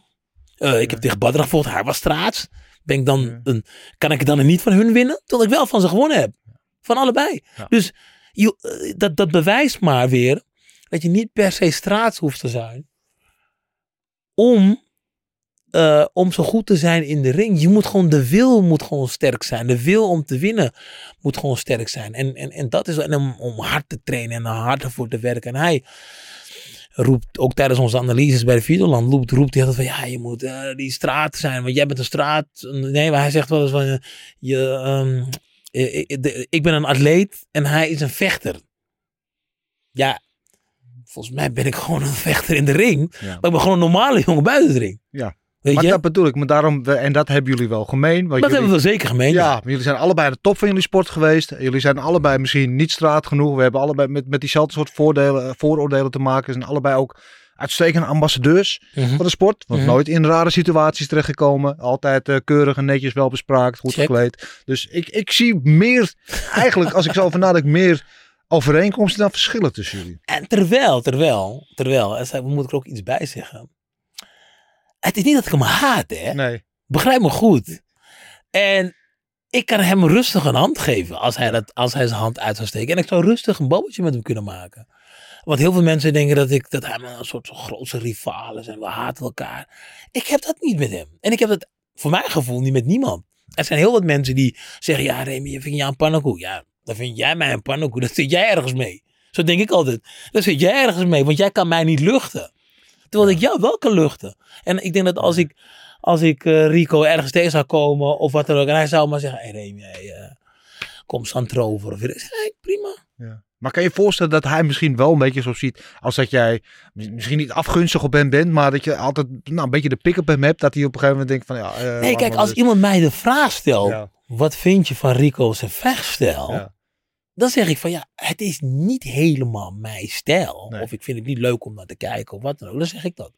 Eh, ik heb tegen Badr gevochten, hij was straats. Ben ik dan Ja. een, kan ik dan niet van hun winnen? Terwijl ik wel van ze gewonnen heb. Van allebei. Ja. Dus je, eh, dat, dat bewijst maar weer dat je niet per se straats hoeft te zijn. Om, eh, om zo goed te zijn in de ring. Je moet gewoon, de wil moet gewoon sterk zijn. De wil om te winnen moet gewoon sterk zijn. En, en, en dat is en om, om hard te trainen en er harder voor te werken. En hij roept ook tijdens onze analyses bij de Videoland, roept, roept hij altijd van ja, je moet eh, die straat zijn, want jij bent een straat. Nee, maar hij zegt wel eens van eh, je, ehm, eh, ik, de- ik ben een atleet en hij is een vechter. Ja, volgens mij ben ik gewoon een vechter in de ring, Ja. maar ik ben gewoon een normale jongen buiten de ring. Ja. Weet Maar je? dat bedoel ik, maar daarom, en dat hebben jullie wel gemeen. want dat jullie- hebben we zeker gemeen. Ja, jullie zijn allebei de top van jullie sport geweest. Jullie zijn allebei misschien niet straat genoeg. We hebben allebei met, met diezelfde soort voordelen, eh, vooroordelen te maken. Ze zijn allebei ook uitstekende ambassadeurs Mhm. van de sport. Want Mhm. nooit in rare situaties terechtgekomen. Altijd eh, keurig en netjes wel bespraakt, goed Check. gekleed. Dus ik, ik zie meer, eigenlijk als ik zo over nadenk, meer overeenkomsten dan verschillen tussen jullie. En terwijl, terwijl, terwijl, moet ik er ook iets bij zeggen. Het is niet dat ik hem haat, hè. Nee. Begrijp me goed. En ik kan hem rustig een hand geven als hij, dat, als hij zijn hand uit zou steken. En ik zou rustig een babbeltje met hem kunnen maken. Want heel veel mensen denken dat, ik, dat hij een soort van grootste rival is en we haten elkaar. Ik heb dat niet met hem. En ik heb dat voor mijn gevoel niet met niemand. Er zijn heel wat mensen die zeggen, ja Remy, je vindt jij een pannenkoek? Ja, dan vind jij mij een pannenkoek. Dat zit jij ergens mee. Zo denk ik altijd. Dat zit jij ergens mee, want jij kan mij niet luchten. Terwijl ik jou wel kan luchten. En ik denk dat als ik, als ik eh, Rico ergens tegen zou komen of wat dan ook. En hij zou maar zeggen, hey Remy, hey, eh, kom Santrover. Of. Hey, prima. Ja. Maar kan je je voorstellen dat hij misschien wel een beetje zo ziet als dat jij mis- misschien niet afgunstig op hem bent, maar dat je altijd nou, een beetje de pick op hem hebt, dat hij op een gegeven moment denkt van ja. eh, Nee, kijk, als iemand mij de vraag stelt, Ja. wat vind je van Rico's vechtstijl? Ja. Dan zeg ik van ja, het is niet helemaal mijn stijl. Nee. Of ik vind het niet leuk om naar te kijken of wat dan ook. Dan zeg ik dat.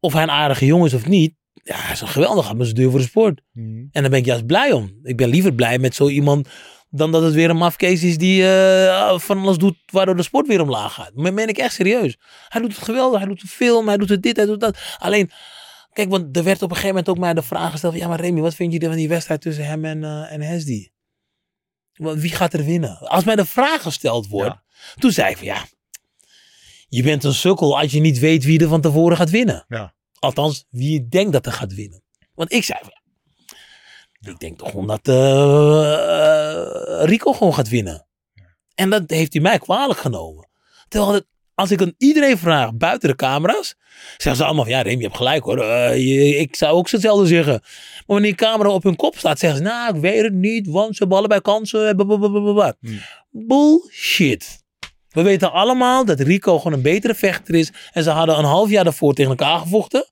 Of hij een aardige jongen is of niet. Ja, hij is een geweldige ambassadeur voor de sport. Mhm. En daar ben ik juist blij om. Ik ben liever blij met zo iemand dan dat het weer een mafkees is die eh, van alles doet waardoor de sport weer omlaag gaat. Maar meen ik echt serieus. Hij doet het geweldig, hij doet de film, hij doet het dit, hij doet dat. Alleen, kijk, want er werd op een gegeven moment ook mij de vraag gesteld van, ja maar Remy, wat vind je van die wedstrijd tussen hem en, eh en Hesdy? Wie gaat er winnen? Als mij de vraag gesteld wordt, Ja. toen zei ik van ja, je bent een sukkel als je niet weet wie er van tevoren gaat winnen. Ja. Althans, wie je denkt dat er gaat winnen. Want ik zei van ja, ik denk toch gewoon dat eh, Rico gewoon gaat winnen. En dat heeft hij mij kwalijk genomen. Terwijl het, als ik aan iedereen vraag buiten de camera's, zeggen ze allemaal van ja, Remy, je hebt gelijk hoor. Eh, je- ik zou ook hetzelfde zeggen. Maar wanneer de camera op hun kop staat, zeggen ze nou, ik weet het niet, want ze hebben allebei kansen. blablabla. Hmm. Bullshit. We weten allemaal dat Rico gewoon een betere vechter is. En ze hadden een half jaar daarvoor tegen elkaar gevochten.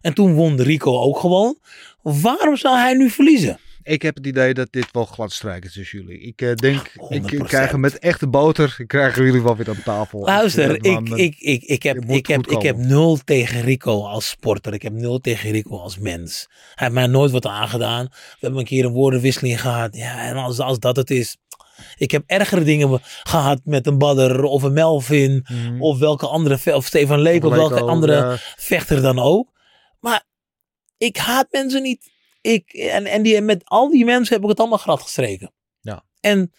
En toen won Rico ook gewoon. Waarom zou hij nu verliezen? Ik heb het idee dat dit wel gladstrijkt is tussen jullie. Ik eh, denk, *laughs* ik, ik 100%. krijg hem met echte boter. *laughs* Ik krijg jullie wel weer aan tafel. Luister, dat ik, man, ik, ik, ik, heb, ik, heb, ik heb nul tegen Rico als sporter. Ik heb nul tegen Rico als mens. Hij heeft mij nooit wat aangedaan. We hebben een keer een woordenwisseling gehad. Ja, en als, als dat het is. Ik heb ergere dingen gehad met een Badder of een Melvin. Mhm. Of welke andere, of Stefan Leek of welke andere ja. vechter dan ook. Maar ik haat mensen niet. Ik, en en die, met al die mensen heb ik het allemaal glad gestreken. Ja. En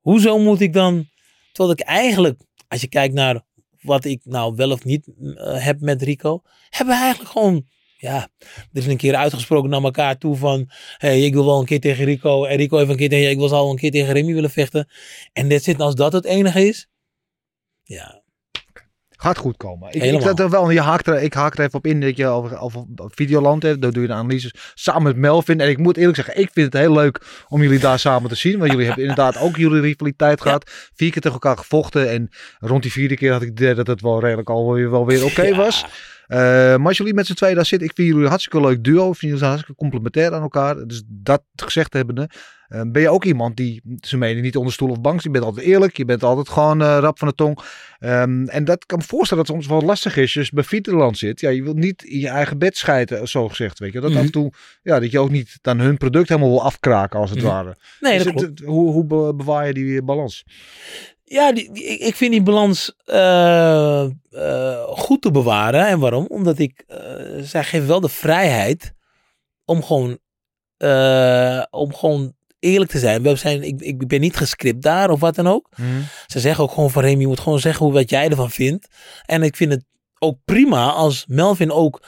hoezo moet ik dan, terwijl ik eigenlijk, als je kijkt naar wat ik nou wel of niet eh, heb met Rico, hebben we eigenlijk gewoon, ja, er is een keer uitgesproken naar elkaar toe van, hey, ik wil wel een keer tegen Rico en Rico heeft een keer tegen, ik wil al een keer tegen Remy willen vechten. En dit zit, als dat het enige is, ja, Gaat goed komen. Ik, zat er wel, je haakt er, ik haak er even op in dat je over, over Videoland hebt. Daar doe je de analyses samen met Melvin. En ik moet eerlijk zeggen, ik vind het heel leuk om jullie daar samen te zien. Want jullie hebben inderdaad ook jullie rivaliteit gehad. Vier keer tegen elkaar gevochten. En rond die vierde keer had ik idee dat het wel redelijk alweer wel weer oké was. Eh, maar als jullie met z'n tweeën daar zitten, ik vind jullie een hartstikke leuk duo. Ik vind jullie zijn hartstikke complementair aan elkaar. Dus dat gezegd hebbende, eh, ben je ook iemand die zijn mening niet onder stoel of bank. Je bent altijd eerlijk, je bent altijd gewoon eh, rap van de tong. Ehm, en dat kan me voorstellen dat het soms wel lastig is. Je bij Fieterland zit, ja, je wilt niet in je eigen bed schijten, zo gezegd. Weet je. Dat Mhm. af en toe, ja, dat je ook niet dan hun product helemaal wil afkraken, als het Mhm. ware. nee, Dus dat het- hoe, hoe be- bewaar je die balans? Ja, die, die- ik, ik vind die balans eh, eh, goed te bewaren. En waarom? Omdat ik, eh, zij geeft wel de vrijheid om gewoon, om gewoon eerlijk te zijn. We zijn ik, ik ben niet gescript daar of wat dan ook. Ze zeggen ook gewoon van Remy, je moet gewoon zeggen hoe wat jij ervan vindt. En ik vind het ook prima als Melvin ook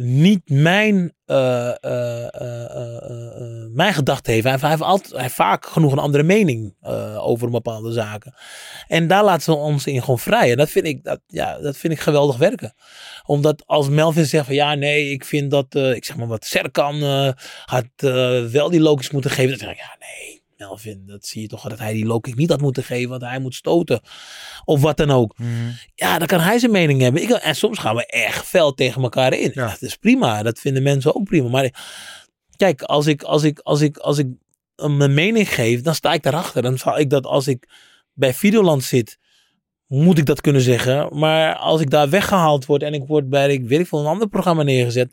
niet mijn, eh, mijn gedachten heeft. Hij, heeft- altijd, hij heeft vaak genoeg een andere mening over bepaalde zaken. En daar laten ze ons in gewoon vrij. En dat vind ik, dat, ja, dat vind ik geweldig werken. Omdat als Melvin zegt van ja, nee, ik vind dat, ik zeg maar wat, Serkan had wel die logisch moeten geven. Dan zeg ik ja, nee. Melvin, dat zie je toch dat hij die low kick niet had moeten geven, want hij moet stoten. Of wat dan ook. Ja, dan kan hij zijn mening hebben. Ik, en soms gaan we echt fel tegen elkaar in. Ja. Dat is prima. Dat vinden mensen ook prima. Maar kijk, als ik, als ik, als ik, als ik een- mijn mening geef, dan sta ik daarachter. Dan zal ik dat als ik bij Videoland zit, moet ik dat kunnen zeggen. Maar als ik daar weggehaald word en ik word bij, ik weet ik veel, een ander programma neergezet,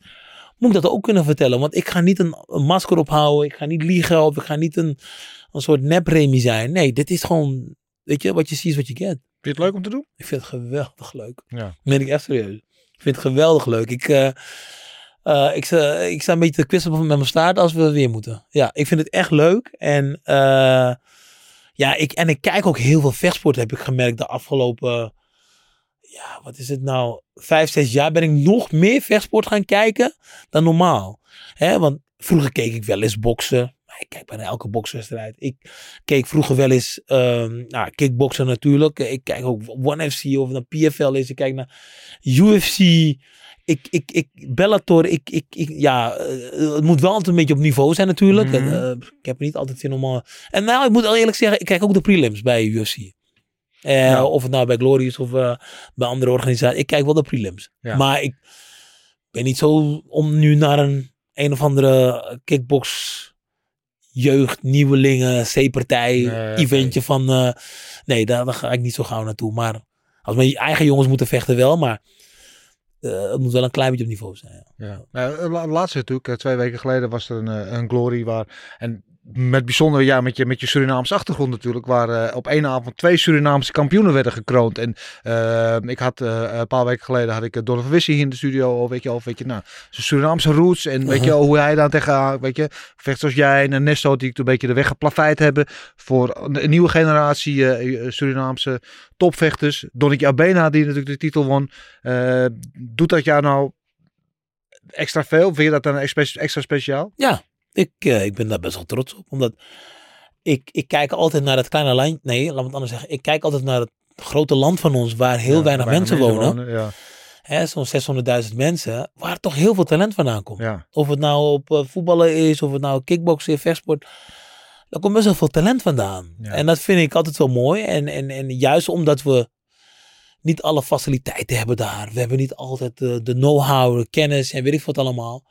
moet ik dat ook kunnen vertellen. Want ik ga niet een, een masker ophouden. Ik ga niet liegen of ik ga niet een, een soort nepremie zijn. Nee, dit is gewoon, weet je, wat je ziet is wat je get. Vind je het leuk om te doen? Ik vind het geweldig leuk. Ja. Meen ik echt serieus. Ik vind het geweldig leuk. Ik, eh, eh, ik, sta, ik sta een beetje te kwispelen met mijn staart als we weer moeten. Ja, ik vind het echt leuk. En, eh, ja, ik, en ik kijk ook heel veel vechtsport, heb ik gemerkt de afgelopen... Ja, wat is het nou? Vijf, zes jaar ben ik nog meer vechtsport gaan kijken dan normaal. Hè, want vroeger keek ik wel eens boksen. Maar Ik kijk bijna elke bokswedstrijd. Ik keek vroeger wel eens ehm nou, kickboksen natuurlijk. Ik kijk ook One FC of nou PFL is. Ik kijk naar UFC. Ik, ik, ik, Bellator, ik, ik, ik, ja, eh, het moet wel altijd een beetje op niveau zijn natuurlijk. Mhm. Eh, ik heb er niet altijd zin om... eh, en nou, ik moet al eerlijk zeggen, ik kijk ook de prelims bij UFC. Eh, Ja. Of het nou bij Glory is of eh, bij andere organisaties. Ik kijk wel de prelims. Ja. Maar ik ben niet zo om nu naar een een of andere kickbox jeugd, nieuwelingen, C-partij, Nee, eventje van... eh, nee, daar, daar ga ik niet zo gauw naartoe. Maar als mijn eigen jongens moeten vechten wel, maar het moet wel een klein beetje op niveau zijn. Ja. Ja. Nou, la- laatste natuurlijk, twee weken geleden was er een, een glory waar. En met bijzonder, ja, met je, met je Surinaamse achtergrond natuurlijk, waar eh, op één avond twee Surinaamse kampioenen werden gekroond. En eh, ik had eh, een paar weken geleden had ik Donovan Wissi hier in de studio, of weet je, of weet je, nou, zijn Surinaamse roots. En weet je, Uh-huh. hoe hij daar tegenaan, weet je, vecht zoals jij en Nesto, die ik een beetje de weg geplaveid hebben voor een, nieuwe generatie Surinaamse topvechters. Donnie Abena, die natuurlijk de titel won. Doet dat jou nou extra veel? Vind je dat dan extra, speciaal? Ik, eh, ik ben daar best wel trots op. Omdat ik, ik kijk altijd naar het kleine land. Nee, laat me het anders zeggen. Ik kijk altijd naar het grote land van ons waar heel Ja, weinig mensen wonen. Ja, Hè, Zo'n 600.000 mensen. Waar toch heel veel talent vandaan komt. ja. Of het nou op eh, voetballen is, of het nou kickboksen is, vechtsport. daar komt best wel veel talent vandaan. En dat vind ik altijd wel mooi. En, en, en juist omdat we niet alle faciliteiten hebben daar. We hebben niet altijd de, de know-how, de kennis en weet ik wat allemaal.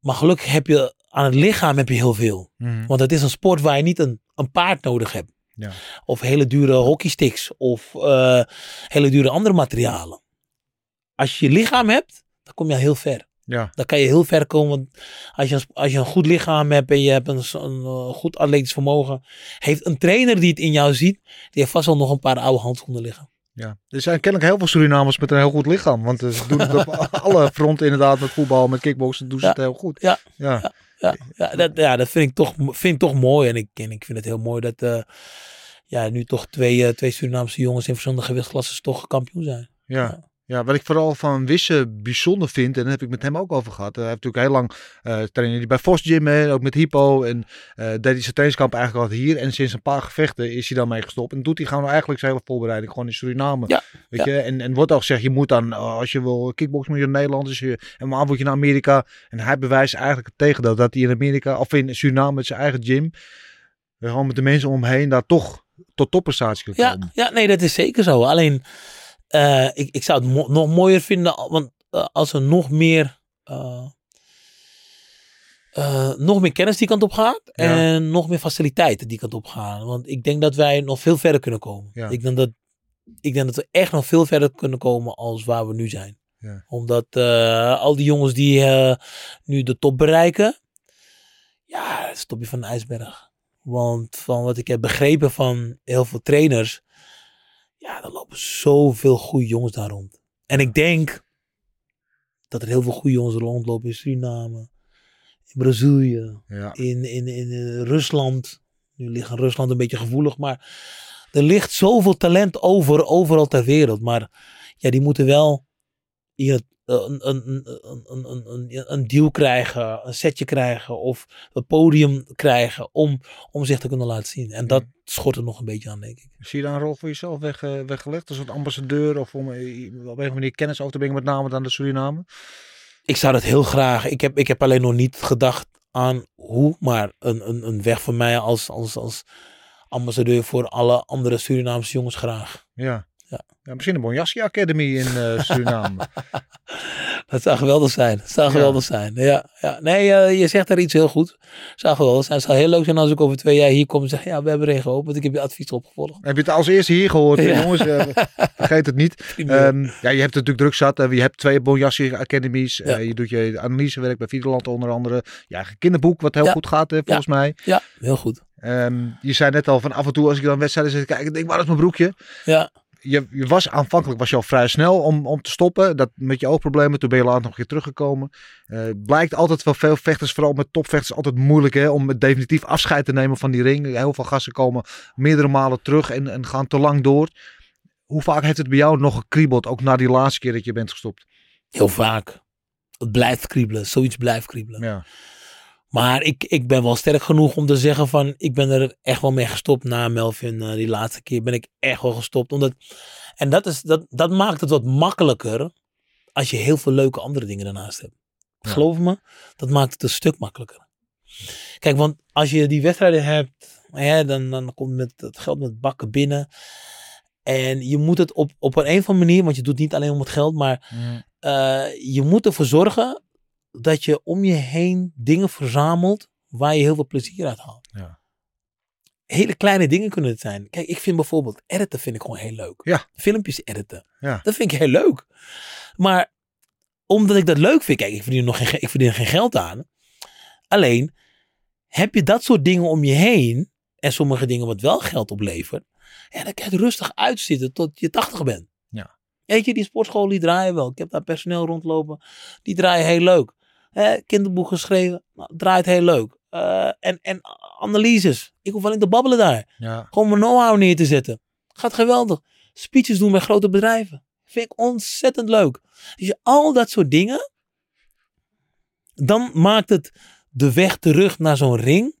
Maar gelukkig heb je aan het lichaam heb je heel veel. Mhm. Want het is een sport waar je niet een, een paard nodig hebt. Ja. Of hele dure hockeysticks. Of eh, hele dure andere materialen. Als je je lichaam hebt, dan kom je heel ver. Ja. Dan kan je heel ver komen. Want Als je, als je een goed lichaam hebt en je hebt een, een eh, goed atletisch vermogen. Heeft een trainer die het in jou ziet. Die heeft vast wel nog een paar oude handschoenen liggen. Ja. Er zijn kennelijk heel veel Surinamers met een heel goed lichaam. Want ze doen het op *laughs* alle fronten inderdaad. Met voetbal, met kickboksen doen ze Ja. het heel goed. Ja. Ja. Ja, ja, dat, ja, dat vind ik toch, vind ik toch mooi. En ik, en ik vind het heel mooi dat eh, ja, nu toch twee, eh, twee Surinaamse jongens in verschillende gewichtsklassen toch kampioen zijn. Ja. Ja, wat ik vooral van Wisse bijzonder vind, en daar heb ik met hem ook over gehad. Hij heeft natuurlijk heel lang eh trainen die bij Vos Gym, hè, ook met Hypo. En eh deed hij zijn trainingskamp eigenlijk altijd hier. En sinds een paar gevechten is hij dan mee gestopt. En doet hij gewoon eigenlijk zijn hele voorbereiding gewoon in Suriname. Ja, Weet je? En, en wordt ook gezegd, je moet dan, eh, als je wil kickboksen, moet je naar Nederland. Dus je, en maar moet je naar Amerika. En hij bewijst eigenlijk het tegendeel. Dat hij in Amerika, of in Suriname met zijn eigen gym, eh, gewoon met de mensen omheen, daar toch tot topprestaties kan Ja, komen. ja, nee, dat is zeker zo. Alleen, eh, ik, ik zou het mo- nog mooier vinden, want eh, als er nog meer, eh, nog meer kennis die kant op gaat en nog meer faciliteiten die kant op gaan. Want ik denk dat wij nog veel verder kunnen komen. Ja. Ik, denk dat, ik denk dat we echt nog veel verder kunnen komen als waar we nu zijn. Ja. Omdat al die jongens die nu de top bereiken, ja, dat is het topje van de ijsberg. Want van wat ik heb begrepen van heel veel trainers, ja, er lopen zoveel goede jongens daar rond. En ik denk dat er heel veel goede jongens rondlopen in Suriname, in Brazilië, Ja. in, in, in eh, Rusland. Nu ligt Rusland een beetje gevoelig, maar er ligt zoveel talent over, overal ter wereld. Maar ja, die moeten wel hier het- een, deal krijgen, een setje krijgen of een podium krijgen om, om zich te kunnen laten zien. En dat schort er nog een beetje aan, denk ik. Zie je daar een rol voor jezelf weg, eh, weggelegd als een ambassadeur of om eh, op een of andere manier kennis over te brengen, met name dan de Suriname? Ik zou dat heel graag. Ik heb, ik heb alleen nog niet gedacht aan hoe, maar een, een, een weg voor mij als, als, als ambassadeur voor alle andere Surinaamse jongens graag. Ja. Ja. ja misschien een Bonjassi Academy in eh, *laughs* Suriname. Dat zou geweldig zijn. Dat zou Ja. geweldig zijn. Ja, ja. Nee, eh, je zegt daar iets heel goed. zou geweldig zijn. Het zou heel leuk zijn als ik over twee jaar hier kom en zeg, ja, we hebben erin gehoopt, want ik heb je advies opgevolgd. Heb je het als eerste hier gehoord, eh, Ja. jongens? eh, vergeet het niet. *laughs* Ehm, ja, je hebt natuurlijk druk zat. je hebt twee Bonjassi Academies. je doet je analysewerk bij Videoland onder andere. Je eigen kinderboek, wat heel goed gaat, volgens mij. ja, heel goed. Ehm, je zei net al van af en toe als ik dan wedstrijden zit te kijken, denk ik, waar is mijn broekje? Ja, je, je was aanvankelijk was je al vrij snel om, om te stoppen. Dat met je oogproblemen. Toen ben je later nog een keer teruggekomen. Eh, blijkt altijd wel veel vechters, vooral met topvechters, altijd moeilijk hè, om definitief afscheid te nemen van die ring. Heel veel gasten komen meerdere malen terug en, en gaan te lang door. Hoe vaak heeft het bij jou nog gekriebeld, ook na die laatste keer dat je bent gestopt? heel vaak. Het blijft kriebelen. Zoiets blijft kriebelen. Ja, Maar ik, ik ben wel sterk genoeg om te zeggen van, ik ben er echt wel mee gestopt na Melvin. eh, die laatste keer ben ik echt wel gestopt. Omdat, en dat, is, dat, dat maakt het wat makkelijker als je heel veel leuke andere dingen daarnaast hebt. Ja. Geloof me, dat maakt het een stuk makkelijker. Kijk, want als je die wedstrijden hebt, hè, dan, dan komt met het geld met bakken binnen. En je moet het op, op een, een of andere manier, want je doet het niet alleen om het geld, maar eh, je moet ervoor zorgen dat je om je heen dingen verzamelt waar je heel veel plezier uit haalt. Ja. Hele kleine dingen kunnen het zijn. Kijk, ik vind bijvoorbeeld editen vind ik gewoon heel leuk. Ja. Filmpjes editen. Ja. Dat vind ik heel leuk. Maar omdat ik dat leuk vind, kijk, ik verdien, nog geen, ge- ik verdien er geen geld aan. Alleen, heb je dat soort dingen om je heen en sommige dingen wat wel geld oplevert, ja, dan kan je het rustig uitzitten tot je 80 bent. Ja. Weet je, die sportschool die draaien wel. Ik heb daar personeel rondlopen. Die draaien heel leuk. Hè, kinderboek geschreven. Nou, draait heel leuk. Eh, en, en analyses. Ik hoef alleen te babbelen daar. ja. Gewoon mijn know-how neer te zetten. Gaat geweldig. Speeches doen bij grote bedrijven. Vind ik ontzettend leuk. Dus je al dat soort dingen. Dan maakt het de weg terug naar zo'n ring.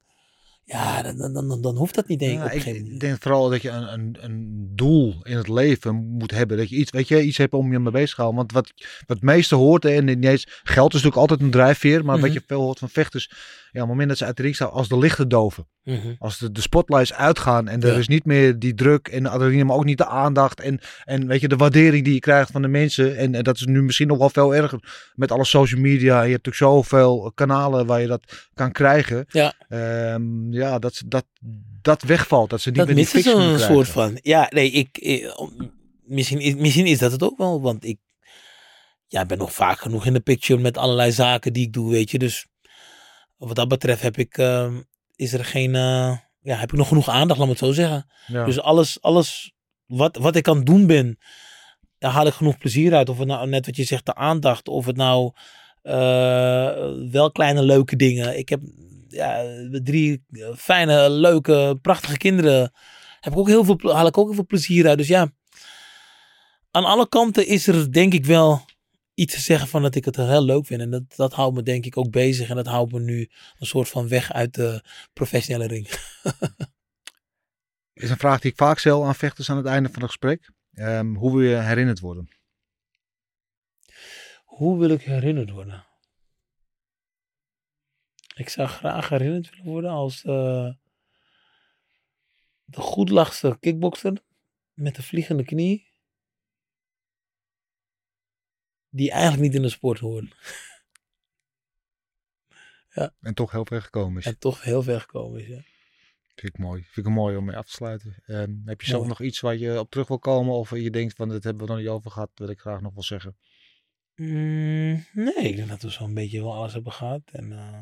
Ja, dan, dan, dan, dan hoeft dat niet denk ik Ja, op een ik denk vooral dat je een, een, een doel in het leven moet hebben. Dat je iets, weet je, iets hebt om je mee bezig te houden. Want wat, wat het meeste hoort, hè, en niet eens, geld is natuurlijk altijd een drijfveer. Maar wat Mhm. je veel hoort van vechters, op het moment dat ze uit de ring staan, als de lichten doven. Mhm. Als de, de spotlights uitgaan en er Ja. is niet meer die druk en de adrenaline, maar ook niet de aandacht en, en weet je, de waardering die je krijgt van de mensen. En, en dat is nu misschien nog wel veel erger met alle social media. Je hebt natuurlijk zoveel kanalen waar je dat kan krijgen. Ja. Ehm, ja, dat, dat, dat wegvalt. Dat ze niet Dat meer die fix een soort van. Ja, nee, ik. eh, misschien, is- misschien is dat het ook wel. Want ik. Ja, ik ben nog vaak genoeg in de picture met allerlei zaken die ik doe, weet je. Dus wat dat betreft heb ik. ehm, is er geen. eh, ja, heb ik nog genoeg aandacht, laat me het zo zeggen. Ja. Dus alles, alles wat, wat ik aan het doen ben, daar haal ik genoeg plezier uit. Of het nou net wat je zegt, de aandacht. Of het nou eh, wel kleine leuke dingen. Ik heb ja, drie fijne, leuke, prachtige kinderen. Heb ik ook heel veel, haal ik ook heel veel plezier uit. Dus ja, aan alle kanten is er denk ik wel iets te zeggen van dat ik het heel leuk vind. En dat, dat houdt me denk ik ook bezig. En dat houdt me nu een soort van weg uit de professionele ring. *laughs* is een vraag die ik vaak stel aan vechters aan het einde van het gesprek. Ehm, hoe wil je herinnerd worden? Hoe wil ik herinnerd worden? Ik zou graag herinnerd willen worden als eh, de goedlachste kickbokser met de vliegende knie. Die eigenlijk niet in de sport hoort. *laughs* En toch heel ver gekomen is. En toch heel ver gekomen is. Ja. Vind ik mooi. Vind ik mooi om mee af te sluiten. Ehm, heb je zelf Mooi. nog iets waar je op terug wil komen? Of je denkt van, dit hebben we nog niet over gehad. Wil ik graag nog wel zeggen. Mm, nee, ik denk dat we zo'n beetje wel alles hebben gehad. En eh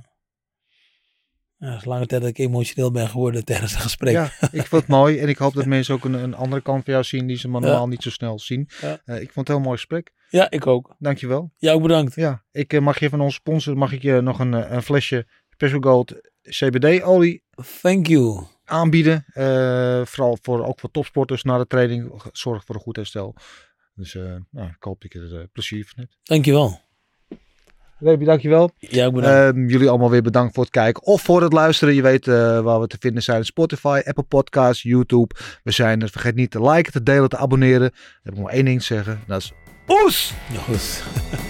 ja, het is lange tijd dat ik emotioneel ben geworden tijdens het gesprek. Ja, *laughs* ik vond het mooi. En ik hoop dat mensen ook een, een andere kant van jou zien die ze Ja. normaal niet zo snel zien. Ja. Eh, ik vond het een heel mooi gesprek. ja, ik ook. Dankjewel. Jou ook bedankt. Ja, ik eh, mag je van onze sponsor mag ik je nog een, eh, een flesje Special Gold CBD-olie Thank you. aanbieden. Vooral voor, ook voor topsporters na de training. Zorg voor een goed herstel. Dus nou, ik hoop dat je er plezier van hebt. Dankjewel. Rebi, dankjewel. Jij ook bedankt. Ehm, jullie allemaal weer bedankt voor het kijken of voor het luisteren. Je weet eh, waar we te vinden zijn. Spotify, Apple Podcasts, YouTube. We zijn er. Vergeet niet te liken, te delen, te abonneren. Dan heb ik nog maar één ding te zeggen. Dat is... Oes! Ja, goed. *laughs*